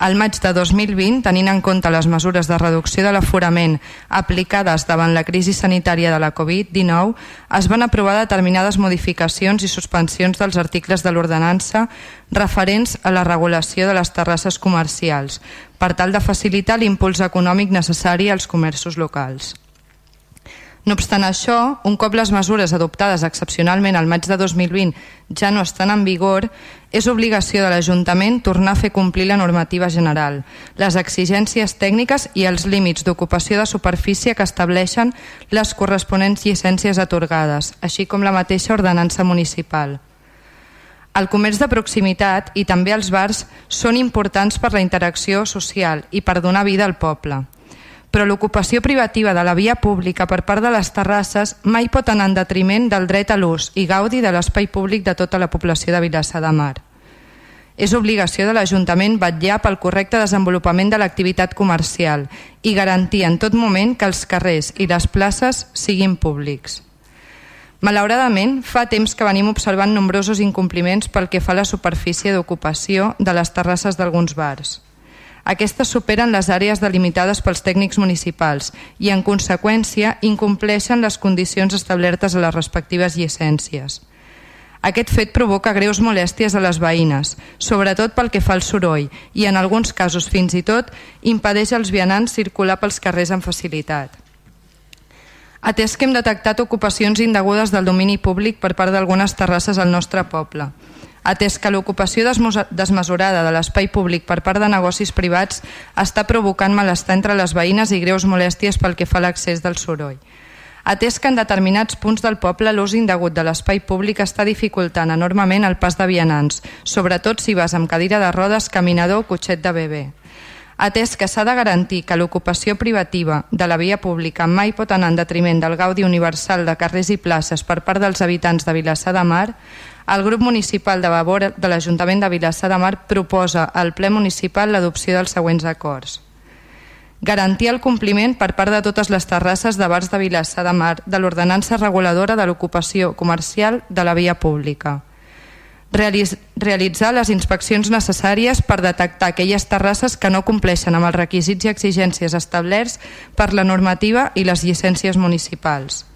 Al maig de 2020, tenint en compte les mesures de reducció de l'aforament aplicades davant la crisi sanitària de la Covid-19, es van aprovar determinades modificacions i suspensions dels articles de l'ordenança referents a la regulació de les terrasses comercials, per tal de facilitar l'impuls econòmic necessari als comerços locals. No obstant això, un cop les mesures adoptades excepcionalment al maig de 2020 ja no estan en vigor, és obligació de l'Ajuntament tornar a fer complir la normativa general, les exigències tècniques i els límits d'ocupació de superfície que estableixen les corresponents llicències atorgades, així com la mateixa ordenança municipal. El comerç de proximitat i també els bars són importants per la interacció social i per donar vida al poble però l'ocupació privativa de la via pública per part de les terrasses mai pot anar en detriment del dret a l'ús i gaudi de l'espai públic de tota la població de Vilassar de Mar. És obligació de l'Ajuntament vetllar pel correcte desenvolupament de l'activitat comercial i garantir en tot moment que els carrers i les places siguin públics. Malauradament, fa temps que venim observant nombrosos incompliments pel que fa a la superfície d'ocupació de les terrasses d'alguns bars. Aquestes superen les àrees delimitades pels tècnics municipals i, en conseqüència, incompleixen les condicions establertes a les respectives llicències. Aquest fet provoca greus molèsties a les veïnes, sobretot pel que fa al soroll, i en alguns casos fins i tot impedeix als vianants circular pels carrers amb facilitat. Atès que hem detectat ocupacions indegudes del domini públic per part d'algunes terrasses al nostre poble, atès que l'ocupació desmesurada de l'espai públic per part de negocis privats està provocant malestar entre les veïnes i greus molèsties pel que fa a l'accés del soroll. Atès que en determinats punts del poble l'ús indegut de l'espai públic està dificultant enormement el pas de vianants, sobretot si vas amb cadira de rodes, caminador o cotxet de bebè. Atès que s'ha de garantir que l'ocupació privativa de la via pública mai pot anar en detriment del gaudi universal de carrers i places per part dels habitants de Vilassar de Mar, el grup municipal de Vavor de l'Ajuntament de Vilassar de Mar proposa al ple municipal l'adopció dels següents acords. Garantir el compliment per part de totes les terrasses de bars de Vilassar de Mar de l'ordenança reguladora de l'ocupació comercial de la via pública. Realitzar les inspeccions necessàries per detectar aquelles terrasses que no compleixen amb els requisits i exigències establerts per la normativa i les llicències municipals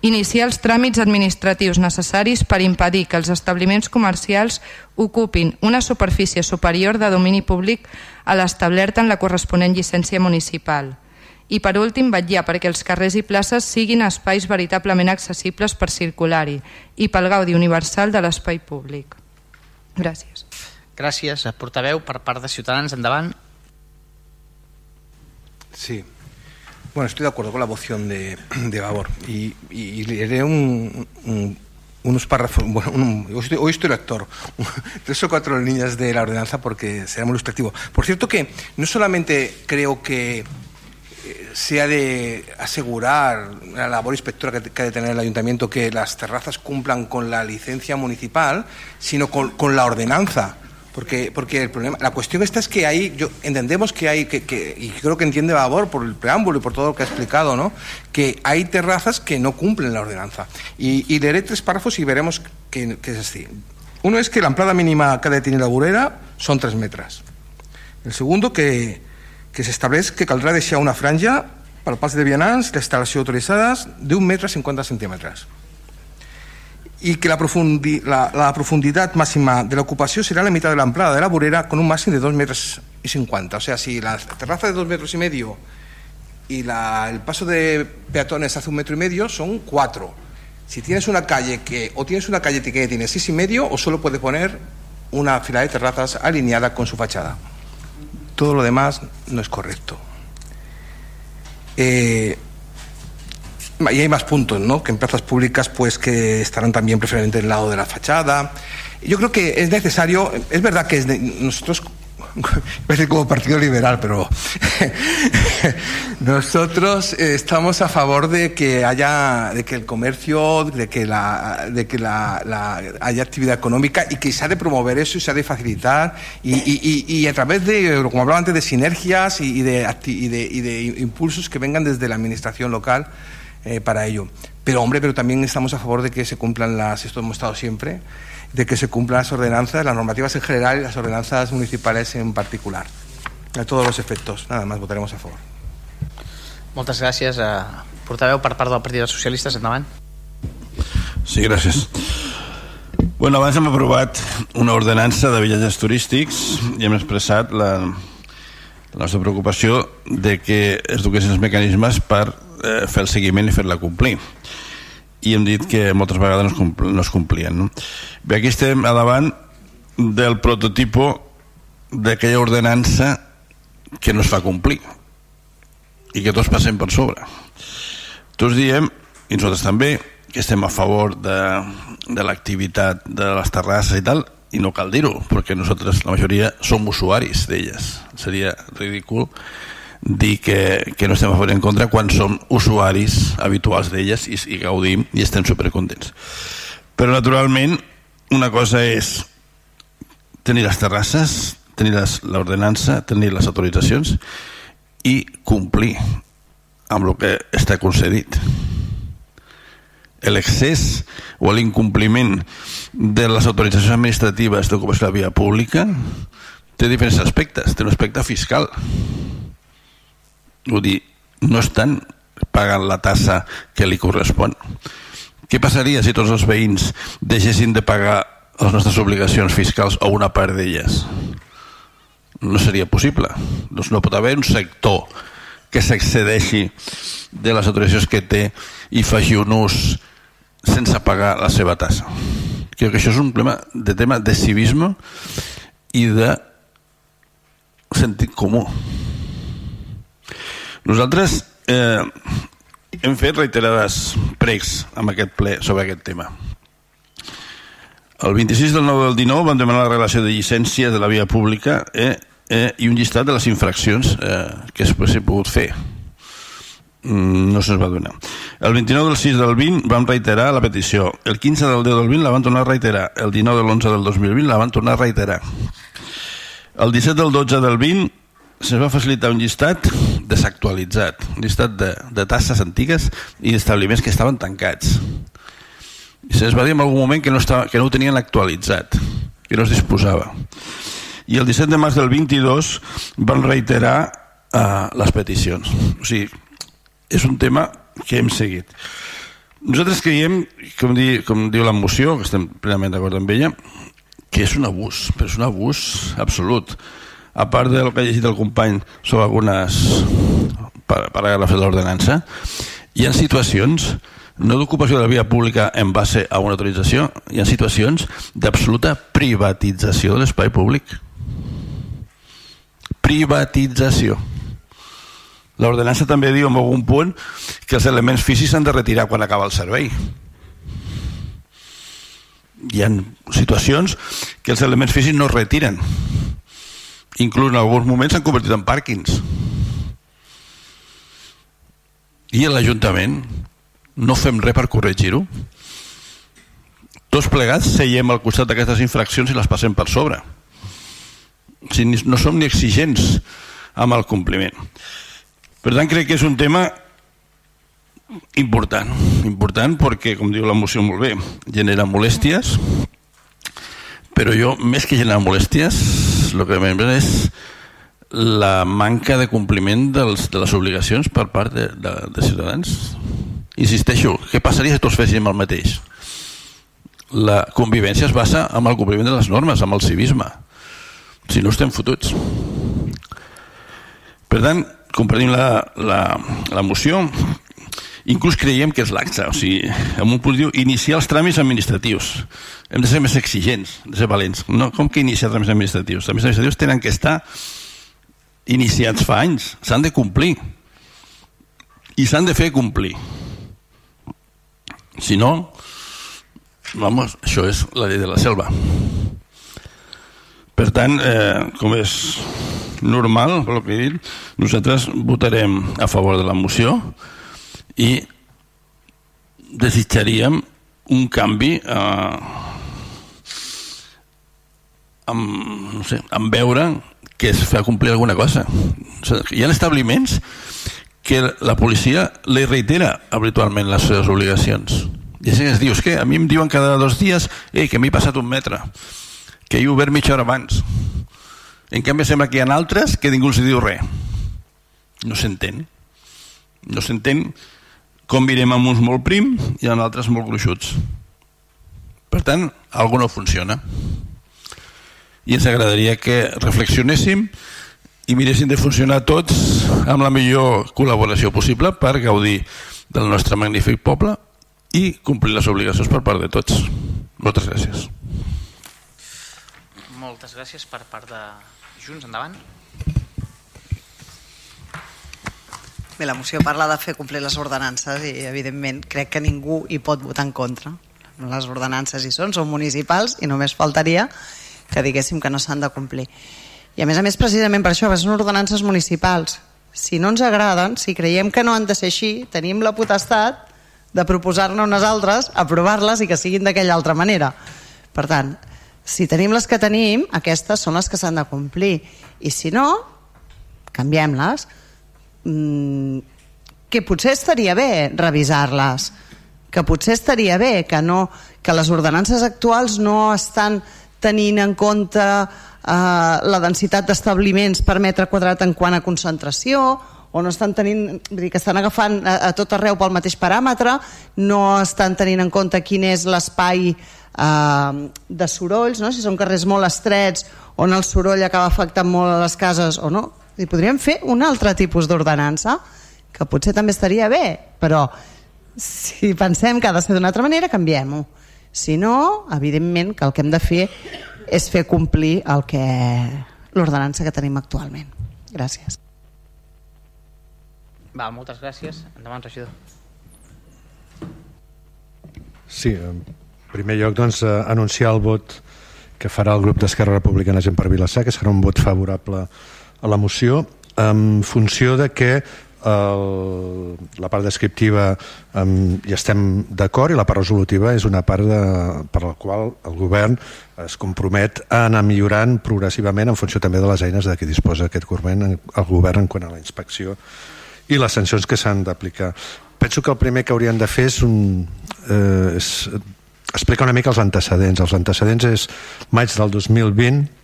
iniciar els tràmits administratius necessaris per impedir que els establiments comercials ocupin una superfície superior de domini públic a l'establerta en la corresponent llicència municipal. I per últim, vetllar perquè els carrers i places siguin espais veritablement accessibles per circular-hi i pel gaudi universal de l'espai públic. Gràcies. Gràcies. Portaveu, per part de Ciutadans, endavant. Sí, Bueno, estoy de acuerdo con la moción de, de Vavor y, leeré un, un, unos párrafos, bueno, un, hoy, estoy, hoy estoy lector, tres o cuatro líneas de la ordenanza porque será muy ilustrativo. Por cierto que no solamente creo que eh, se ha de asegurar la labor inspectora que, que ha de tener el ayuntamiento que las terrazas cumplan con la licencia municipal, sino con, con la ordenanza. Porque, porque el problema, la cuestión esta es que hay, yo, entendemos que hay, que, que, y creo que entiende Babor por el preámbulo y por todo lo que ha explicado, ¿no? que hay terrazas que no cumplen la ordenanza. Y, leeré tres párrafos y veremos que, que es así. Uno es que la amplada mínima que tenir la vorera són 3 metres. El segundo, que, que s'estableix que caldrà deixar una franja pel pas de vianants d'instal·lació autoritzades d'un metre 50 centímetres y que la, profundi la, la, profundidad máxima de la ocupación será la mitad de la amplada de la burera con un máximo de 2 metros y 50. O sea, si la terraza de 2 metros y medio y la, el paso de peatones hace un metro y medio, son 4. Si tienes una calle que o tienes una calle que tiene 6 y medio o solo puedes poner una fila de terrazas alineada con su fachada. Todo lo demás no es correcto. Eh, y hay más puntos, ¿no? Que en plazas públicas, pues que estarán también preferentemente del lado de la fachada. Yo creo que es necesario, es verdad que es de, nosotros como Partido Liberal, pero nosotros estamos a favor de que haya, de que el comercio, de que la, de que la, haya actividad económica y que se ha de promover eso y se ha de facilitar y, y, y, a través de, como hablaba antes, de sinergias y de, de, y de impulsos que vengan desde la administración local eh, para ello. Pero, hombre, pero también estamos a favor de que se cumplan las, esto hemos estado siempre, de que se cumplan las ordenanzas, las normativas en general y las ordenanzas municipales en particular. A todos los efectos. Nada más votaremos a favor. Moltes gràcies. a portaveu per part del Partit dels Socialistes, endavant. Sí, gràcies. Bueno, abans hem aprovat una ordenança de viatges turístics i hem expressat la, la nostra preocupació de que es duguessin els mecanismes per eh, fer el seguiment i fer-la complir. I hem dit que moltes vegades no es, compl no es complien no? bé, aquí estem a davant del prototipo d'aquella ordenança que no es fa complir i que tots passem per sobre. Tots diem, i nosaltres també que estem a favor de, de l'activitat de les terrasses i tal i no cal dir-ho, perquè nosaltres la majoria som usuaris d'elles. Seria ridícul dir que, que no estem a favor en contra quan som usuaris habituals d'elles i, i gaudim i estem supercontents. Però naturalment una cosa és tenir les terrasses tenir l'ordenança tenir les autoritzacions i complir amb el que està concedit. L'excés o l'incompliment de les autoritzacions administratives d'ocupació de la via pública té diferents aspectes. Té un aspecte fiscal vull dir, no estan pagant la tassa que li correspon. Què passaria si tots els veïns deixessin de pagar les nostres obligacions fiscals o una part d'elles? No seria possible. Doncs no pot haver un sector que s'excedeixi de les autoritzacions que té i faci un ús sense pagar la seva tassa. Crec que això és un problema de tema de civisme i de sentit comú nosaltres eh, hem fet reiterades pregs amb aquest ple sobre aquest tema. El 26 del 9 del 19 vam demanar la relació de llicència de la via pública eh, eh, i un llistat de les infraccions eh, que es s'ha pogut fer. Mm, no se'ns va donar. El 29 del 6 del 20 vam reiterar la petició. El 15 del 10 del 20 la van tornar a reiterar. El 19 de l'11 del 2020 la van tornar a reiterar. El 17 del 12 del 20 se'ns va facilitar un llistat desactualitzat, un llistat de, de tasses antigues i d'establiments que estaven tancats. I se'ns va dir en algun moment que no, estava, que no ho tenien actualitzat, que no es disposava. I el 17 de març del 22 van reiterar uh, les peticions. O sigui, és un tema que hem seguit. Nosaltres creiem, com, di, com diu la moció, que estem plenament d'acord amb ella, que és un abús, però és un abús absolut a part del que ha llegit el company sobre algunes paràgrafs de l'ordenança, hi ha situacions no d'ocupació de la via pública en base a una autorització, hi ha situacions d'absoluta privatització de l'espai públic. Privatització. L'ordenança també diu en algun punt que els elements físics s'han de retirar quan acaba el servei. hi ha situacions que els elements físics no es retiren inclús en alguns moments s'han convertit en pàrquings. I l'Ajuntament no fem res per corregir-ho. Tots plegats seiem al costat d'aquestes infraccions i les passem per sobre. Si no som ni exigents amb el compliment. Per tant crec que és un tema important. Important perquè com diu la moció molt bé genera molèsties però jo més que generar molèsties el que m'he és la manca de compliment dels, de les obligacions per part de, de, de ciutadans. Insisteixo, què passaria si tots féssim el mateix? La convivència es basa en el compliment de les normes amb el civisme. Si no estem fotuts. Per tant compartim la, la, la moció inclús creiem que és l'acte o sigui, amb un positiu, iniciar els tràmits administratius. Hem de ser més exigents de ser valents, no, com que iniciar tràmits administratius? Els tràmits administratius tenen que estar iniciats fa anys, s'han de complir. I s'han de fer complir. Si no vamos, això és la llei de la selva. Per tant eh, com és normal pel que he dit, nosaltres votarem a favor de la moció i desitjaríem un canvi eh, amb, no sé, amb veure que es fa complir alguna cosa. Hi ha establiments que la policia li reitera habitualment les seves obligacions. I així es diu, és que a mi em diuen cada dos dies eh, que m'he passat un metre, que he obert mitja hora abans. En canvi sembla que hi ha altres que ningú els diu res. No s'entén. No s'entén com mirem amb uns molt prim i en altres molt gruixuts. Per tant, alguna no funciona i ens agradaria que reflexionéssim i miréssim de funcionar tots amb la millor col·laboració possible per gaudir del nostre magnífic poble i complir les obligacions per part de tots. Moltes gràcies. Moltes gràcies per part de Junts. Endavant. Bé, la moció parla de fer complir les ordenances i, evidentment, crec que ningú hi pot votar en contra. Les ordenances hi són, són municipals i només faltaria que diguéssim que no s'han de complir. I a més a més, precisament per això, són ordenances municipals. Si no ens agraden, si creiem que no han de ser així, tenim la potestat de proposar-ne unes altres, aprovar-les i que siguin d'aquella altra manera. Per tant, si tenim les que tenim, aquestes són les que s'han de complir. I si no, canviem-les. Mm, que potser estaria bé revisar-les, que potser estaria bé que, no, que les ordenances actuals no estan tenint en compte eh, la densitat d'establiments per metre quadrat en quant a concentració o no estan tenint, vull dir que estan agafant a, a tot arreu pel mateix paràmetre, no estan tenint en compte quin és l'espai eh, de sorolls, no? si són carrers molt estrets on el soroll acaba afectant molt a les cases o no. I podríem fer un altre tipus d'ordenança que potser també estaria bé, però si pensem que ha de ser d'una altra manera, canviem-ho. Si no, evidentment que el que hem de fer és fer complir el que l'ordenança que tenim actualment. Gràcies. Va, moltes gràcies. Endavant, regidor. Sí, en primer lloc doncs, eh, anunciar el vot que farà el grup d'Esquerra Republicana Gent per Vilassar, que serà un vot favorable a la moció, en funció de que el, la part descriptiva um, hi estem d'acord i la part resolutiva és una part de, per la qual el govern es compromet a anar millorant progressivament en funció també de les eines de què disposa aquest govern, el govern en quant a la inspecció i les sancions que s'han d'aplicar. Penso que el primer que haurien de fer és, un, eh, és explicar una mica els antecedents. Els antecedents és maig del 2020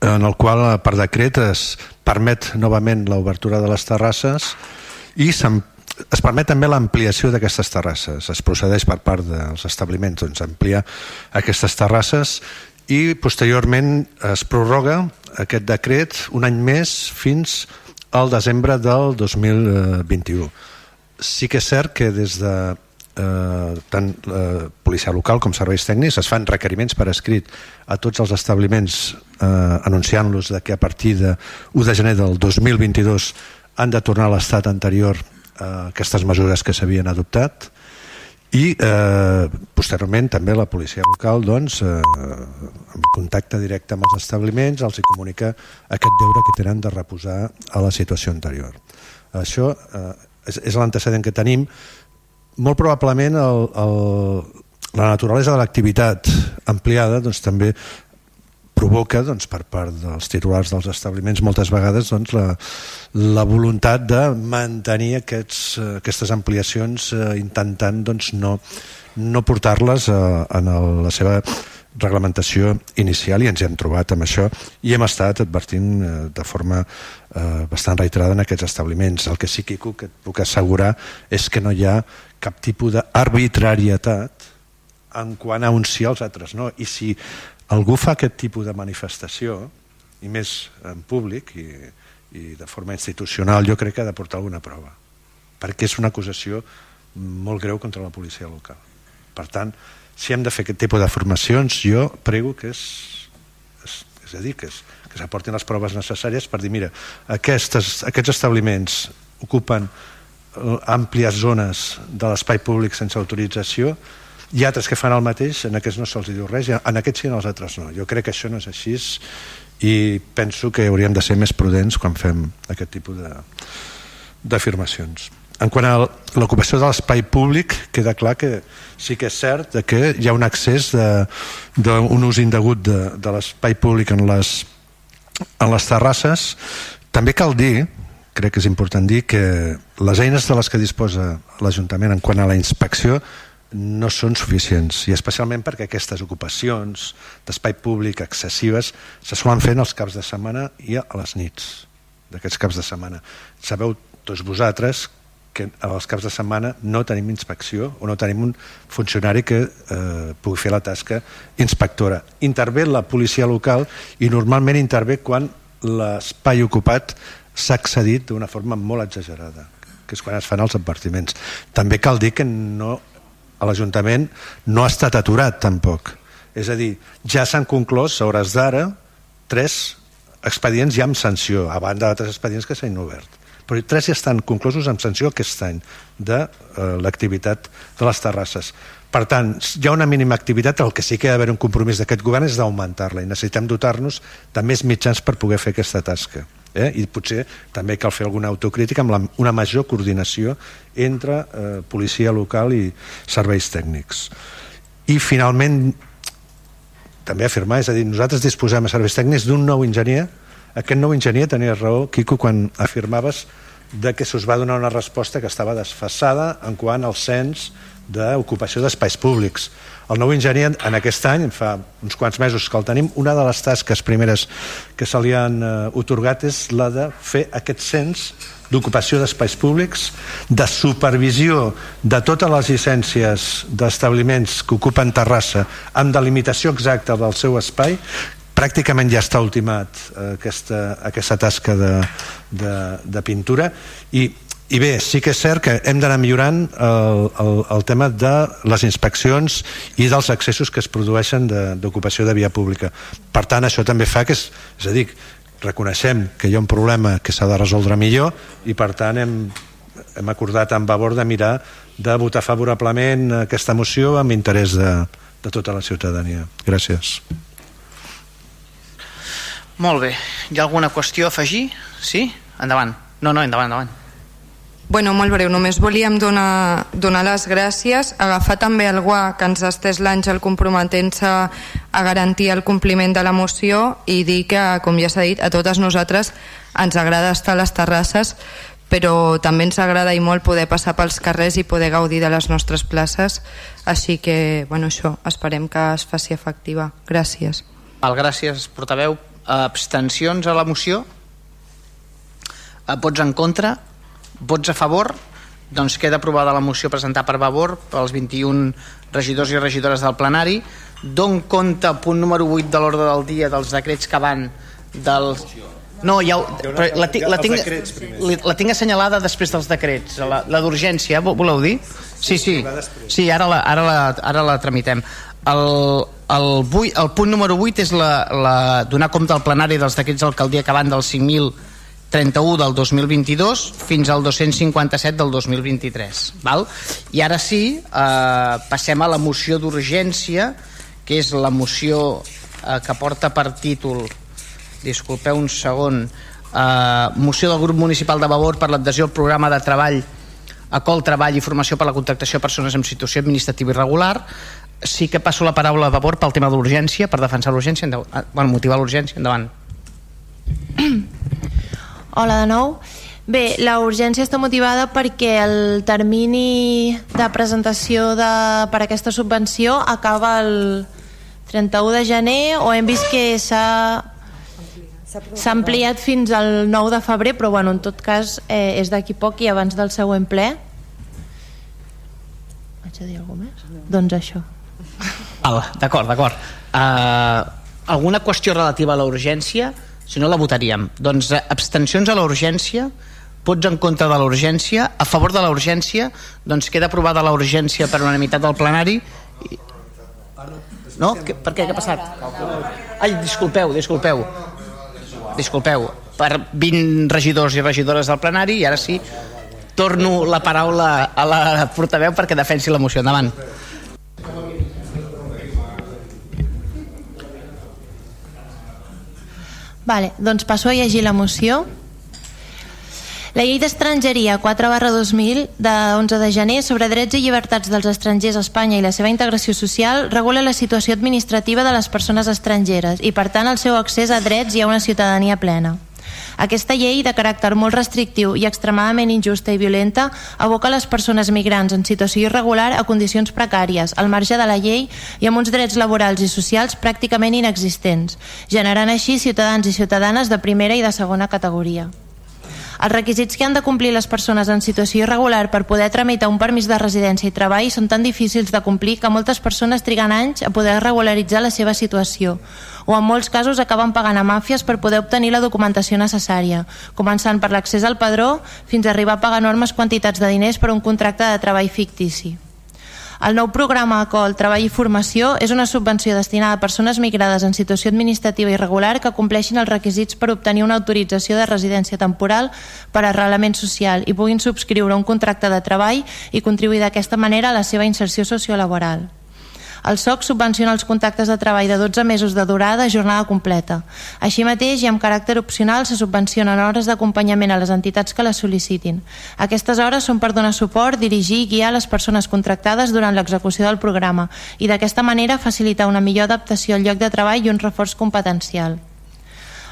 en el qual per decret es permet novament l'obertura de les terrasses i es permet també l'ampliació d'aquestes terrasses. Es procedeix per part dels establiments doncs, ampliar aquestes terrasses i posteriorment es prorroga aquest decret un any més fins al desembre del 2021. Sí que és cert que des de eh, tant la policia local com serveis tècnics es fan requeriments per escrit a tots els establiments eh, anunciant-los que a partir de 1 de gener del 2022 han de tornar a l'estat anterior a aquestes mesures que s'havien adoptat. I eh, posteriorment també la policia local doncs, eh, en contacte directe amb els establiments els hi comunica aquest deure que tenen de reposar a la situació anterior. Això eh, és, és l'antecedent que tenim molt probablement el, el, la naturalesa de l'activitat ampliada doncs, també provoca doncs, per part dels titulars dels establiments moltes vegades doncs, la, la voluntat de mantenir aquests, aquestes ampliacions eh, intentant doncs, no, no portar-les eh, en el, la seva reglamentació inicial i ens hem trobat amb això i hem estat advertint eh, de forma eh, bastant reiterada en aquests establiments. El que sí, que et puc assegurar és que no hi ha cap tipus d'arbitrarietat en quant a uns sí als altres no. I si algú fa aquest tipus de manifestació, i més en públic i, i de forma institucional, jo crec que ha de portar alguna prova, perquè és una acusació molt greu contra la policia local. Per tant, si hem de fer aquest tipus de formacions, jo prego que és, és, és a dir, que, és, que s'aportin les proves necessàries per dir, mira, aquestes, aquests establiments ocupen eh, àmplies zones de l'espai públic sense autorització hi altres que fan el mateix, en aquests no se'ls diu res, en aquests sí, en els altres no. Jo crec que això no és així i penso que hauríem de ser més prudents quan fem aquest tipus d'afirmacions. En quant a l'ocupació de l'espai públic, queda clar que sí que és cert que hi ha un accés d'un ús indegut de, de l'espai públic en les, en les terrasses. També cal dir, crec que és important dir, que les eines de les que disposa l'Ajuntament en quant a la inspecció no són suficients i especialment perquè aquestes ocupacions d'espai públic excessives se solen fer els caps de setmana i a les nits d'aquests caps de setmana sabeu tots vosaltres que als caps de setmana no tenim inspecció o no tenim un funcionari que eh, pugui fer la tasca inspectora intervé la policia local i normalment intervé quan l'espai ocupat s'ha accedit d'una forma molt exagerada que és quan es fan els advertiments també cal dir que no l'Ajuntament no ha estat aturat tampoc. És a dir, ja s'han conclòs a hores d'ara tres expedients ja amb sanció, a banda d'altres expedients que s'han obert. Però tres ja estan conclosos amb sanció aquest any de eh, l'activitat de les terrasses. Per tant, hi ha una mínima activitat, el que sí que ha d'haver un compromís d'aquest govern és d'augmentar-la i necessitem dotar-nos de més mitjans per poder fer aquesta tasca eh? i potser també cal fer alguna autocrítica amb la, una major coordinació entre eh, policia local i serveis tècnics i finalment també afirmar, és a dir, nosaltres disposem a serveis tècnics d'un nou enginyer aquest nou enginyer tenia raó, Quico, quan afirmaves de que s'us va donar una resposta que estava desfassada en quant al cens d'ocupació d'espais públics. El nou enginyer en aquest any, fa uns quants mesos que el tenim, una de les tasques primeres que se li han eh, otorgat és la de fer aquest cens d'ocupació d'espais públics, de supervisió de totes les llicències d'establiments que ocupen Terrassa amb delimitació exacta del seu espai, pràcticament ja està ultimat eh, aquesta, aquesta tasca de, de, de pintura i i bé, sí que és cert que hem d'anar millorant el, el, el tema de les inspeccions i dels accessos que es produeixen d'ocupació de, de via pública. Per tant, això també fa que, és, és a dir, reconeixem que hi ha un problema que s'ha de resoldre millor i per tant hem, hem acordat amb Vavor de mirar de votar favorablement aquesta moció amb interès de, de tota la ciutadania. Gràcies. Molt bé. Hi ha alguna qüestió a afegir? Sí? Endavant. No, no, endavant, endavant. Bueno, molt breu, només volíem donar, donar les gràcies, agafar també el guà que ens ha estès l'Àngel comprometent-se a garantir el compliment de la moció i dir que, com ja s'ha dit, a totes nosaltres ens agrada estar a les terrasses, però també ens agrada i molt poder passar pels carrers i poder gaudir de les nostres places, així que, bueno, això, esperem que es faci efectiva. Gràcies. Val, gràcies, portaveu. Abstencions a la moció? Vots en contra? Vots a favor? Doncs queda aprovada la moció presentada per Vavor pels 21 regidors i regidores del plenari. Don compte, punt número 8 de l'ordre del dia, dels decrets que van del... No, ja, però la, tinc, la, tinc, la tinc assenyalada després dels decrets, la, la d'urgència, voleu dir? Sí, sí, sí ara, la, ara, la, ara la tramitem. El, el, 8, el punt número 8 és la, la, donar compte al plenari dels decrets d'alcaldia que van dels 5.000 31 del 2022 fins al 257 del 2023 val? i ara sí eh, passem a la moció d'urgència que és la moció eh, que porta per títol disculpeu un segon eh, moció del grup municipal de Vavor per l'adhesió al programa de treball a col treball i formació per la contractació de persones en situació administrativa irregular sí que passo la paraula a Vavor pel tema d'urgència per defensar l'urgència eh, bueno, motivar l'urgència endavant Hola de nou. Bé, la urgència està motivada perquè el termini de presentació de, per aquesta subvenció acaba el 31 de gener o hem vist que s'ha s'ha ampliat fins al 9 de febrer però bueno, en tot cas eh, és d'aquí poc i abans del següent ple haig de dir alguna més? No. doncs això d'acord, d'acord. Uh, alguna qüestió relativa a la urgència? Si no la votaríem. Doncs eh, abstencions a la urgència vots en contra de la urgència a favor de la urgència doncs queda aprovada la urgència per unanimitat del plenari no? per què? Què ha passat? Ai, disculpeu, disculpeu. Disculpeu. Per 20 regidors i regidores del plenari i ara sí torno la paraula a la portaveu perquè defensi la moció. Endavant Vale, doncs passo a llegir la moció. La llei d'estrangeria 4 barra 2000 de 11 de gener sobre drets i llibertats dels estrangers a Espanya i la seva integració social regula la situació administrativa de les persones estrangeres i per tant el seu accés a drets i a una ciutadania plena. Aquesta llei, de caràcter molt restrictiu i extremadament injusta i violenta, aboca les persones migrants en situació irregular a condicions precàries, al marge de la llei i amb uns drets laborals i socials pràcticament inexistents, generant així ciutadans i ciutadanes de primera i de segona categoria. Els requisits que han de complir les persones en situació irregular per poder tramitar un permís de residència i treball són tan difícils de complir que moltes persones triguen anys a poder regularitzar la seva situació o en molts casos acaben pagant a màfies per poder obtenir la documentació necessària, començant per l'accés al padró fins a arribar a pagar enormes quantitats de diners per un contracte de treball fictici. El nou programa ACOL Treball i Formació és una subvenció destinada a persones migrades en situació administrativa irregular que compleixin els requisits per obtenir una autorització de residència temporal per arrelament social i puguin subscriure un contracte de treball i contribuir d'aquesta manera a la seva inserció sociolaboral. El SOC subvenciona els contactes de treball de 12 mesos de durada a jornada completa. Així mateix, i amb caràcter opcional, se subvencionen hores d'acompanyament a les entitats que les sol·licitin. Aquestes hores són per donar suport, dirigir i guiar les persones contractades durant l'execució del programa i d'aquesta manera facilitar una millor adaptació al lloc de treball i un reforç competencial.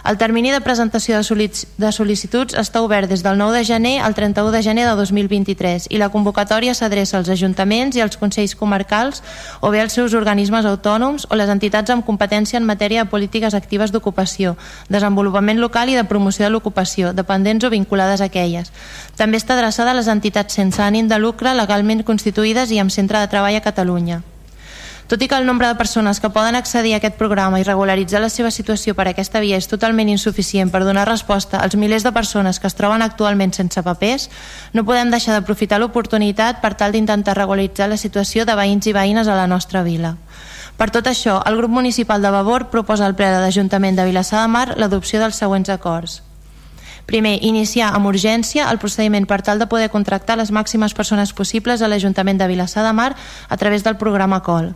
El termini de presentació de sol·licituds està obert des del 9 de gener al 31 de gener de 2023 i la convocatòria s'adreça als ajuntaments i als consells comarcals o bé als seus organismes autònoms o les entitats amb competència en matèria de polítiques actives d'ocupació, desenvolupament local i de promoció de l'ocupació, dependents o vinculades a aquelles. També està adreçada a les entitats sense ànim de lucre legalment constituïdes i amb centre de treball a Catalunya. Tot i que el nombre de persones que poden accedir a aquest programa i regularitzar la seva situació per aquesta via és totalment insuficient per donar resposta als milers de persones que es troben actualment sense papers, no podem deixar d'aprofitar l'oportunitat per tal d'intentar regularitzar la situació de veïns i veïnes a la nostra vila. Per tot això, el grup municipal de Vavor proposa al ple de l'Ajuntament de Vilassar de Mar l'adopció dels següents acords. Primer, iniciar amb urgència el procediment per tal de poder contractar les màximes persones possibles a l'Ajuntament de Vilassar de Mar a través del programa COL.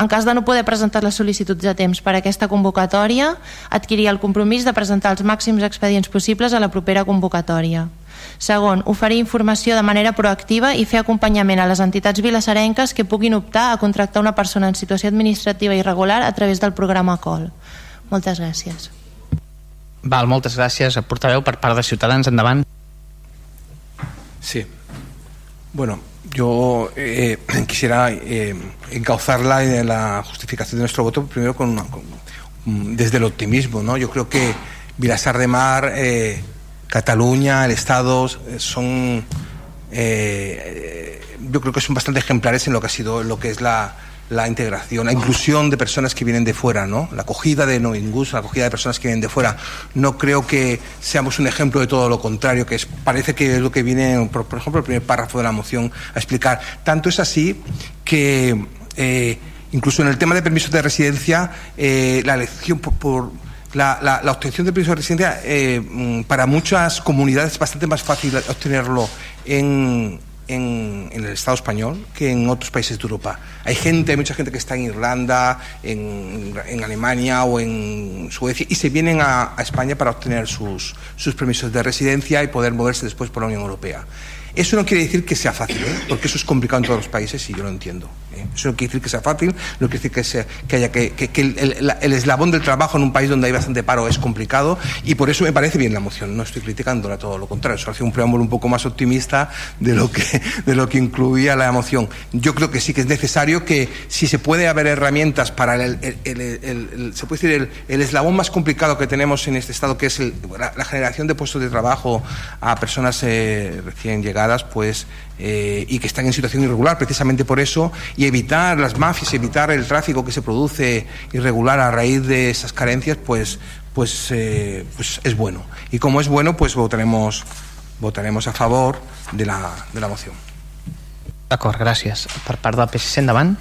En cas de no poder presentar les sol·licituds a temps per a aquesta convocatòria, adquirir el compromís de presentar els màxims expedients possibles a la propera convocatòria. Segon, oferir informació de manera proactiva i fer acompanyament a les entitats vilassarenques que puguin optar a contractar una persona en situació administrativa irregular a través del programa COL. Moltes gràcies. Val, moltes gràcies, portaveu per part de Ciutadans, endavant. Sí. Bueno, yo eh, quisiera eh, encauzarla en la justificación de nuestro voto primero con, con, desde el optimismo, ¿no? Yo creo que Vilasar de Mar, eh, Cataluña, el Estado eh, son, eh, yo creo que son bastante ejemplares en lo que ha sido, lo que es la, la integración, la inclusión de personas que vienen de fuera, ¿no? La acogida de no ingus, la acogida de personas que vienen de fuera. No creo que seamos un ejemplo de todo lo contrario, que es, parece que es lo que viene, por, ejemplo, el primer párrafo de la moción a explicar. Tanto es así que eh, incluso en el tema de permisos de residencia, eh, la elección por, la, obtención del permiso de residencia eh, mm, para muchas comunidades es bastante más fácil obtenerlo en, en, el Estado español que en otros países de Europa. Hay gente, hay mucha gente que está en Irlanda, en, en Alemania o en Suecia y se vienen a, a España para obtener sus, sus permisos de residencia y poder moverse después por la Unión Europea. Eso no quiere decir que sea fácil, ¿eh? porque eso es complicado en todos los países y yo lo entiendo. ¿eh? Eso no quiere decir que sea fácil, no quiere decir que, sea, que haya que, el, eslabón del trabajo en un país donde hay bastante paro es complicado y por eso me parece bien la moción. No estoy criticándola, todo lo contrario. Eso hace un preámbulo un poco más optimista de lo que, de lo que incluía la moción. Yo creo que sí que es necesario que si se puede haber herramientas para el, el se puede decir el, eslabón más complicado que tenemos en este estado, que es la, la, generación de puestos de trabajo a personas eh, recién llegadas pues, eh, y que están en situación irregular precisamente por eso, y evitar las mafias, evitar el tráfico que se produce irregular a raíz de esas carencias, pues, pues, eh, pues es bueno. Y como es bueno, pues votaremos, votaremos a favor de la, de la moció. D'acord, gràcies. Per part del PSC, endavant.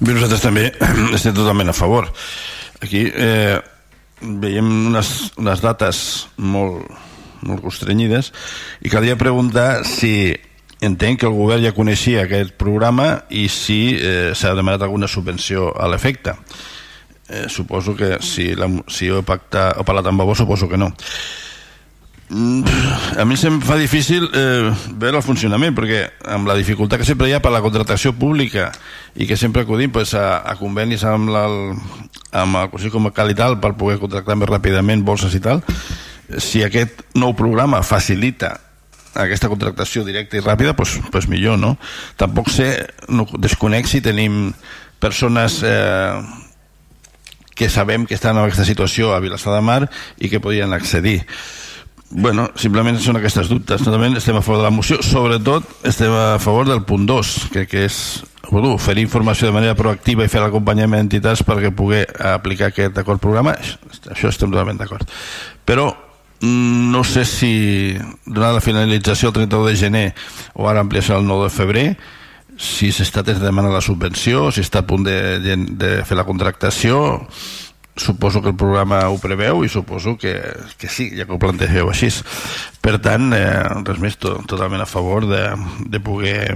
Bé, nosaltres també estem totalment a favor. Aquí eh, veiem unes, unes dates molt, molt constrenyides i calia preguntar si entenc que el govern ja coneixia aquest programa i si eh, s'ha demanat alguna subvenció a l'efecte. Eh, suposo que si, la, si ho he, pactat, he parlat amb Babó suposo que no. Mm, a mi se'm fa difícil eh, veure el funcionament perquè amb la dificultat que sempre hi ha per la contractació pública i que sempre acudim pues, a, a convenis amb, la, amb el Consell Comarcal i tal per poder contractar més ràpidament bolses i tal si aquest nou programa facilita aquesta contractació directa i ràpida, doncs, doncs millor, no? Tampoc sé, no desconec si tenim persones eh, que sabem que estan en aquesta situació a Vilassar de Mar i que podien accedir. Bueno, simplement són aquestes dubtes. Nosaltres estem a favor de la moció, sobretot estem a favor del punt 2, que, que és bueno, oferir informació de manera proactiva i fer l'acompanyament d'entitats perquè pugui aplicar aquest acord programa. Això estem totalment d'acord. Però no sé si donada la finalització el 31 de gener o ara ampliació el 9 de febrer si s'està de demanar la subvenció si està a punt de, de, de fer la contractació suposo que el programa ho preveu i suposo que, que sí, ja que ho plantegeu així. Per tant, eh, res més to, totalment a favor de, de poder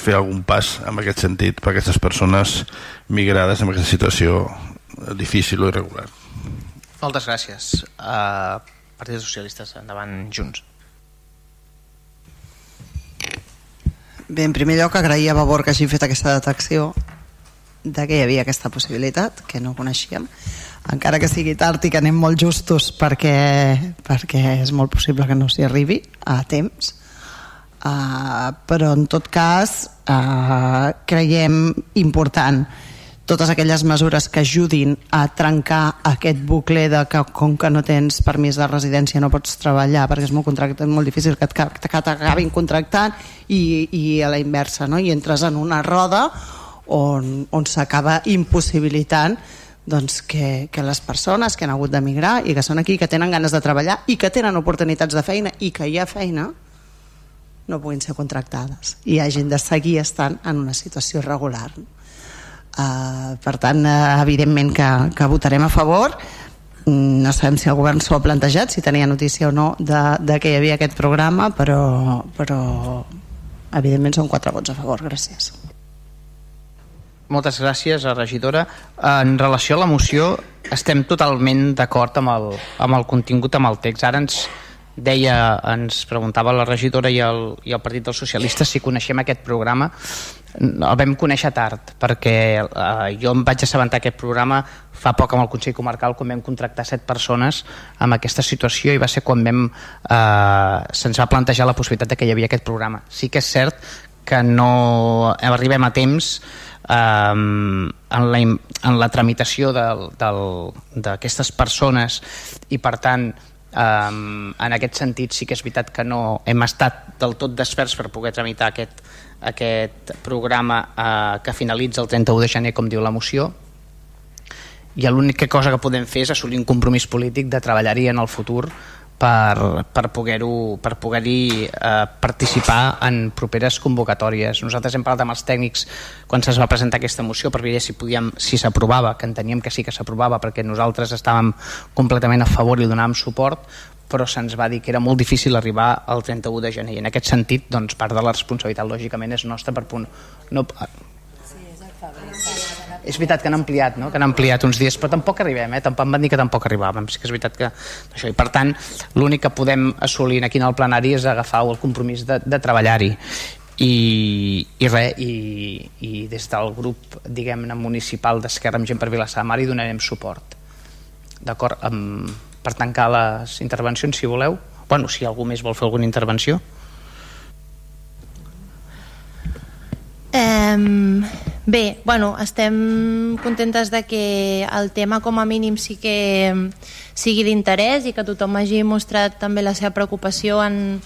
fer algun pas en aquest sentit per a aquestes persones migrades en aquesta situació difícil o irregular. Moltes gràcies. Uh, Partit Socialistes, endavant Junts. Bé, en primer lloc agrair a Vavor que hagi fet aquesta detecció de que hi havia aquesta possibilitat, que no coneixíem, encara que sigui tard i que anem molt justos perquè, perquè és molt possible que no s'hi arribi a temps, uh, però en tot cas uh, creiem important totes aquelles mesures que ajudin a trencar aquest bucle de que com que no tens permís de residència no pots treballar perquè és molt, contracte, molt difícil que t'acabin contractant i, i a la inversa no? i entres en una roda on, on s'acaba impossibilitant doncs que, que les persones que han hagut d'emigrar i que són aquí, que tenen ganes de treballar i que tenen oportunitats de feina i que hi ha feina no puguin ser contractades i hagin de seguir estant en una situació regular Uh, per tant, uh, evidentment que, que votarem a favor. Mm, no sabem si el govern s'ho ha plantejat si tenia notícia o no de, de que hi havia aquest programa però, però evidentment són quatre vots a favor, gràcies. Moltes gràcies a regidora. En relació a la moció estem totalment d'acord amb, el, amb el contingut, amb el text. Ara ens deia, ens preguntava la regidora i el, i el Partit dels Socialistes si coneixem aquest programa. El vam conèixer tard perquè eh, jo em vaig assabentar aquest programa fa poc amb el Consell Comarcal quan vam contractar set persones amb aquesta situació i va ser quan vam eh, se'ns va plantejar la possibilitat de que hi havia aquest programa. Sí que és cert que no arribem a temps eh, en, la, en la tramitació d'aquestes persones i per tant Um, en aquest sentit sí que és veritat que no hem estat del tot desperts per poder tramitar aquest, aquest programa uh, que finalitza el 31 de gener com diu la moció. I l'única cosa que podem fer és assolir un compromís polític de treballar-hi en el futur per, per poder-hi per poder eh, participar en properes convocatòries. Nosaltres hem parlat amb els tècnics quan se'ns va presentar aquesta moció per veure si podíem si s'aprovava, que enteníem que sí que s'aprovava perquè nosaltres estàvem completament a favor i donàvem suport, però se'ns va dir que era molt difícil arribar al 31 de gener i en aquest sentit doncs, part de la responsabilitat lògicament és nostra per punt no, és veritat que han ampliat, no? que han ampliat uns dies, però tampoc arribem, eh? tampoc van dir que tampoc arribàvem, sí que és veritat que això, i per tant l'únic que podem assolir aquí en el plenari és agafar el compromís de, de treballar-hi. I, i res i, i des del grup diguem-ne municipal d'Esquerra amb gent per Vilassar Mar hi donarem suport. D'acord per tancar les intervencions si voleu. Bueno, si algú més vol fer alguna intervenció Um, bé, bueno, estem contentes de que el tema com a mínim sí que sigui d'interès i que tothom hagi mostrat també la seva preocupació en,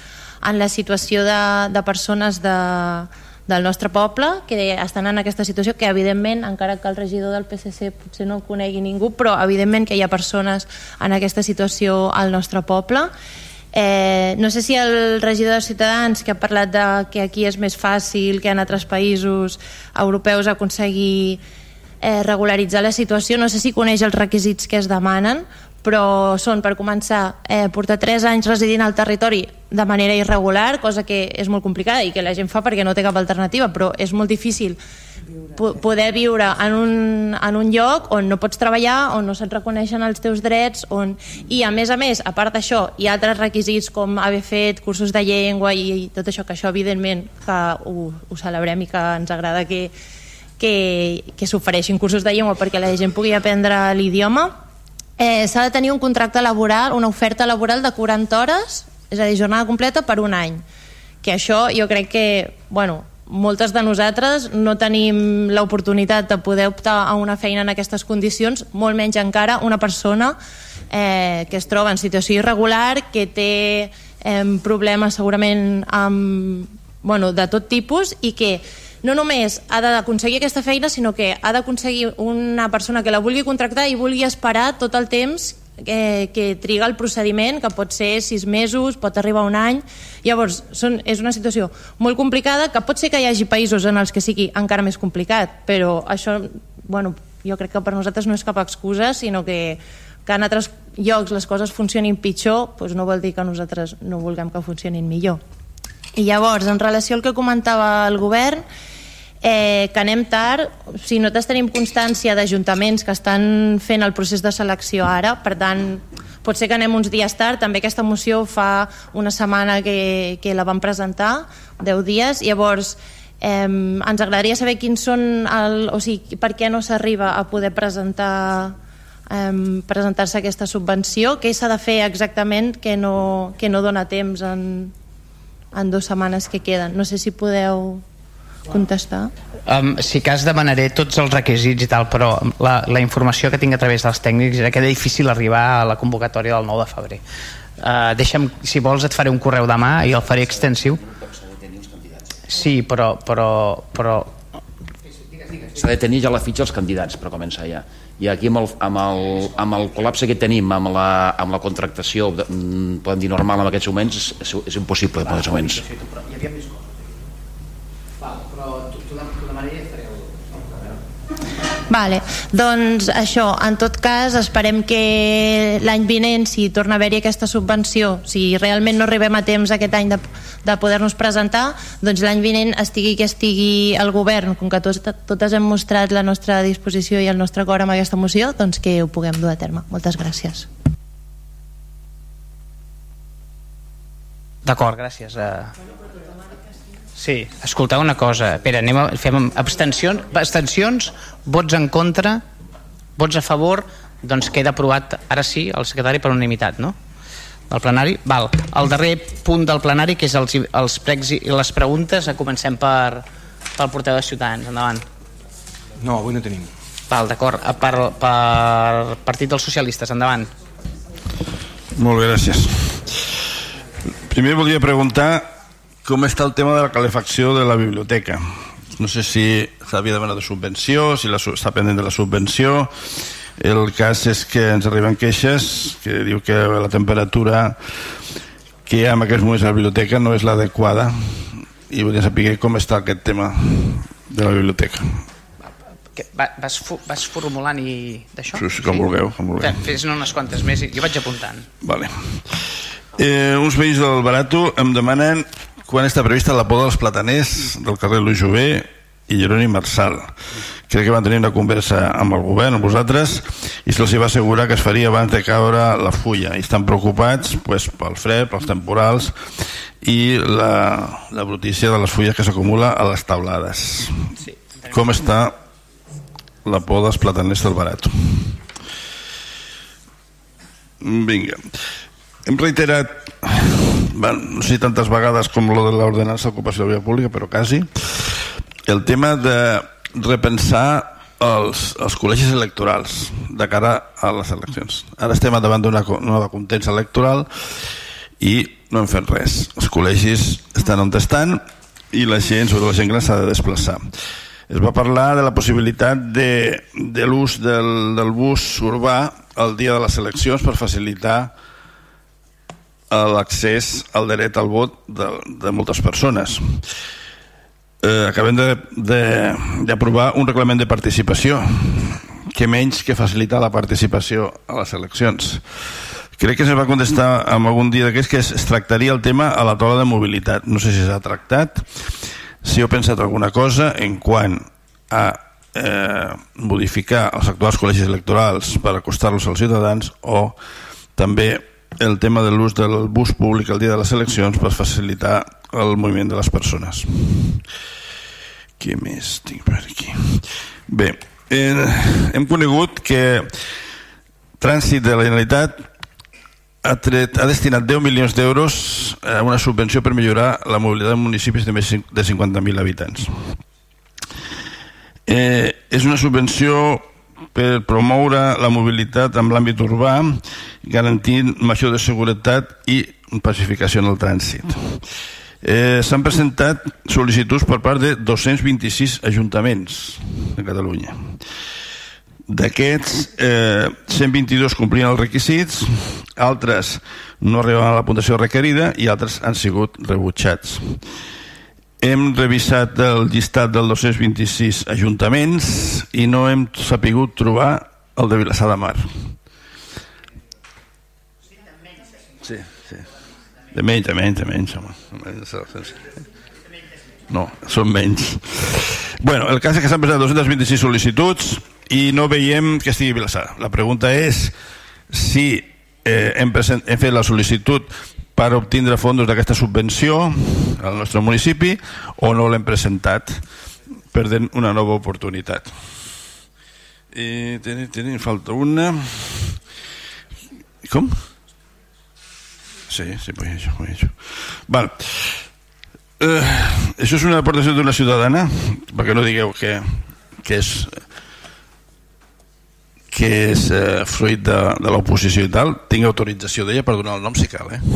en la situació de, de persones de, del nostre poble que estan en aquesta situació que evidentment, encara que el regidor del PSC potser no el conegui ningú, però evidentment que hi ha persones en aquesta situació al nostre poble Eh, no sé si el regidor de Ciutadans que ha parlat de que aquí és més fàcil que en altres països europeus aconseguir eh, regularitzar la situació, no sé si coneix els requisits que es demanen, però són, per començar, eh, portar 3 anys residint al territori de manera irregular, cosa que és molt complicada i que la gent fa perquè no té cap alternativa, però és molt difícil poder viure en un, en un lloc on no pots treballar, on no se't reconeixen els teus drets, on... i a més a més, a part d'això, hi ha altres requisits com haver fet cursos de llengua i, i tot això, que això evidentment que ho, ho celebrem i que ens agrada que, que, que s'ofereixin cursos de llengua perquè la gent pugui aprendre l'idioma. Eh, S'ha de tenir un contracte laboral, una oferta laboral de 40 hores, és a dir, jornada completa per un any. Que això jo crec que, bueno, moltes de nosaltres no tenim l'oportunitat de poder optar a una feina en aquestes condicions, molt menys encara una persona eh, que es troba en situació irregular, que té eh, problemes segurament amb, bueno, de tot tipus i que no només ha d'aconseguir aquesta feina, sinó que ha d'aconseguir una persona que la vulgui contractar i vulgui esperar tot el temps que, que triga el procediment, que pot ser sis mesos, pot arribar un any. Llavors, són, és una situació molt complicada, que pot ser que hi hagi països en els que sigui encara més complicat, però això, bueno, jo crec que per nosaltres no és cap excusa, sinó que, que en altres llocs les coses funcionin pitjor, doncs no vol dir que nosaltres no vulguem que funcionin millor. I llavors, en relació al que comentava el govern, eh, que anem tard, si nosaltres tenim constància d'ajuntaments que estan fent el procés de selecció ara, per tant, pot ser que anem uns dies tard, també aquesta moció fa una setmana que, que la vam presentar, 10 dies, llavors eh, ens agradaria saber quins són, el, o sigui, per què no s'arriba a poder presentar eh, presentar-se aquesta subvenció, què s'ha de fer exactament que no, que no dona temps en, en dues setmanes que queden. No sé si podeu contestar? Um, sí que has demanaré tots els requisits i tal, però la, la informació que tinc a través dels tècnics era que era difícil arribar a la convocatòria del 9 de febrer. Uh, deixa'm, si vols et faré un correu demà i el faré extensiu. Sí, però... però, però... S'ha de tenir ja la fitxa els candidats per començar ja. I aquí amb el, amb el, amb el col·lapse que tenim amb la, amb la contractació, mm, podem dir normal en aquests moments, és, és impossible en aquests moments. Hi havia més Vale, doncs això, en tot cas esperem que l'any vinent si torna a haver-hi aquesta subvenció si realment no arribem a temps aquest any de, de poder-nos presentar doncs l'any vinent estigui que estigui el govern com que tots, totes hem mostrat la nostra disposició i el nostre acord amb aquesta moció doncs que ho puguem dur a terme. Moltes gràcies D'acord, gràcies. Uh... Sí, escolteu una cosa. Espera, anem a, fem abstencions, abstencions, vots en contra, vots a favor, doncs queda aprovat ara sí el secretari per unanimitat, no? Del plenari? Val. El darrer punt del plenari, que és els, els pregs i les preguntes, comencem per, pel porteu de Ciutadans. Endavant. No, avui no tenim. Val, d'acord. Per, per Partit dels Socialistes, endavant. Molt bé, gràcies. Primer volia preguntar com està el tema de la calefacció de la biblioteca. No sé si s'havia demanat de subvenció, si la, està pendent de la subvenció. el cas és que ens arriben queixes que diu que la temperatura que hi ha en aquests moments a la biblioteca no és l'adequada i volia saber com està aquest tema de la biblioteca que vas, vas formulant i d'això? Sí, sí, com vulgueu, com vulgueu. Fes-ne unes quantes més i jo vaig apuntant. Vale. Eh, uns veïns del Barato em demanen quan està prevista la poda dels plataners del carrer Luis Jové i Jeroni Marçal. Crec que van tenir una conversa amb el govern, amb vosaltres, i se'ls va assegurar que es faria abans de caure la fulla. I estan preocupats pues, pel fred, pels temporals i la, la brutícia de les fulles que s'acumula a les taulades. Sí, Com està la por dels plataners del barat. Vinga. Hem reiterat, bueno, no sé tantes vegades com lo de l'ordenança d'ocupació de la via pública, però quasi, el tema de repensar els, els col·legis electorals de cara a les eleccions. Ara estem davant d'una nova contença electoral i no hem fet res. Els col·legis estan on estan i la gent, sobretot la gent gran, s'ha de desplaçar es va parlar de la possibilitat de, de l'ús del, del bus urbà el dia de les eleccions per facilitar l'accés al dret al vot de, de moltes persones. Eh, acabem d'aprovar un reglament de participació que menys que facilitar la participació a les eleccions. Crec que se va contestar en algun dia d'aquests que es, es tractaria el tema a la taula de mobilitat. No sé si s'ha tractat si heu pensat alguna cosa en quant a eh, modificar els actuals col·legis electorals per acostar-los als ciutadans o també el tema de l'ús del bus públic el dia de les eleccions per facilitar el moviment de les persones. Què més tinc per aquí? Bé, eh, hem conegut que Trànsit de la Generalitat ha, tret, ha destinat 10 milions d'euros a una subvenció per millorar la mobilitat en municipis de més de 50.000 habitants. Eh, és una subvenció per promoure la mobilitat en l'àmbit urbà, garantint major de seguretat i pacificació en el trànsit. Eh, S'han presentat sol·licituds per part de 226 ajuntaments de Catalunya. D'aquests, eh, 122 complien els requisits, altres no arriben a la puntuació requerida i altres han sigut rebutjats. Hem revisat el llistat dels 226 ajuntaments i no hem sapigut trobar el de Vilassar de Mar. Sí, sí. De menys, de menys, de menys. Home. No, són menys. Bueno, el cas és que s'han presentat 226 sol·licituds, i no veiem que estigui Vilassar. La pregunta és si eh, hem, present, hem fet la sol·licitud per obtindre fons d'aquesta subvenció al nostre municipi o no l'hem presentat perdent una nova oportunitat. I tenim, tenim falta una... Com? Sí, sí, pues pues això. Val. Eh, això és una aportació d'una ciutadana, perquè no digueu que, que és que és eh, fruit de, de l'oposició i tal, tinc autorització d'ella per donar el nom si cal, eh?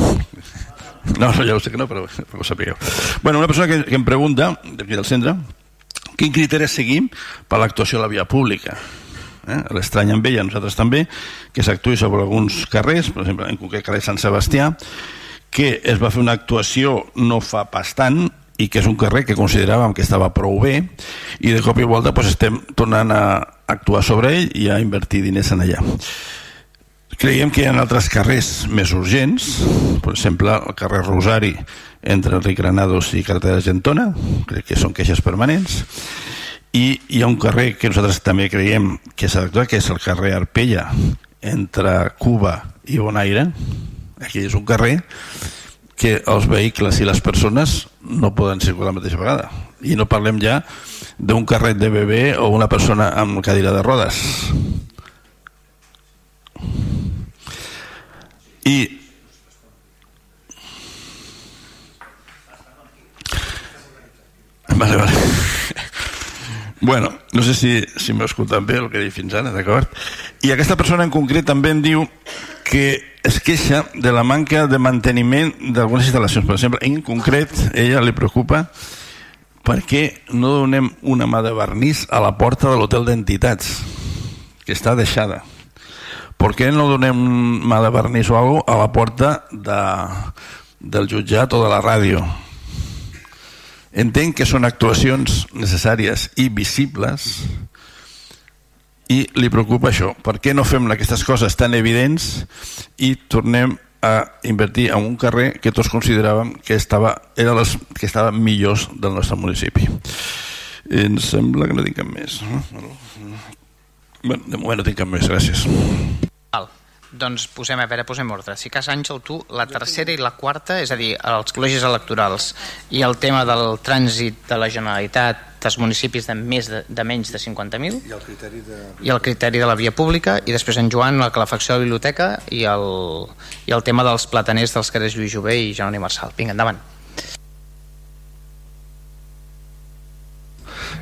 No, no, ja ho sé que no, però, però ho sapigueu. Bueno, una persona que, que em pregunta, d'aquí del centre, quin criteri seguim per l'actuació a la via pública? Eh? L'estrany amb ella, nosaltres també, que s'actuï sobre alguns carrers, per exemple, en concret carrer Sant Sebastià, que es va fer una actuació no fa pas tant i que és un carrer que consideràvem que estava prou bé i de cop i volta pues, estem tornant a actuar sobre ell i a invertir diners en allà. Creiem que hi ha altres carrers més urgents, per exemple el carrer Rosari entre Enric Granados i Carretera Gentona, crec que són queixes permanents, i hi ha un carrer que nosaltres també creiem que s'ha d'actuar, que és el carrer Arpella, entre Cuba i Bonaire. Aquí és un carrer que els vehicles i les persones no poden circular la mateixa vegada. I no parlem ja d'un carret de bebè o una persona amb cadira de rodes. I Vale, vale. Bueno, no sé si, si m'heu escoltat bé el que he dit fins ara, d'acord? I aquesta persona en concret també em diu que es queixa de la manca de manteniment d'algunes instal·lacions. Per exemple, en concret, ella li preocupa per què no donem una mà de vernís a la porta de l'hotel d'entitats que està deixada. Per què no donem mà de vernís o alguna a la porta de, del jutjat o de la ràdio? Entenc que són actuacions necessàries i visibles i li preocupa això. Per què no fem aquestes coses tan evidents i tornem a invertir en un carrer que tots consideràvem que estava, era les, que estava millors del nostre municipi. Em sembla que no tinc cap més. Bueno, de moment no tinc cap més, gràcies. Val. Doncs posem, a veure, posem ordre. Si cas, Àngel, tu, la tercera i la quarta, és a dir, els col·legis electorals i el tema del trànsit de la Generalitat dels municipis de, més de, de menys de 50.000 I el criteri de... i el criteri de la via pública i després en Joan la calefacció de la biblioteca i el, i el tema dels plataners dels carrers Lluís Jové i Jeroni Marçal. Vinga, endavant.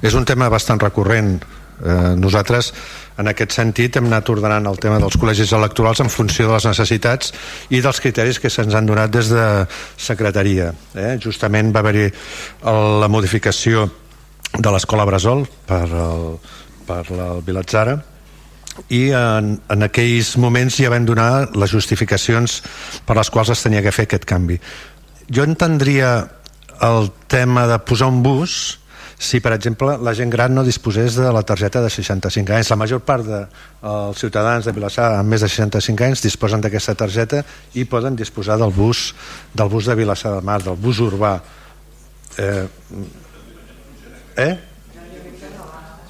És un tema bastant recurrent. Eh, nosaltres, en aquest sentit, hem anat ordenant el tema dels col·legis electorals en funció de les necessitats i dels criteris que se'ns han donat des de secretaria. Eh? Justament va haver-hi la modificació de l'escola Brasol per, el, per el Vilatzara i en, en aquells moments ja vam donar les justificacions per les quals es tenia que fer aquest canvi. Jo entendria el tema de posar un bus si, per exemple, la gent gran no disposés de la targeta de 65 anys. La major part dels de, ciutadans de Vilassar amb més de 65 anys disposen d'aquesta targeta i poden disposar del bus, del bus de Vilassar de Mar, del bus urbà. Eh, eh?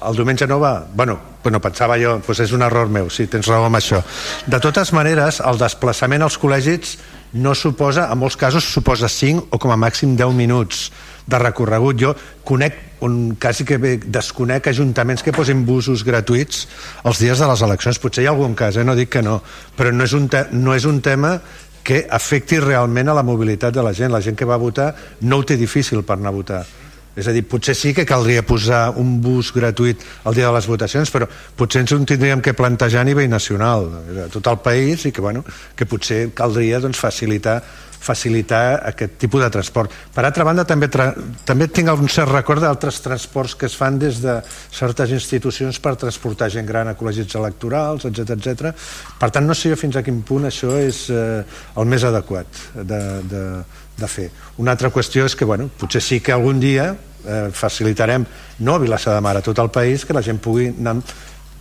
El diumenge no va? Bueno, bueno pensava jo, doncs és un error meu, sí, tens raó amb això. De totes maneres, el desplaçament als col·legis no suposa, en molts casos suposa 5 o com a màxim 10 minuts de recorregut. Jo conec, un, quasi que desconec ajuntaments que posin busos gratuïts els dies de les eleccions. Potser hi ha algun cas, eh? no dic que no, però no és un, no és un tema que afecti realment a la mobilitat de la gent. La gent que va votar no ho té difícil per anar a votar és a dir, potser sí que caldria posar un bus gratuït el dia de les votacions, però potser ens ho tindríem que plantejar a nivell nacional, de tot el país, i que, bueno, que potser caldria doncs, facilitar facilitar aquest tipus de transport. Per altra banda, també, tra també tinc un cert record d'altres transports que es fan des de certes institucions per transportar gent gran a col·legis electorals, etc etc. Per tant, no sé jo fins a quin punt això és eh, el més adequat de, de, de fer. Una altra qüestió és que bueno, potser sí que algun dia eh, facilitarem, no a Vilassar de Mar, a tot el país, que la gent pugui anar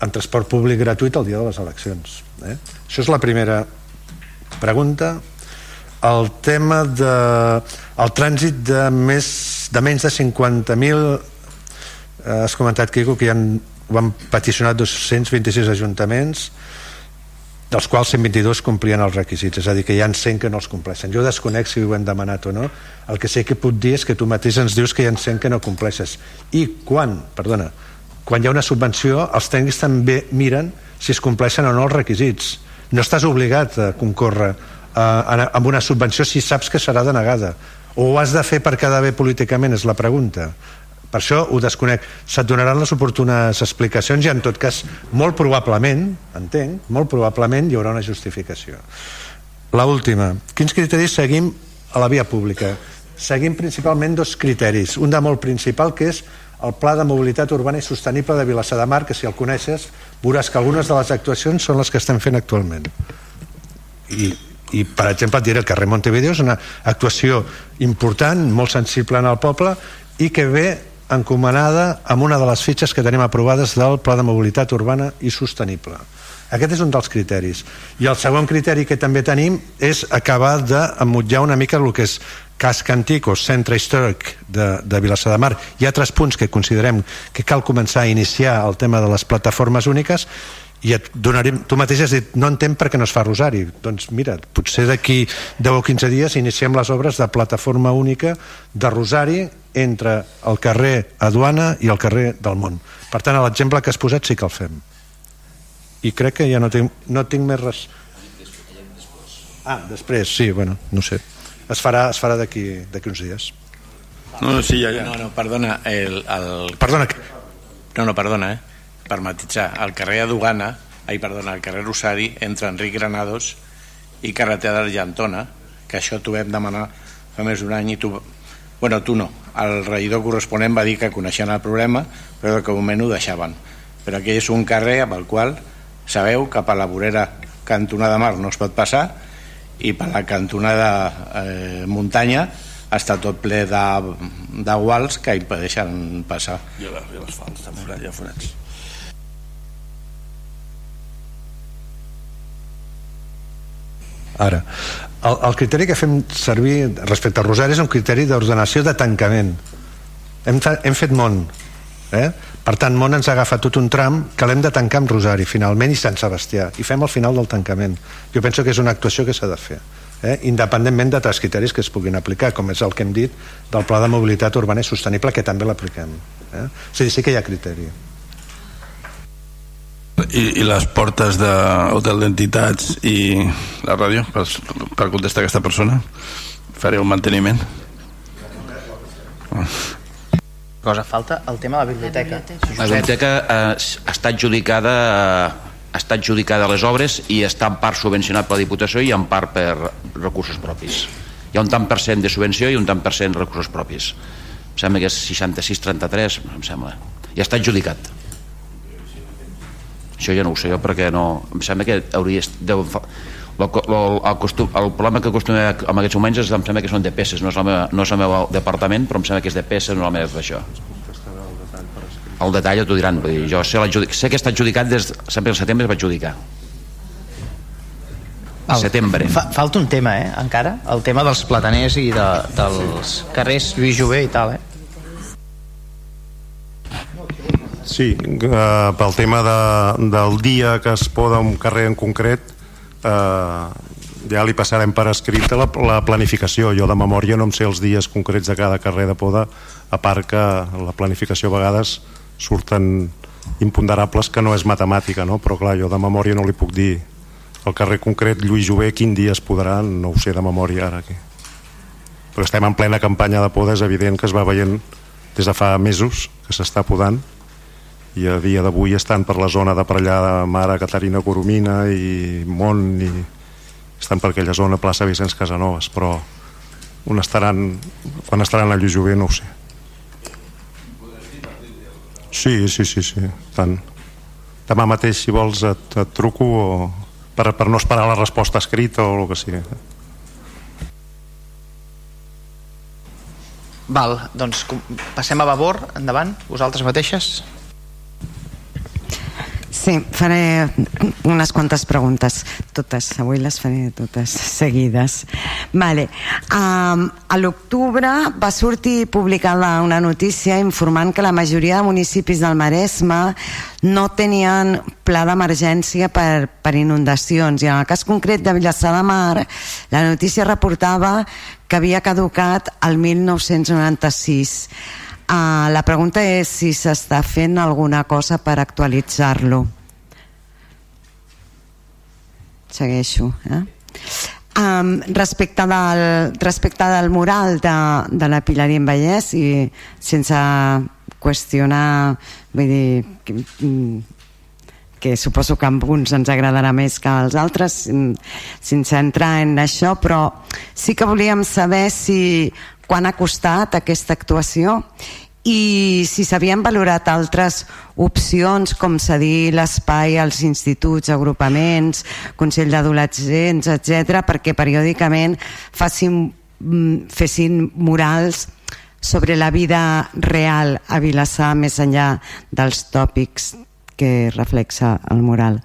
en transport públic gratuït el dia de les eleccions. Eh? Això és la primera pregunta. El tema de el trànsit de, més, de menys de 50.000 eh, has comentat, Quico, que ja han, ho han peticionat 226 ajuntaments dels quals 122 complien els requisits, és a dir, que hi ha 100 que no els compleixen. Jo desconec si ho hem demanat o no, el que sé que puc dir és que tu mateix ens dius que hi ha 100 que no compleixes. I quan, perdona, quan hi ha una subvenció, els tècnics també miren si es compleixen o no els requisits. No estàs obligat a concórrer eh, amb una subvenció si saps que serà denegada. O ho has de fer per quedar bé políticament, és la pregunta per això ho desconec. Se't donaran les oportunes explicacions i en tot cas molt probablement entenc, molt probablement hi haurà una justificació. La última, quins criteris seguim a la via pública? Seguim principalment dos criteris. Un de molt principal que és el Pla de Mobilitat Urbana i Sostenible de Vilassar de Mar que si el coneixes veuràs que algunes de les actuacions són les que estem fent actualment. I, i per exemple et diré el carrer Montevideo és una actuació important, molt sensible en el poble i que ve encomanada amb una de les fitxes que tenim aprovades del Pla de Mobilitat Urbana i Sostenible. Aquest és un dels criteris. I el segon criteri que també tenim és acabar d'emmotjar una mica el que és casc antic o centre històric de, de Vilassar de Mar. Hi ha altres punts que considerem que cal començar a iniciar el tema de les plataformes úniques i et donarem, tu mateix has dit no entenc per què no es fa Rosari doncs mira, potser d'aquí 10 o 15 dies iniciem les obres de plataforma única de Rosari entre el carrer Aduana i el carrer del Món per tant l'exemple que has posat sí que el fem. I crec que ja no tinc, no tinc més res. Ah, després, sí, bueno, no sé. Es farà, es farà d'aquí uns dies. No, sí, ja, ja. no, no, perdona el, el... perdona no, no, perdona, eh. Per matitzar, al carrer Adugana, ai, perdona, al carrer Rosari, entre Enric Granados i carretera d'Argentona, que això t'ho vam demanar fa més d'un any i tu... Bueno, tu no. El regidor corresponent va dir que coneixien el problema, però que un moment ho deixaven. Però aquell és un carrer amb el qual sabeu que per la vorera cantonada mar no es pot passar i per la cantonada eh, muntanya està tot ple de, de guals que impedeixen passar. I l'asfalt, està forat, hi ha forats. Ara, el, el criteri que fem servir respecte al Rosari és un criteri d'ordenació de tancament. Hem, hem fet món. Eh? Per tant, món ens agafa tot un tram que l'hem de tancar amb Rosari, finalment, i Sant Sebastià. I fem al final del tancament. Jo penso que és una actuació que s'ha de fer. Eh? independentment d'altres criteris que es puguin aplicar, com és el que hem dit del Pla de Mobilitat Urbana i Sostenible, que també l'apliquem. Eh? O sigui, sí que hi ha criteri. I, i les portes d'hotel d'entitats i la ràdio per, per contestar aquesta persona faré un manteniment. Cosa falta el tema de la biblioteca. La biblioteca. Eh, està adjudicada eh, està adjudicada a les obres i està en part subvencionat per la Diputació i en part per recursos propis. Hi ha un tant per cent de subvenció i un tant per cent de recursos propis. Em sembla que és 66-33 em sembla. I està adjudicat això ja no ho sé jo perquè no em sembla que hauria deu, el, el, el, costum, el problema que acostumem en aquests moments és, em sembla que són de peces no és, el meu, no és el meu departament però em sembla que és de peces no és d'això el detall t'ho diran vull dir, jo sé, sé que està adjudicat des, sempre al setembre es va adjudicar. Al setembre. Fa, falta un tema, eh, encara? El tema dels plataners i de, dels carrers Lluís Jové i tal, eh Sí, eh, pel tema de, del dia que es poda un carrer en concret eh, ja li passarem per escrit la, la planificació. Jo de memòria no em sé els dies concrets de cada carrer de poda, a part que la planificació a vegades surten imponderables que no és matemàtica, no? però clar, jo de memòria no li puc dir el carrer concret Lluís Jové quin dia es podrà, no ho sé de memòria ara aquí. Però estem en plena campanya de poda, és evident que es va veient des de fa mesos que s'està podant i a dia d'avui estan per la zona de per allà de Mare Caterina Coromina i Mont i estan per aquella zona plaça Vicenç Casanovas però on estaran quan estaran a Lluís Jové no ho sé. Sí, sí, sí, sí tant. Demà mateix si vols et, et truco o per, per no esperar la resposta escrita o el que sigui. Val, doncs passem a Vavor, endavant, vosaltres mateixes. Sí, faré unes quantes preguntes, totes, avui les faré totes seguides. Vale. Um, a l'octubre va sortir publicada una notícia informant que la majoria de municipis del Maresme no tenien pla d'emergència per, per inundacions i en el cas concret de Vilassar de Mar la notícia reportava que havia caducat el 1996 Uh, la pregunta és si s'està fent alguna cosa per actualitzar-lo. Segueixo. Eh? Um, respecte, del, respecte del mural de, de la Pilarí en Vallès i sense qüestionar vull dir que suposo que amb uns ens agradarà més que als altres sense entrar en això però sí que volíem saber si quan ha costat aquesta actuació i si s'havien valorat altres opcions com cedir l'espai als instituts, agrupaments, Consell d'Adolescents, etc, perquè periòdicament facin, mm, fessin murals sobre la vida real a Vilassar més enllà dels tòpics que reflexa el mural.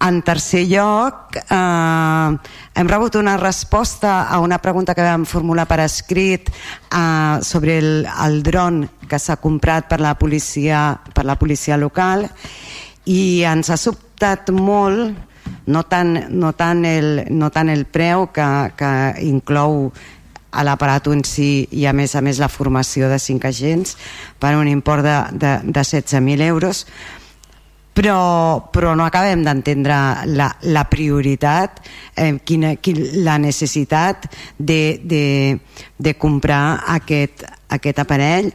En tercer lloc, eh, hem rebut una resposta a una pregunta que vam formular per escrit eh, sobre el, el dron que s'ha comprat per la, policia, per la policia local i ens ha sobtat molt no tant, no tant, el, no tant el preu que, que inclou a l'aparat en si i a més a més la formació de cinc agents per un import de, de, de 16.000 euros. Però, però no acabem d'entendre la, la prioritat, eh, quina, quina, la necessitat de, de, de comprar aquest, aquest aparell.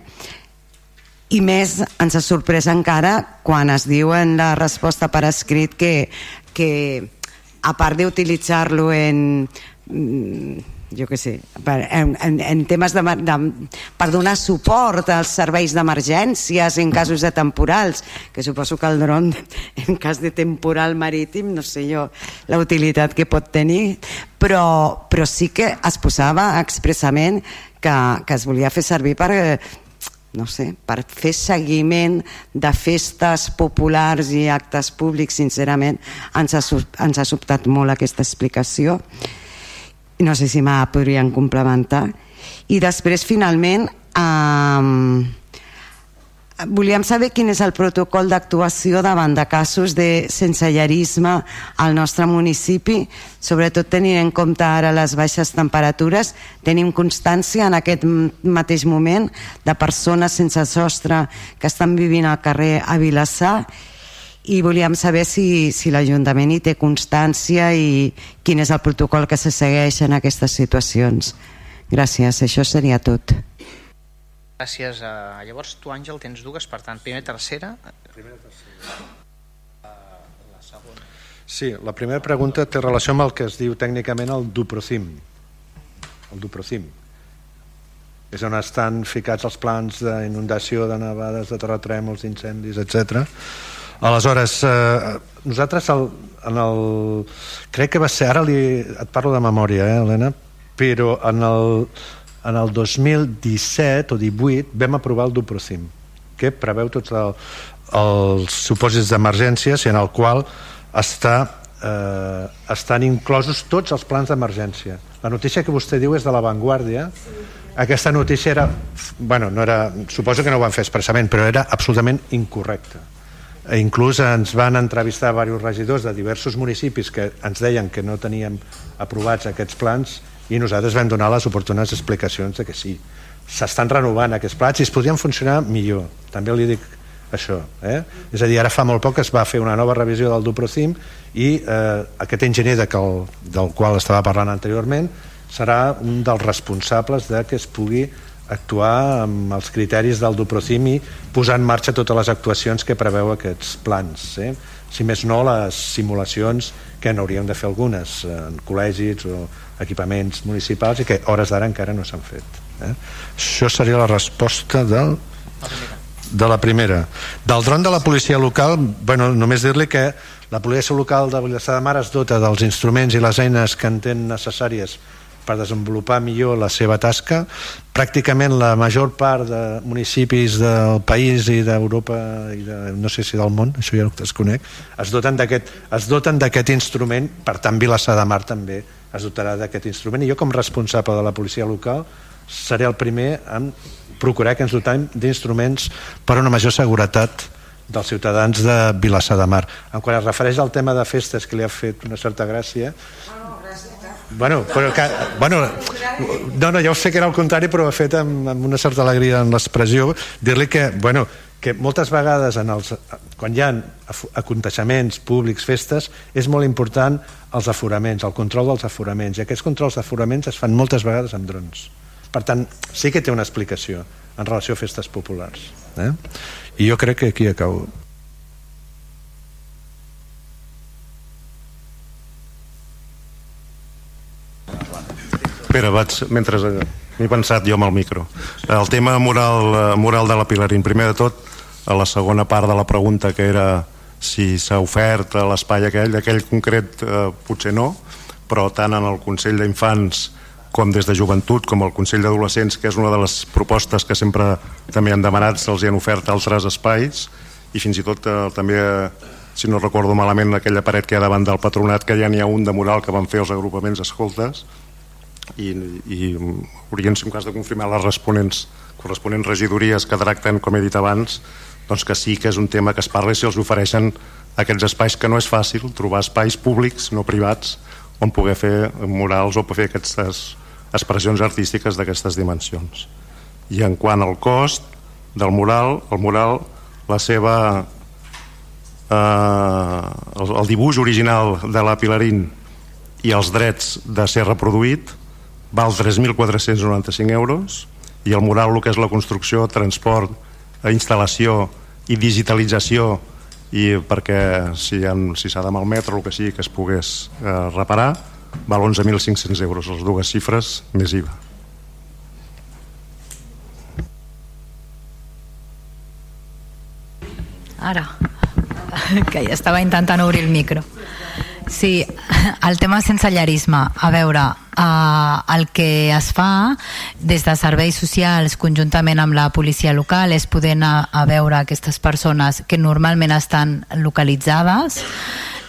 I més ens ha sorprès encara quan es diu en la resposta per escrit que, que a part d'utilitzar-lo en jo què sé, en, en, en temes de, de, per donar suport als serveis d'emergències en casos de temporals, que suposo que el dron en cas de temporal marítim, no sé jo la utilitat que pot tenir, però, però sí que es posava expressament que, que es volia fer servir per no sé, per fer seguiment de festes populars i actes públics, sincerament, ens ha, ens ha sobtat molt aquesta explicació. No sé si me podrien complementar. I després, finalment, eh, Volíem saber quin és el protocol d'actuació davant de casos de sensellerisme al nostre municipi, sobretot tenint en compte ara les baixes temperatures. Tenim constància en aquest mateix moment de persones sense sostre que estan vivint al carrer a Vilassar i volíem saber si, si l'Ajuntament hi té constància i quin és el protocol que se segueix en aquestes situacions. Gràcies, això seria tot. Gràcies. A... Llavors tu, Àngel, tens dues, per tant, primera i tercera. Primera i tercera. La segona. Sí, la primera pregunta té relació amb el que es diu tècnicament el duprocim. El duprocim. És on estan ficats els plans d'inundació, de nevades, de terratrèmols, d'incendis, etc. Aleshores, eh, nosaltres el, en el... Crec que va ser, ara li, et parlo de memòria, eh, Helena, però en el en el 2017 o 18 vam aprovar el Duprocim que preveu tots el, els supòsits d'emergències i en el qual està, eh, estan inclosos tots els plans d'emergència. La notícia que vostè diu és de l'avantguàrdia. Aquesta notícia era, bueno, no era suposo que no ho van fer expressament però era absolutament incorrecta e inclús ens van entrevistar diversos regidors de diversos municipis que ens deien que no teníem aprovats aquests plans i nosaltres vam donar les oportunes explicacions de que sí, s'estan renovant aquests plats i es podrien funcionar millor també li dic això eh? és a dir, ara fa molt poc es va fer una nova revisió del Duprocim i eh, aquest enginyer de del qual estava parlant anteriorment serà un dels responsables de que es pugui actuar amb els criteris del Duprocim i posar en marxa totes les actuacions que preveu aquests plans eh? si més no les simulacions que n'hauríem de fer algunes en col·legis o equipaments municipals i que hores d'ara encara no s'han fet eh? això seria la resposta del, de la primera del dron de la policia local bueno, només dir-li que la policia local de Vilassar de Mar es dota dels instruments i les eines que entén necessàries per desenvolupar millor la seva tasca pràcticament la major part de municipis del país i d'Europa i de, no sé si del món, això ja ho desconec es doten d'aquest instrument per tant Vilassar de Mar també es dotarà d'aquest instrument i jo com responsable de la policia local seré el primer en procurar que ens dotem d'instruments per a una major seguretat dels ciutadans de Vilassar de Mar. En quan es refereix al tema de festes que li ha fet una certa gràcia, Bueno, però que, bueno, no, no, ja ho sé que era el contrari, però ho ha fet amb, amb una certa alegria en l'expressió, dir-li que, bueno, que moltes vegades en els, quan hi ha aconteixements públics, festes, és molt important els aforaments, el control dels aforaments, i aquests controls d'aforaments es fan moltes vegades amb drons. Per tant, sí que té una explicació en relació a festes populars. Eh? I jo crec que aquí acabo. Espera, vaig, mentre m'he pensat jo amb el micro. El tema moral, eh, moral de la Pilarín. Primer de tot, a la segona part de la pregunta que era si s'ha ofert l'espai aquell, aquell concret eh, potser no, però tant en el Consell d'Infants com des de joventut, com el Consell d'Adolescents, que és una de les propostes que sempre també han demanat, se'ls han ofert altres espais, i fins i tot eh, també, si no recordo malament, aquella paret que hi ha davant del patronat, que ja n'hi ha un de mural que van fer els agrupaments escoltes, i, i haurien, un cas de confirmar les responents, corresponents regidories que tracten, com he dit abans, doncs que sí que és un tema que es parla si els ofereixen aquests espais que no és fàcil trobar espais públics, no privats on poder fer murals o fer aquestes expressions artístiques d'aquestes dimensions. I en quant al cost del mural, el mural la seva eh, el, el dibuix original de la Pilarín i els drets de ser reproduït val 3.495 euros i el mural el que és la construcció, transport instal·lació i digitalització i perquè si s'ha si de malmetre el que sigui que es pogués eh, reparar val 11.500 euros les dues xifres més IVA Ara, que ja estava intentant obrir el micro. Sí, el tema sense llarisme. A veure, eh, el que es fa des de serveis socials conjuntament amb la policia local és poder anar a veure aquestes persones que normalment estan localitzades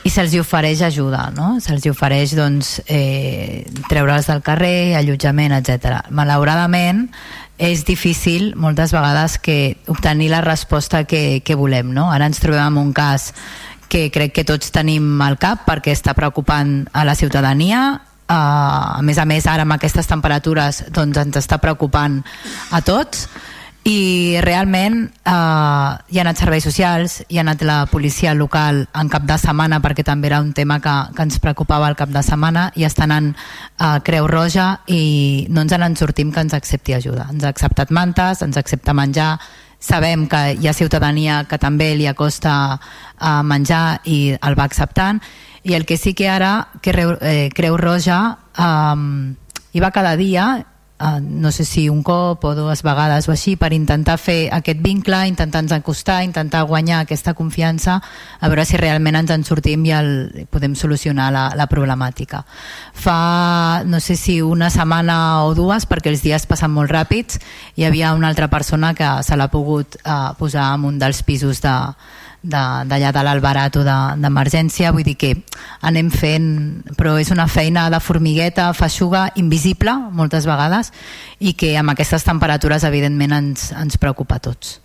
i se'ls ofereix ajuda, no? Se'ls ofereix doncs, eh, treure'ls del carrer, allotjament, etc. Malauradament, és difícil moltes vegades que obtenir la resposta que, que volem. No? Ara ens trobem en un cas que crec que tots tenim al cap perquè està preocupant a la ciutadania Uh, a més a més ara amb aquestes temperatures doncs ens està preocupant a tots i realment eh, hi ha anat serveis socials, hi ha anat la policia local en cap de setmana perquè també era un tema que, que ens preocupava el cap de setmana i està anant a Creu Roja i no ens en sortim que ens accepti ajuda. Ens ha acceptat mantes, ens accepta menjar, sabem que hi ha ciutadania que també li acosta a menjar i el va acceptant. I el que sí que ara Creu, eh, Creu Roja eh, hi va cada dia Uh, no sé si un cop o dues vegades o així per intentar fer aquest vincle, intentar-nos acostar, intentar guanyar aquesta confiança a veure si realment ens en sortim i el, podem solucionar la, la problemàtica. Fa, no sé si una setmana o dues, perquè els dies passen molt ràpids, hi havia una altra persona que se l'ha pogut uh, posar en un dels pisos de, d'allà de, de l'Albarato d'emergència, vull dir que anem fent, però és una feina de formigueta, feixuga, invisible moltes vegades i que amb aquestes temperatures evidentment ens, ens preocupa a tots.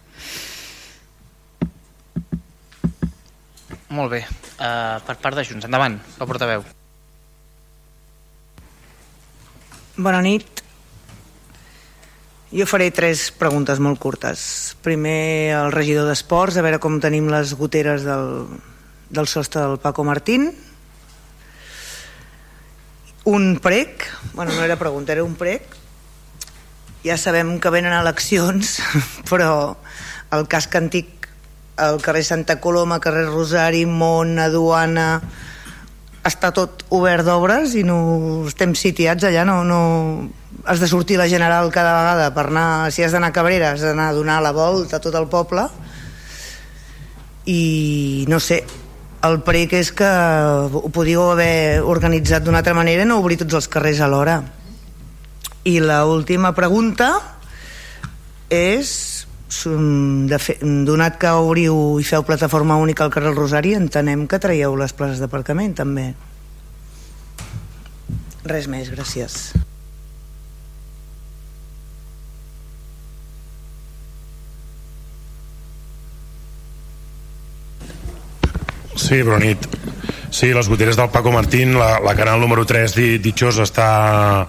Molt bé, uh, per part de Junts, endavant, la portaveu. Bona nit. Jo faré tres preguntes molt curtes. Primer, al regidor d'Esports, a veure com tenim les goteres del, del sostre del Paco Martín. Un prec, bueno, no era pregunta, era un prec. Ja sabem que venen eleccions, però el casc antic, el carrer Santa Coloma, carrer Rosari, Mont, Aduana, està tot obert d'obres i no estem sitiats allà, no, no, has de sortir la General cada vegada per anar, si has d'anar a Cabrera has d'anar a donar la volta a tot el poble. I no sé el prec és que ho podíeu haver organitzat d'una altra manera no obrir tots els carrers alhora. I la última pregunta és de fe, donat que obriu i feu plataforma única al carrer Rosari entenem que traieu les places d'aparcament també. Res més, gràcies Sí, bona nit. Sí, les goteres del Paco Martín, la, la canal número 3 Ditxós està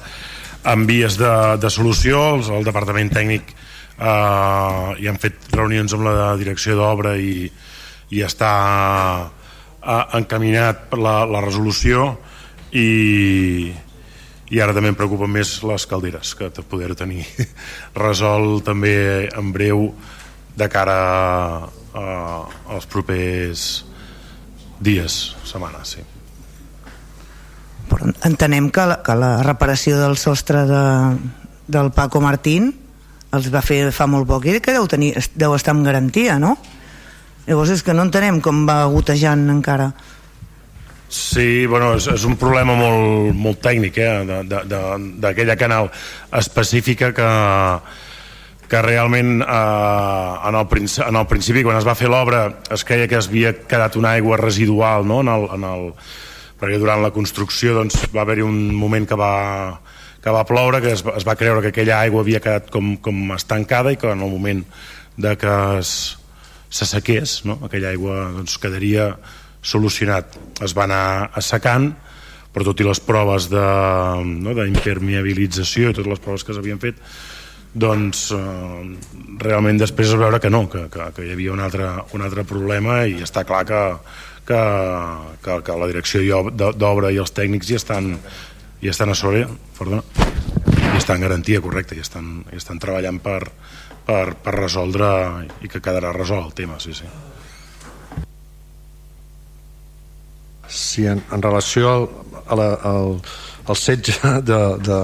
en vies de, de solució, el, el departament tècnic eh, hi han fet reunions amb la direcció d'obra i, i està eh, encaminat per la, la resolució i, i ara també em preocupen més les calderes que poder tenir resolt també en breu de cara a, als propers dies, setmanes, sí. Però entenem que la, que la reparació del sostre de, del Paco Martín els va fer fa molt poc i que deu, tenir, deu estar amb garantia, no? Llavors és que no entenem com va gotejant encara. Sí, bueno, és, és un problema molt, molt tècnic, eh, d'aquella canal específica que, que realment eh, en, el en el principi quan es va fer l'obra es creia que es havia quedat una aigua residual no? en el, en el, perquè durant la construcció doncs, va haver-hi un moment que va, que va ploure, que es, es va creure que aquella aigua havia quedat com, com estancada i que en el moment de que s'assequés, no? aquella aigua doncs, quedaria solucionat. Es va anar assecant, però tot i les proves d'impermeabilització no? i totes les proves que s'havien fet, doncs eh, realment després es veure que no, que, que, que hi havia un altre, un altre problema i està clar que, que, que, que la direcció d'obra i els tècnics hi estan, hi estan a sobre perdona, i estan garantia correcta i estan, i estan treballant per, per, per resoldre i que quedarà resolt el tema sí, sí. si en, en relació al, a la, al, al setge de, de,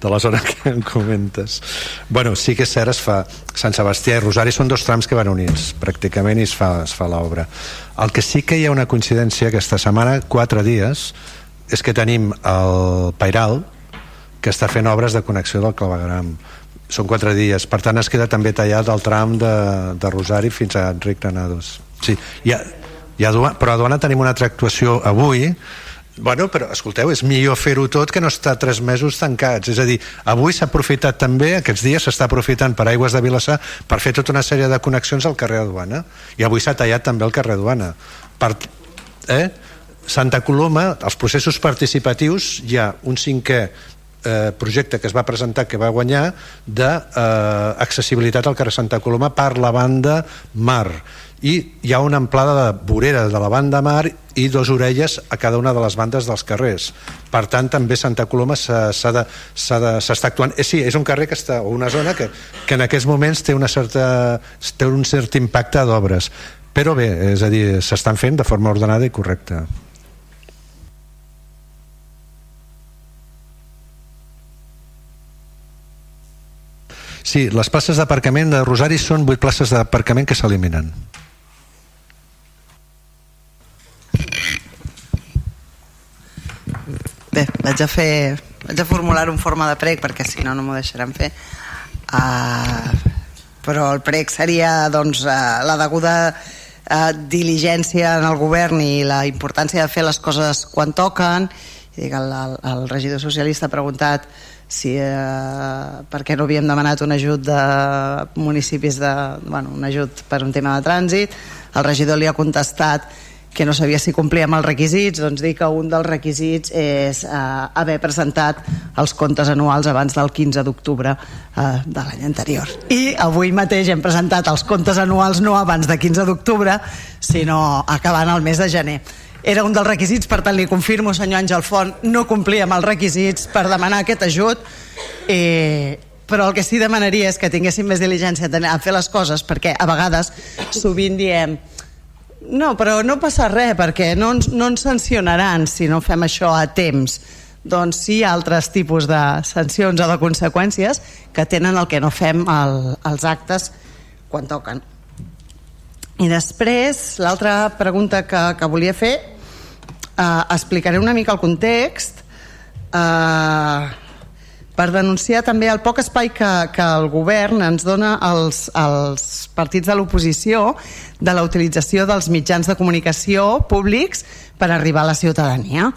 de la zona que em comentes. Bueno, sí que és cert, es fa Sant Sebastià i Rosari són dos trams que van units pràcticament i es fa, es fa l'obra. El que sí que hi ha una coincidència aquesta setmana, quatre dies és que tenim el Pairal que està fent obres de connexió del clavegram. Són quatre dies, per tant es queda també tallat el tram de, de Rosari fins a Enric Granados. Sí, hi ha, hi ha però a Duana tenim una altra actuació avui Bueno, però escolteu, és millor fer-ho tot que no estar tres mesos tancats. És a dir, avui s'ha aprofitat també, aquests dies s'està aprofitant per Aigües de Vilassar per fer tota una sèrie de connexions al carrer Duana. I avui s'ha tallat també el carrer Duana. Per, eh? Santa Coloma, els processos participatius, hi ha un cinquè eh, projecte que es va presentar que va guanyar d'accessibilitat eh, al carrer Santa Coloma per la banda Mar i hi ha una amplada de vorera de la banda Mar i dos orelles a cada una de les bandes dels carrers. Per tant també Santa Coloma s'està actuant. Eh, sí, és un carrer que està, o una zona que, que en aquests moments té, una certa, té un cert impacte d'obres. Però bé, és a dir, s'estan fent de forma ordenada i correcta. Sí, les places d'aparcament de Rosari són 8 places d'aparcament que s'eliminen. Bé, vaig a fer vaig a formular un forma de prec perquè si no no m'ho deixaran fer. Uh, però el prec seria doncs, uh, la deguda uh, diligència en el govern i la importància de fer les coses quan toquen. El, el, el regidor socialista ha preguntat si, eh, per què no havíem demanat un ajut de municipis de, bueno, un ajut per un tema de trànsit. El regidor li ha contestat que no sabia si complia amb els requisits doncs dic que un dels requisits és eh, haver presentat els comptes anuals abans del 15 d'octubre eh, de l'any anterior. I avui mateix hem presentat els comptes anuals no abans de 15 d'octubre sinó acabant el mes de gener. Era un dels requisits, per tant li confirmo, senyor Àngel Font, no complia amb els requisits per demanar aquest ajut, eh, però el que sí demanaria és que tinguéssim més diligència a fer les coses, perquè a vegades sovint diem no, però no passa res, perquè no ens, no ens sancionaran si no fem això a temps. Doncs sí hi ha altres tipus de sancions o de conseqüències que tenen el que no fem el, els actes quan toquen. I després, l'altra pregunta que, que volia fer eh, explicaré una mica el context eh, per denunciar també el poc espai que, que el govern ens dona als, als partits de l'oposició de la utilització dels mitjans de comunicació públics per arribar a la ciutadania.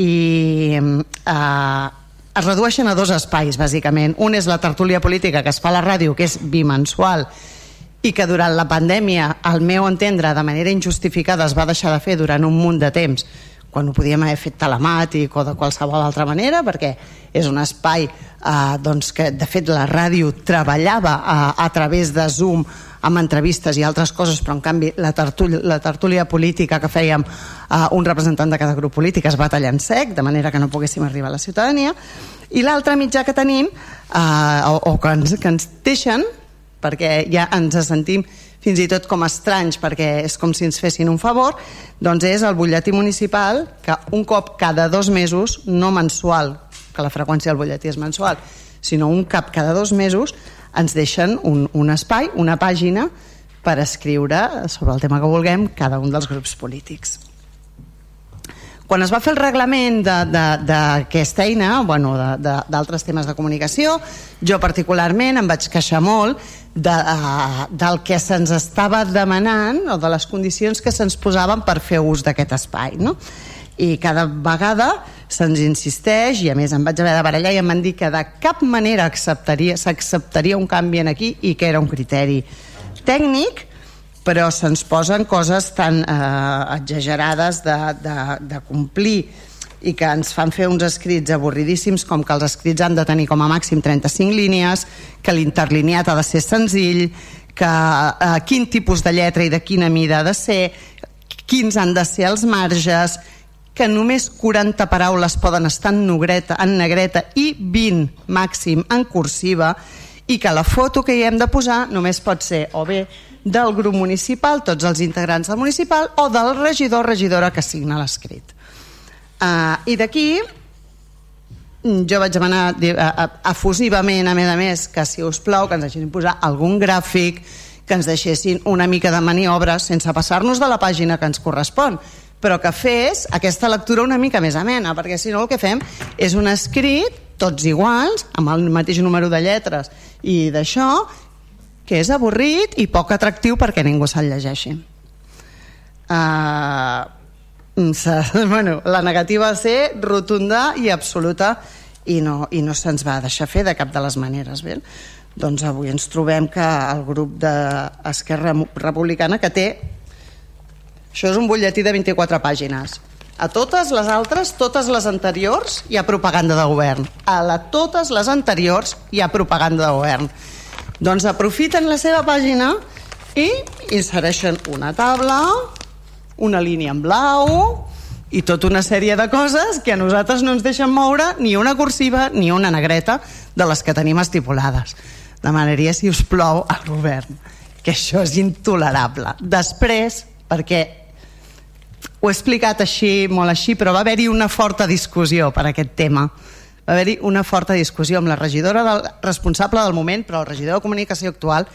I eh, es redueixen a dos espais bàsicament, un és la tertúlia política que es fa a la ràdio que és bimensual i que durant la pandèmia, al meu entendre, de manera injustificada es va deixar de fer durant un munt de temps, quan ho podíem haver fet telemàtic o de qualsevol altra manera, perquè és un espai eh, doncs que, de fet, la ràdio treballava a, a través de Zoom amb entrevistes i altres coses, però en canvi la, tertúlia, la tertúlia política que fèiem eh, un representant de cada grup polític es va tallar en sec, de manera que no poguéssim arribar a la ciutadania, i l'altre mitjà que tenim, eh, o, o que ens, que ens deixen, perquè ja ens sentim fins i tot com estranys perquè és com si ens fessin un favor doncs és el butlletí municipal que un cop cada dos mesos no mensual, que la freqüència del butlletí és mensual sinó un cap cada dos mesos ens deixen un, un espai, una pàgina per escriure sobre el tema que vulguem cada un dels grups polítics quan es va fer el reglament d'aquesta eina, bueno, d'altres temes de comunicació, jo particularment em vaig queixar molt de, uh, del que se'ns estava demanant o de les condicions que se'ns posaven per fer ús d'aquest espai. No? I cada vegada se'ns insisteix, i a més em vaig haver de barallar i em van dir que de cap manera s'acceptaria un canvi en aquí i que era un criteri tècnic però se'ns posen coses tan eh, exagerades de, de, de complir i que ens fan fer uns escrits avorridíssims com que els escrits han de tenir com a màxim 35 línies, que l'interlineat ha de ser senzill, que eh, quin tipus de lletra i de quina mida ha de ser, quins han de ser els marges, que només 40 paraules poden estar en negreta, en negreta i 20 màxim en cursiva i que la foto que hi hem de posar només pot ser o bé del grup municipal, tots els integrants del municipal, o del regidor o regidora que signa l'escrit. Uh, I d'aquí jo vaig demanar efusivament, a més a més, que si us plau que ens deixessin posar algun gràfic, que ens deixessin una mica de maniobres sense passar-nos de la pàgina que ens correspon, però que fes aquesta lectura una mica més amena, perquè si no el que fem és un escrit, tots iguals, amb el mateix número de lletres i d'això, que és avorrit i poc atractiu perquè ningú se'l llegeixi. Uh, bueno, la negativa va ser rotunda i absoluta i no, i no se'ns va deixar fer de cap de les maneres. Bé? Doncs avui ens trobem que el grup d'Esquerra Republicana que té això és un butlletí de 24 pàgines a totes les altres, totes les anteriors hi ha propaganda de govern a la, totes les anteriors hi ha propaganda de govern doncs aprofiten la seva pàgina i insereixen una taula una línia en blau i tota una sèrie de coses que a nosaltres no ens deixen moure ni una cursiva ni una negreta de les que tenim estipulades. Demanaria, si us plou, al govern que això és intolerable. Després, perquè ho he explicat així, molt així, però va haver-hi una forta discussió per aquest tema. Va haver-hi una forta discussió amb la regidora del, responsable del moment, però el regidor de comunicació actual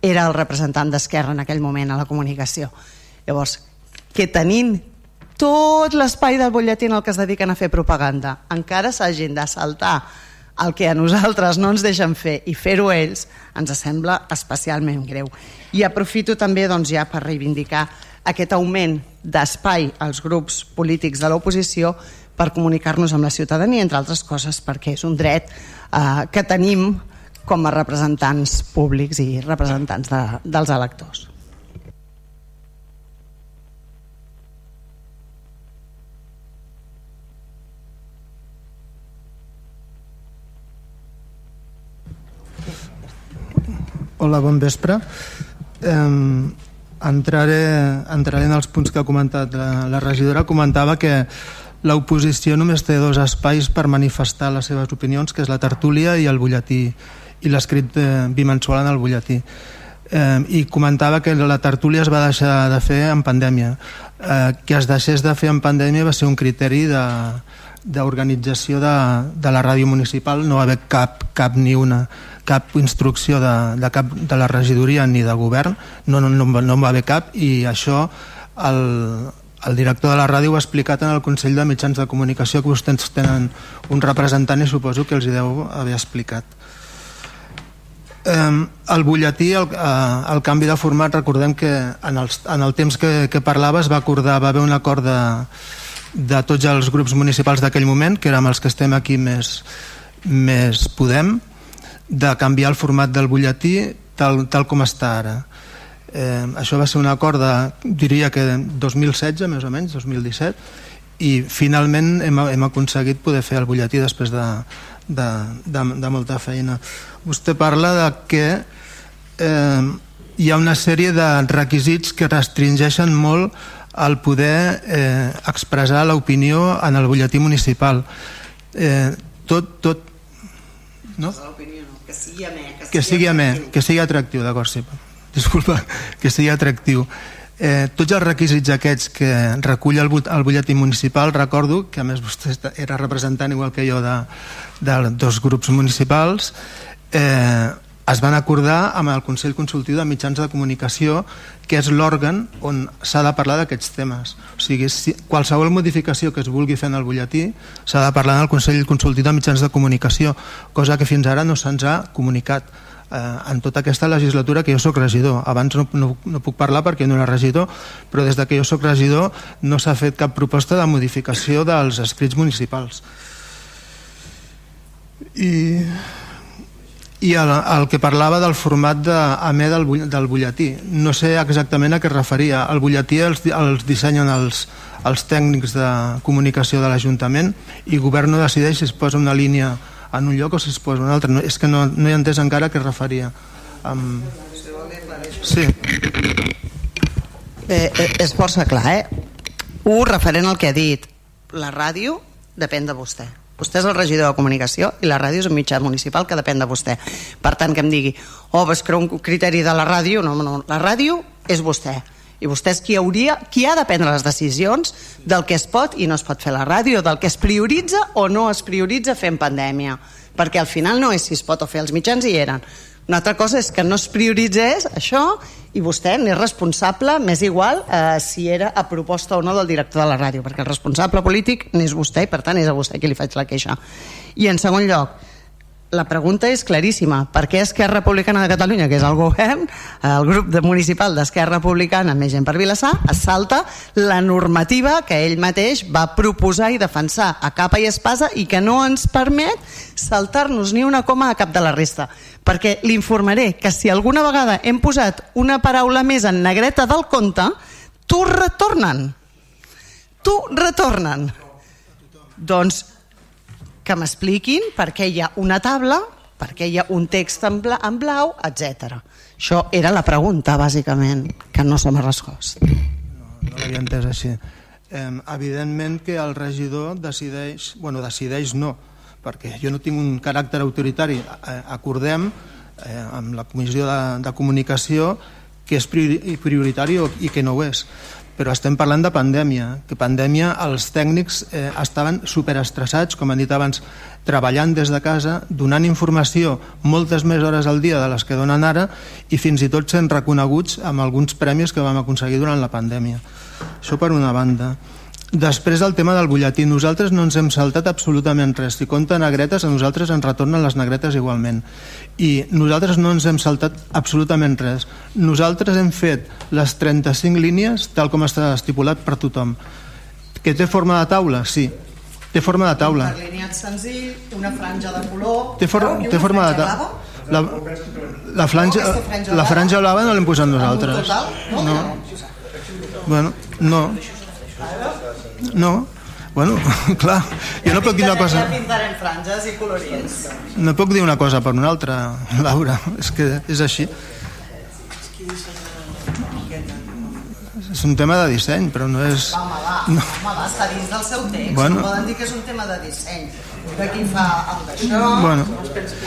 era el representant d'Esquerra en aquell moment a la comunicació. Llavors, que tenint tot l'espai del butlletí en el que es dediquen a fer propaganda encara s'hagin de saltar el que a nosaltres no ens deixen fer i fer-ho ells ens sembla especialment greu. I aprofito també doncs, ja per reivindicar aquest augment d'espai als grups polítics de l'oposició per comunicar-nos amb la ciutadania, entre altres coses perquè és un dret eh, que tenim com a representants públics i representants de, dels electors. Hola, bon vespre. Eh, entraré, entraré en els punts que ha comentat. La, la regidora comentava que l'oposició només té dos espais per manifestar les seves opinions, que és la tertúlia i el butlletí, i l'escrit eh, bimensual en el butlletí. Eh, I comentava que la tertúlia es va deixar de fer en pandèmia. Eh, que es deixés de fer en pandèmia va ser un criteri de, d'organització de, de la ràdio municipal no va haver cap, cap ni una cap instrucció de, de, cap, de la regidoria ni de govern no, no, no, no va haver cap i això el, el director de la ràdio ho ha explicat en el Consell de Mitjans de Comunicació que vostès tenen un representant i suposo que els hi deu haver explicat el butlletí el, eh, el canvi de format recordem que en, els, en el temps que, que parlava es va acordar va haver un acord de de tots els grups municipals d'aquell moment, que érem els que estem aquí més, més Podem, de canviar el format del butlletí tal, tal com està ara. Eh, això va ser un acord de, diria que 2016, més o menys, 2017, i finalment hem, hem aconseguit poder fer el butlletí després de, de, de, de molta feina. Vostè parla de que eh, hi ha una sèrie de requisits que restringeixen molt el poder eh, expressar l'opinió en el butlletí municipal. Eh, tot, tot... No? Que sigui amè. Que, que sigui amè, que sigui atractiu, d'acord, sí. Disculpa, que sigui atractiu. Eh, tots els requisits aquests que recull el, el butlletí municipal, recordo que a més vostè era representant igual que jo de, de dos grups municipals, eh, es van acordar amb el Consell Consultiu de Mitjans de Comunicació que és l'òrgan on s'ha de parlar d'aquests temes. O sigui, si, qualsevol modificació que es vulgui fer en el butlletí s'ha de parlar en el Consell Consultiu de Mitjans de Comunicació, cosa que fins ara no se'ns ha comunicat eh, en tota aquesta legislatura que jo sóc regidor. Abans no, no, no puc parlar perquè no era regidor, però des de que jo sóc regidor no s'ha fet cap proposta de modificació dels escrits municipals. I i el, el que parlava del format de, a me del, del butlletí. No sé exactament a què es referia. El butlletí els, els dissenyen els, els tècnics de comunicació de l'Ajuntament i govern no decideix si es posa una línia en un lloc o si es posa una altra. No, és que no, no he entès encara a què es referia. Um... sí. Bé, eh, és força clar eh? un referent al que ha dit la ràdio depèn de vostè Vostè és el regidor de comunicació i la ràdio és un mitjà municipal que depèn de vostè. Per tant, que em digui, oh, vas crear un criteri de la ràdio, no, no, la ràdio és vostè. I vostè és qui, hauria, qui ha de prendre les decisions del que es pot i no es pot fer la ràdio, del que es prioritza o no es prioritza fent pandèmia. Perquè al final no és si es pot o fer, els mitjans hi eren. Una altra cosa és que no es prioritzés això i vostè n'és responsable, m'és igual eh, si era a proposta o no del director de la ràdio, perquè el responsable polític n'és vostè i per tant és a vostè qui li faig la queixa. I en segon lloc, la pregunta és claríssima. Per què Esquerra Republicana de Catalunya, que és el govern, el grup de municipal d'Esquerra Republicana, més gent per Vilassar, es salta la normativa que ell mateix va proposar i defensar a capa i espasa i que no ens permet saltar-nos ni una coma a cap de la resta. Perquè l'informaré que si alguna vegada hem posat una paraula més en negreta del compte, t'ho retornen. T'ho retornen. Doncs que m'expliquin per què hi ha una taula, per què hi ha un text en, bla, en blau, etc. Això era la pregunta, bàsicament, que no se m'ha respost. No, no l'havia entès així. Eh, evidentment que el regidor decideix, bueno, decideix no, perquè jo no tinc un caràcter autoritari. Eh, acordem eh, amb la Comissió de, de Comunicació que és prioritari i que no ho és però estem parlant de pandèmia, que pandèmia els tècnics eh, estaven superestressats, com han dit abans, treballant des de casa, donant informació moltes més hores al dia de les que donen ara i fins i tot sent reconeguts amb alguns premis que vam aconseguir durant la pandèmia. Això per una banda. Després del tema del butlletí, nosaltres no ens hem saltat absolutament res. Si compta negretes, a nosaltres ens retornen les negretes igualment. I nosaltres no ens hem saltat absolutament res. Nosaltres hem fet les 35 línies tal com està estipulat per tothom. Que té forma de taula? Sí. Té forma de taula. Un alineat senzill, una franja de color... Té, for té forma de taula. La, la, franja, la franja blava no l'hem posat nosaltres. No. no. Bueno, no. No, bueno, clar, jo no puc dir una cosa... pintarem franges i colorins. No puc dir una cosa per una altra, Laura, és que és així. És un tema de disseny, però no és... Home, va, no. home, va, està dins del seu text. Bueno. No poden dir que és un tema de disseny. De qui fa el d'això... Bueno.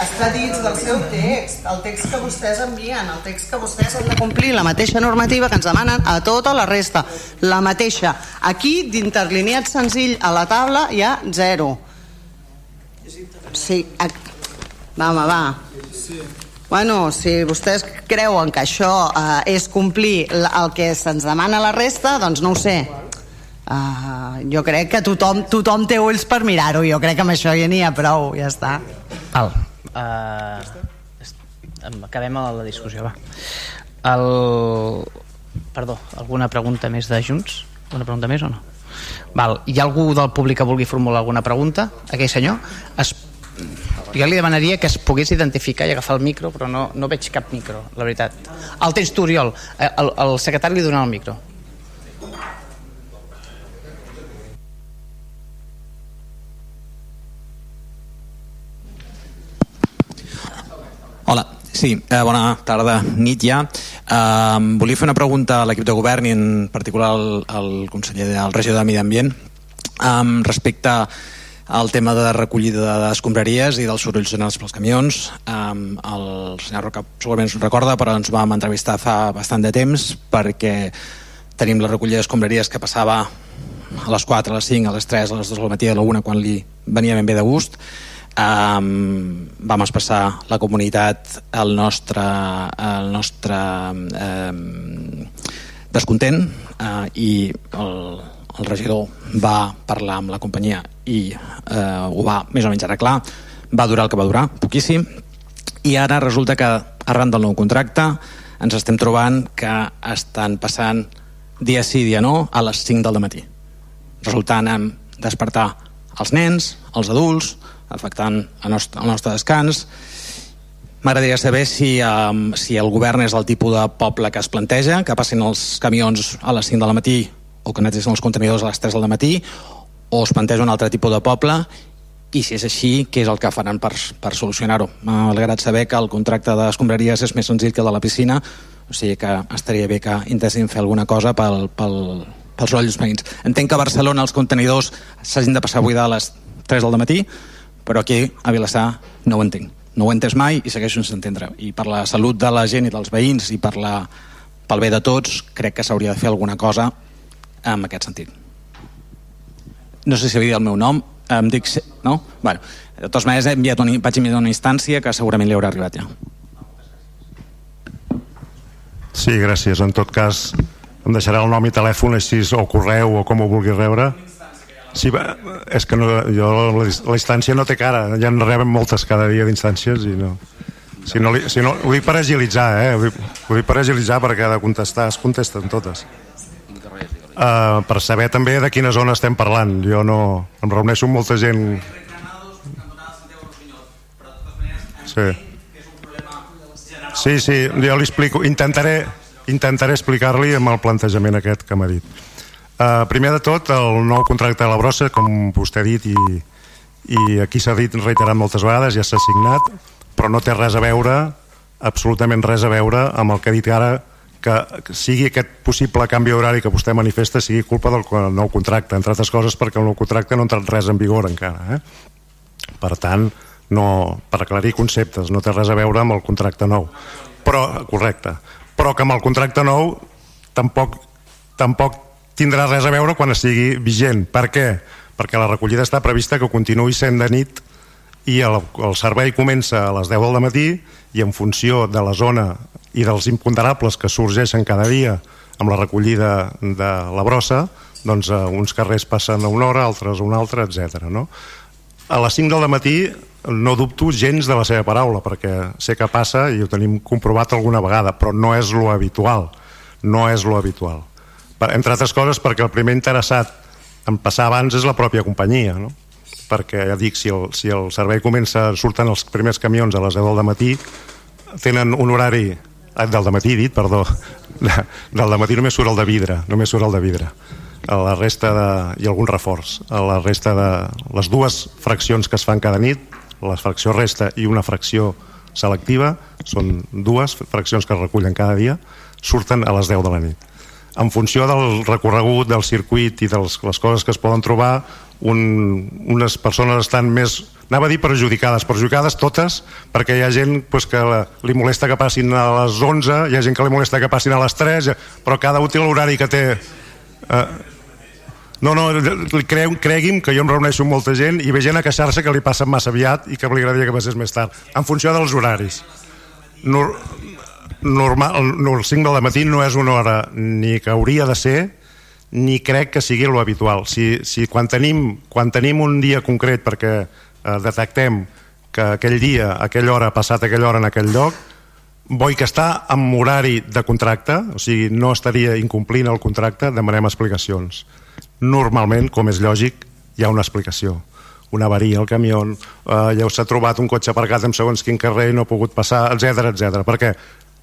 Està dins del seu text. El text que vostès envien, el text que vostès han de complir, la mateixa normativa que ens demanen a tota la resta. La mateixa. Aquí, d'interlineat senzill a la taula, hi ha zero. Sí, va, home, va. Bueno, si vostès creuen que això eh, és complir el que se'ns demana a la resta, doncs no ho sé. Uh, jo crec que tothom, tothom té ulls per mirar-ho, jo crec que amb això ja n'hi ha prou, ja està. Val. Uh, acabem la discussió, va. El... Perdó, alguna pregunta més de Junts? Una pregunta més o no? Val. Hi ha algú del públic que vulgui formular alguna pregunta? Aquell senyor? Es jo li demanaria que es pogués identificar i agafar el micro, però no, no veig cap micro, la veritat. El tens tu, Oriol. Eh, el, el secretari li donarà el micro. Hola, sí, eh, bona tarda, nit ja. Eh, volia fer una pregunta a l'equip de govern i en particular al, al conseller del regidor de Medi Ambient eh, respecte a el tema de recollida d'escombraries i dels sorolls sonats pels camions. Um, el senyor Roca segurament us recorda, però ens vam entrevistar fa bastant de temps perquè tenim la recollida d'escombraries que passava a les 4, a les 5, a les 3, a les 2 del matí, a la 1, quan li venia ben bé de gust. Um, vam expressar la comunitat el nostre, el nostre um, descontent uh, i el, el regidor va parlar amb la companyia i eh, ho va més o menys arreglar. Va durar el que va durar, poquíssim. I ara resulta que arran del nou contracte ens estem trobant que estan passant dia sí, dia no, a les 5 del matí. Resultant en despertar els nens, els adults afectant el nostre, el nostre descans M'agradaria saber si, um, si el govern és el tipus de poble que es planteja, que passin els camions a les 5 de la matí o que netesin els contenidors a les 3 del matí o es planteja un altre tipus de poble i si és així, què és el que faran per, per solucionar-ho? M'ha saber que el contracte d'escombraries és més senzill que el de la piscina, o sigui que estaria bé que intessin fer alguna cosa pel, pel, pels rolls veïns. Entenc que a Barcelona els contenidors s'hagin de passar a buidar a les 3 del matí, però aquí a Vilassar no ho entenc. No ho he entès mai i segueixo sense entendre. I per la salut de la gent i dels veïns i per la, pel bé de tots, crec que s'hauria de fer alguna cosa en aquest sentit. No sé si havia dit el meu nom, em dic... No? Bueno, de totes maneres, he enviat un, vaig enviar una instància que segurament li haurà arribat ja. Sí, gràcies. En tot cas, em deixarà el nom i telèfon així, o correu o com ho vulgui rebre. Sí, va, és que no, jo, la, la instància no té cara, ja en rebem moltes cada dia d'instàncies i no... Si no, li, si no, ho dic per agilitzar, eh? Ho dic, ho dic per agilitzar perquè de contestar, es contesten totes. Uh, per saber també de quina zona estem parlant. Jo no... Em reuneixo amb molta gent... Sí. Sí, sí, jo li explico. Intentaré, intentaré explicar-li amb el plantejament aquest que m'ha dit. Uh, primer de tot, el nou contracte de la brossa, com vostè ha dit, i, i aquí s'ha dit reiterat moltes vegades, ja s'ha signat, però no té res a veure, absolutament res a veure amb el que ha dit ara, que sigui aquest possible canvi horari que vostè manifesta sigui culpa del nou contracte, entre altres coses perquè el nou contracte no ha entrat res en vigor encara. Eh? Per tant, no, per aclarir conceptes, no té res a veure amb el contracte nou. Però, correcte, però que amb el contracte nou tampoc, tampoc tindrà res a veure quan estigui vigent. Per què? Perquè la recollida està prevista que continuï sent de nit i el, el servei comença a les 10 del matí i en funció de la zona i dels imponderables que sorgeixen cada dia amb la recollida de la brossa, doncs eh, uns carrers passen a una hora, altres a una altra, etc. No? A les 5 del matí no dubto gens de la seva paraula, perquè sé que passa i ho tenim comprovat alguna vegada, però no és lo habitual. No és lo habitual. Entre altres coses perquè el primer interessat en passar abans és la pròpia companyia, no? perquè ja dic, si el, si el servei comença, surten els primers camions a les 10 del matí, tenen un horari eh, del matí dit, perdó del matí només surt el de vidre només surt el de vidre. A la resta de, i algun reforç. A la resta de les dues fraccions que es fan cada nit la fracció resta i una fracció selectiva són dues fraccions que es recullen cada dia surten a les 10 de la nit en funció del recorregut del circuit i de les, coses que es poden trobar un, unes persones estan més anava a dir perjudicades, perjudicades totes perquè hi ha gent pues, que li molesta que passin a les 11 hi ha gent que li molesta que passin a les 3 però cada útil horari que té. Eh, no, no, cre cregui'm que jo em reuneixo amb molta gent i ve gent a queixar-se que li passen massa aviat i que li agradaria que passés més tard en funció dels horaris. Nor normal, el 5 del matí no és una hora ni que hauria de ser ni crec que sigui lo habitual. Si, si quan, tenim, quan tenim un dia concret perquè eh, detectem que aquell dia, aquella hora, ha passat aquella hora en aquell lloc, vull que està en horari de contracte, o sigui, no estaria incomplint el contracte, demanem explicacions. Normalment, com és lògic, hi ha una explicació una avaria al camió, eh, ja s'ha trobat un cotxe aparcat en segons quin carrer i no ha pogut passar, etc etc. perquè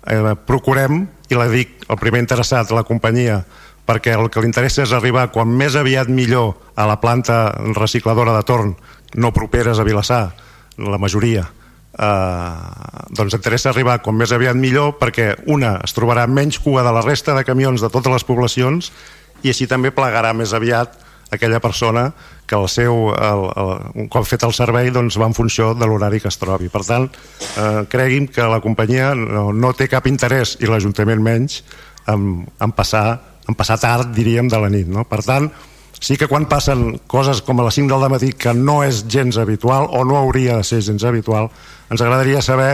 eh, procurem, i la dic, el primer interessat, la companyia, perquè el que li interessa és arribar quan més aviat millor a la planta recicladora de torn, no properes a Vilassar, la majoria, eh, doncs interessa arribar com més aviat millor perquè una es trobarà menys cua de la resta de camions de totes les poblacions i així també plegarà més aviat aquella persona que el seu, el, el, un cop fet el servei doncs va en funció de l'horari que es trobi. Per tant, eh, cregui'm que la companyia no, no té cap interès, i l'Ajuntament menys, en, en, passar, en passar tard, diríem, de la nit. No? Per tant, sí que quan passen coses com a les 5 del matí que no és gens habitual o no hauria de ser gens habitual, ens agradaria saber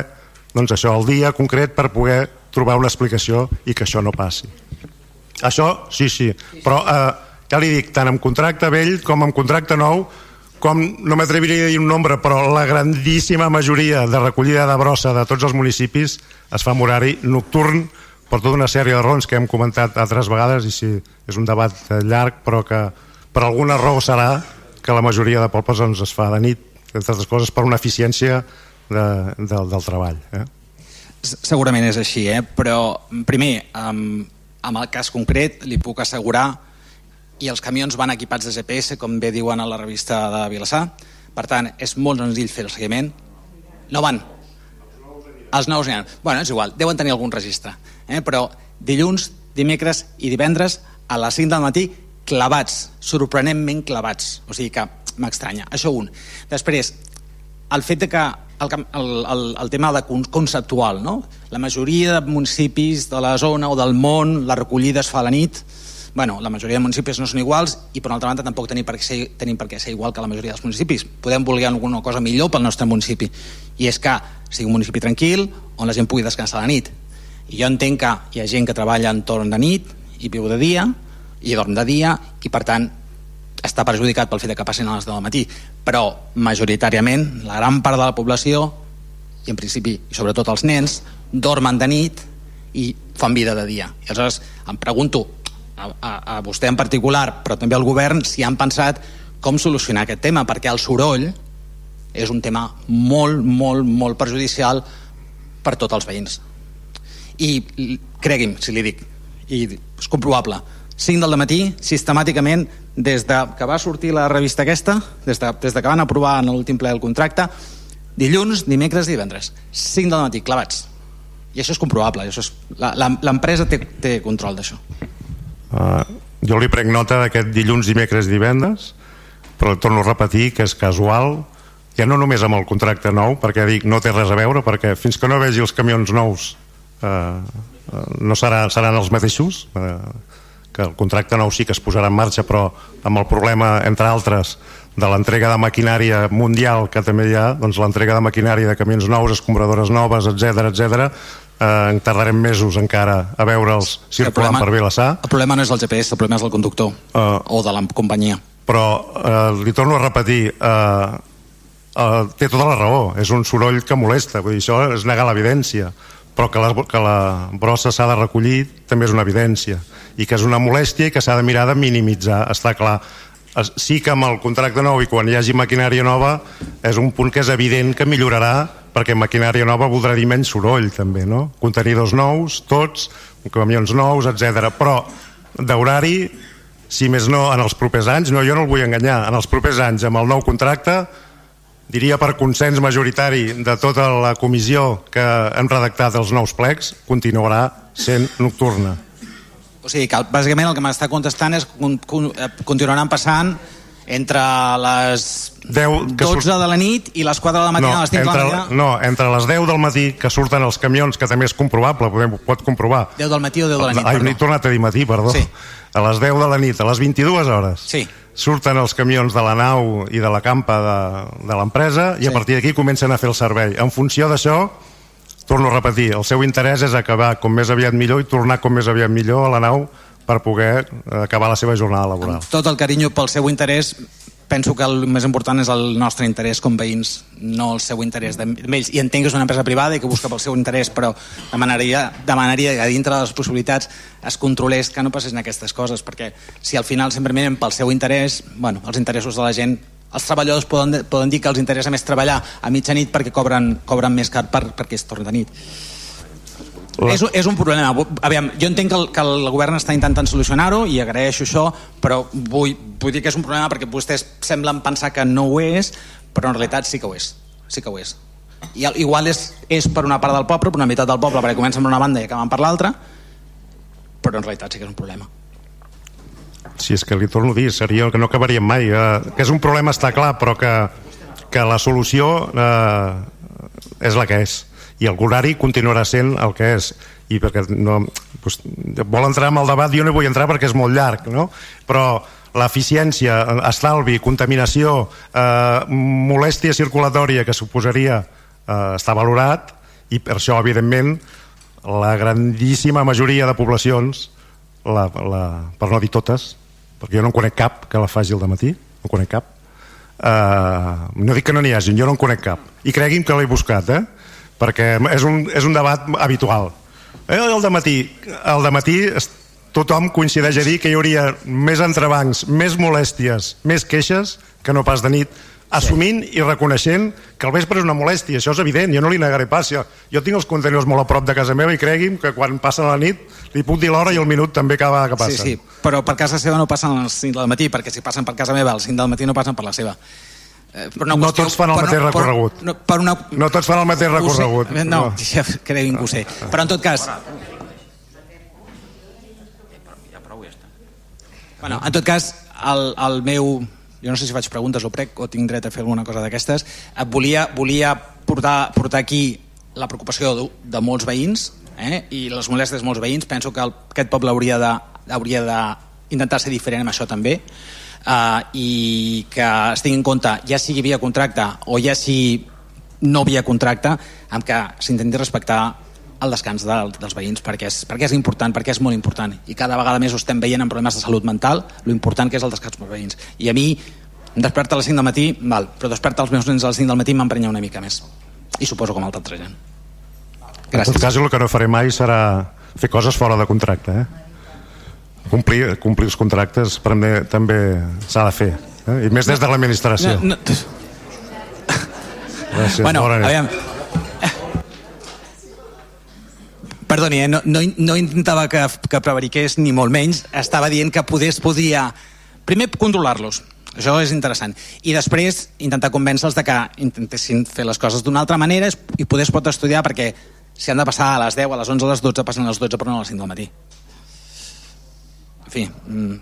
doncs això, el dia concret per poder trobar una explicació i que això no passi. Això, sí, sí, però eh, ja li dic, tant amb contracte vell com amb contracte nou, com no m'atreviria a dir un nombre, però la grandíssima majoria de recollida de brossa de tots els municipis es fa en horari nocturn per tota una sèrie de raons que hem comentat altres vegades i sí, és un debat llarg però que per alguna raó serà que la majoria de pobles doncs, es fa de nit, entre altres coses per una eficiència de, de, del treball. Eh? Segurament és així, eh? però primer, amb, amb el cas concret li puc assegurar i els camions van equipats de GPS, com bé diuen a la revista de Vilassar. Per tant, és molt senzill fer el seguiment. No van. Els nous n'hi ha. Bueno, és igual, deuen tenir algun registre. Eh? Però dilluns, dimecres i divendres a les 5 del matí clavats, sorprenentment clavats. O sigui que m'estranya. Això un. Després, el fet de que el, el, el, tema de conceptual, no? La majoria de municipis de la zona o del món, la recollida es fa a la nit, bueno, la majoria de municipis no són iguals i per altra banda tampoc tenim per, ser, tenim per què ser igual que la majoria dels municipis. Podem voler alguna cosa millor pel nostre municipi i és que sigui un municipi tranquil on la gent pugui descansar a la nit. I jo entenc que hi ha gent que treballa en torn de nit i viu de dia i dorm de dia i per tant està perjudicat pel fet que passin a les 10 del matí però majoritàriament la gran part de la població i en principi i sobretot els nens dormen de nit i fan vida de dia i aleshores em pregunto a, a, a vostè en particular, però també al govern, si han pensat com solucionar aquest tema, perquè el soroll és un tema molt, molt, molt perjudicial per tots els veïns. I cregui'm, si li dic, i és comprovable, 5 del matí, sistemàticament, des de que va sortir la revista aquesta, des de, des de que van aprovar en l'últim ple del contracte, dilluns, dimecres i divendres. 5 del matí, clavats. I això és comprovable. L'empresa té, té control d'això. Uh, jo li prenc nota d'aquest dilluns, dimecres divendres, però torno a repetir que és casual, ja no només amb el contracte nou, perquè dic no té res a veure, perquè fins que no vegi els camions nous uh, no serà, seran els mateixos, uh, que el contracte nou sí que es posarà en marxa, però amb el problema, entre altres, de l'entrega de maquinària mundial que també hi ha, doncs l'entrega de maquinària de camions nous, escombradores noves, etc etc eh, en tardarem mesos encara a veure'ls circulant problema, per Vilassar. El problema no és el GPS, el problema és el conductor uh, o de la companyia. Però eh, li torno a repetir, eh, eh, té tota la raó, és un soroll que molesta, vull dir, això és negar l'evidència, però que la, que la brossa s'ha de recollir també és una evidència, i que és una molèstia i que s'ha de mirar de minimitzar, està clar. Sí que amb el contracte nou i quan hi hagi maquinària nova és un punt que és evident que millorarà perquè maquinària nova voldrà dir menys soroll també, no? Contenidors nous, tots, camions nous, etc. Però d'horari, si més no en els propers anys, no, jo no el vull enganyar, en els propers anys amb el nou contracte diria per consens majoritari de tota la comissió que hem redactat els nous plecs, continuarà sent nocturna. O sigui que bàsicament el que m'està contestant és eh, continuaran passant entre les 10, 12 surt... de la nit i les 4 de la matina no, a les 5 entre, de la matina? No, entre les 10 del matí que surten els camions, que també és comprovable, podem, pot comprovar. 10 del matí o 10 de la nit? Ai, n'he tornat a dir matí, perdó. Sí. A les 10 de la nit, a les 22 hores. Sí. Surten els camions de la nau i de la campa de, de l'empresa i sí. a partir d'aquí comencen a fer el servei. En funció d'això, torno a repetir, el seu interès és acabar com més aviat millor i tornar com més aviat millor a la nau per poder acabar la seva jornada laboral. Amb tot el carinyo pel seu interès, penso que el més important és el nostre interès com veïns, no el seu interès d'ells. I entenc que és una empresa privada i que busca pel seu interès, però demanaria, demanaria que dintre de les possibilitats es controlés que no passessin aquestes coses, perquè si al final sempre mirem pel seu interès, bueno, els interessos de la gent els treballadors poden, poden dir que els interessa més treballar a mitjanit perquè cobren, cobren més car per, perquè és torn de nit. La... És, és un problema. Aviam, jo entenc que el, que el govern està intentant solucionar-ho i agraeixo això, però vull, vull dir que és un problema perquè vostès semblen pensar que no ho és, però en realitat sí que ho és. Sí que ho és. I igual és, és per una part del poble, per una meitat del poble, perquè comencen per una banda i acaben per l'altra, però en realitat sí que és un problema. Si és que li torno a dir, seria que no acabaríem mai. Eh, que és un problema està clar, però que, que la solució eh, és la que és i el horari continuarà sent el que és i perquè no, doncs, vol entrar en el debat, jo no vull entrar perquè és molt llarg no? però l'eficiència, estalvi, contaminació eh, molèstia circulatòria que suposaria eh, està valorat i per això evidentment la grandíssima majoria de poblacions la, la, per no dir totes perquè jo no en conec cap que la faci el matí no conec cap uh, no dic que no n'hi hagi, jo no en conec cap i cregui'm que l'he buscat eh? Perquè és un, és un debat habitual. Eh, el de matí, el de matí tothom coincideix a dir que hi hauria més entrebancs, més molèsties, més queixes que no pas de nit, assumint sí. i reconeixent que el vespre és una molèstia, això és evident, jo no li negaré pas. Jo, jo tinc els contenidors molt a prop de casa meva i cregui'm que quan passa la nit li puc dir l'hora i el minut també cada que passa. Sí, sí, però per casa seva no passen als 5 del matí, perquè si passen per casa meva als 5 del matí no passen per la seva. Eh, per una qüestió, no tots fan el mateix recorregut. Per, per una... No tots fan el mateix recorregut. Sé, no, no. Ja creguin que ho sé. Però en tot cas... Bueno, en tot cas, el, el meu jo no sé si faig preguntes o prec o tinc dret a fer alguna cosa d'aquestes, volia, volia portar, portar aquí la preocupació de, de molts veïns eh? i les molèsties de molts veïns. Penso que el, aquest poble hauria de, hauria de intentar ser diferent amb això també uh, i que es tingui en compte ja sigui via contracte o ja sigui no via contracte amb que s'intenti respectar el descans de, dels veïns perquè és, perquè és important, perquè és molt important i cada vegada més ho estem veient en problemes de salut mental lo important que és el descans dels veïns i a mi em desperta a les 5 del matí val, però desperta els meus nens a les 5 del matí m'emprenya una mica més i suposo com altra gent Gràcies. En tot cas, el que no faré mai serà fer coses fora de contracte. Eh? Complir, complir els contractes també, també s'ha de fer. Eh? I més des de l'administració. No, no. Gràcies, bueno, aviam, Perdoni, eh? no, no, no intentava que, que prevariqués ni molt menys, estava dient que podés, podria primer controlar-los, això és interessant, i després intentar convèncer-los de que intentessin fer les coses d'una altra manera i poder es pot estudiar perquè si han de passar a les 10, a les 11, a les 12, passen a les 12 però no a les 5 del matí. En fi... Mm.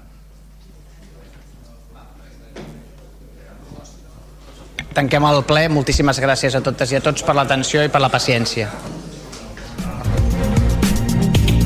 Tanquem el ple. Moltíssimes gràcies a totes i a tots per l'atenció i per la paciència.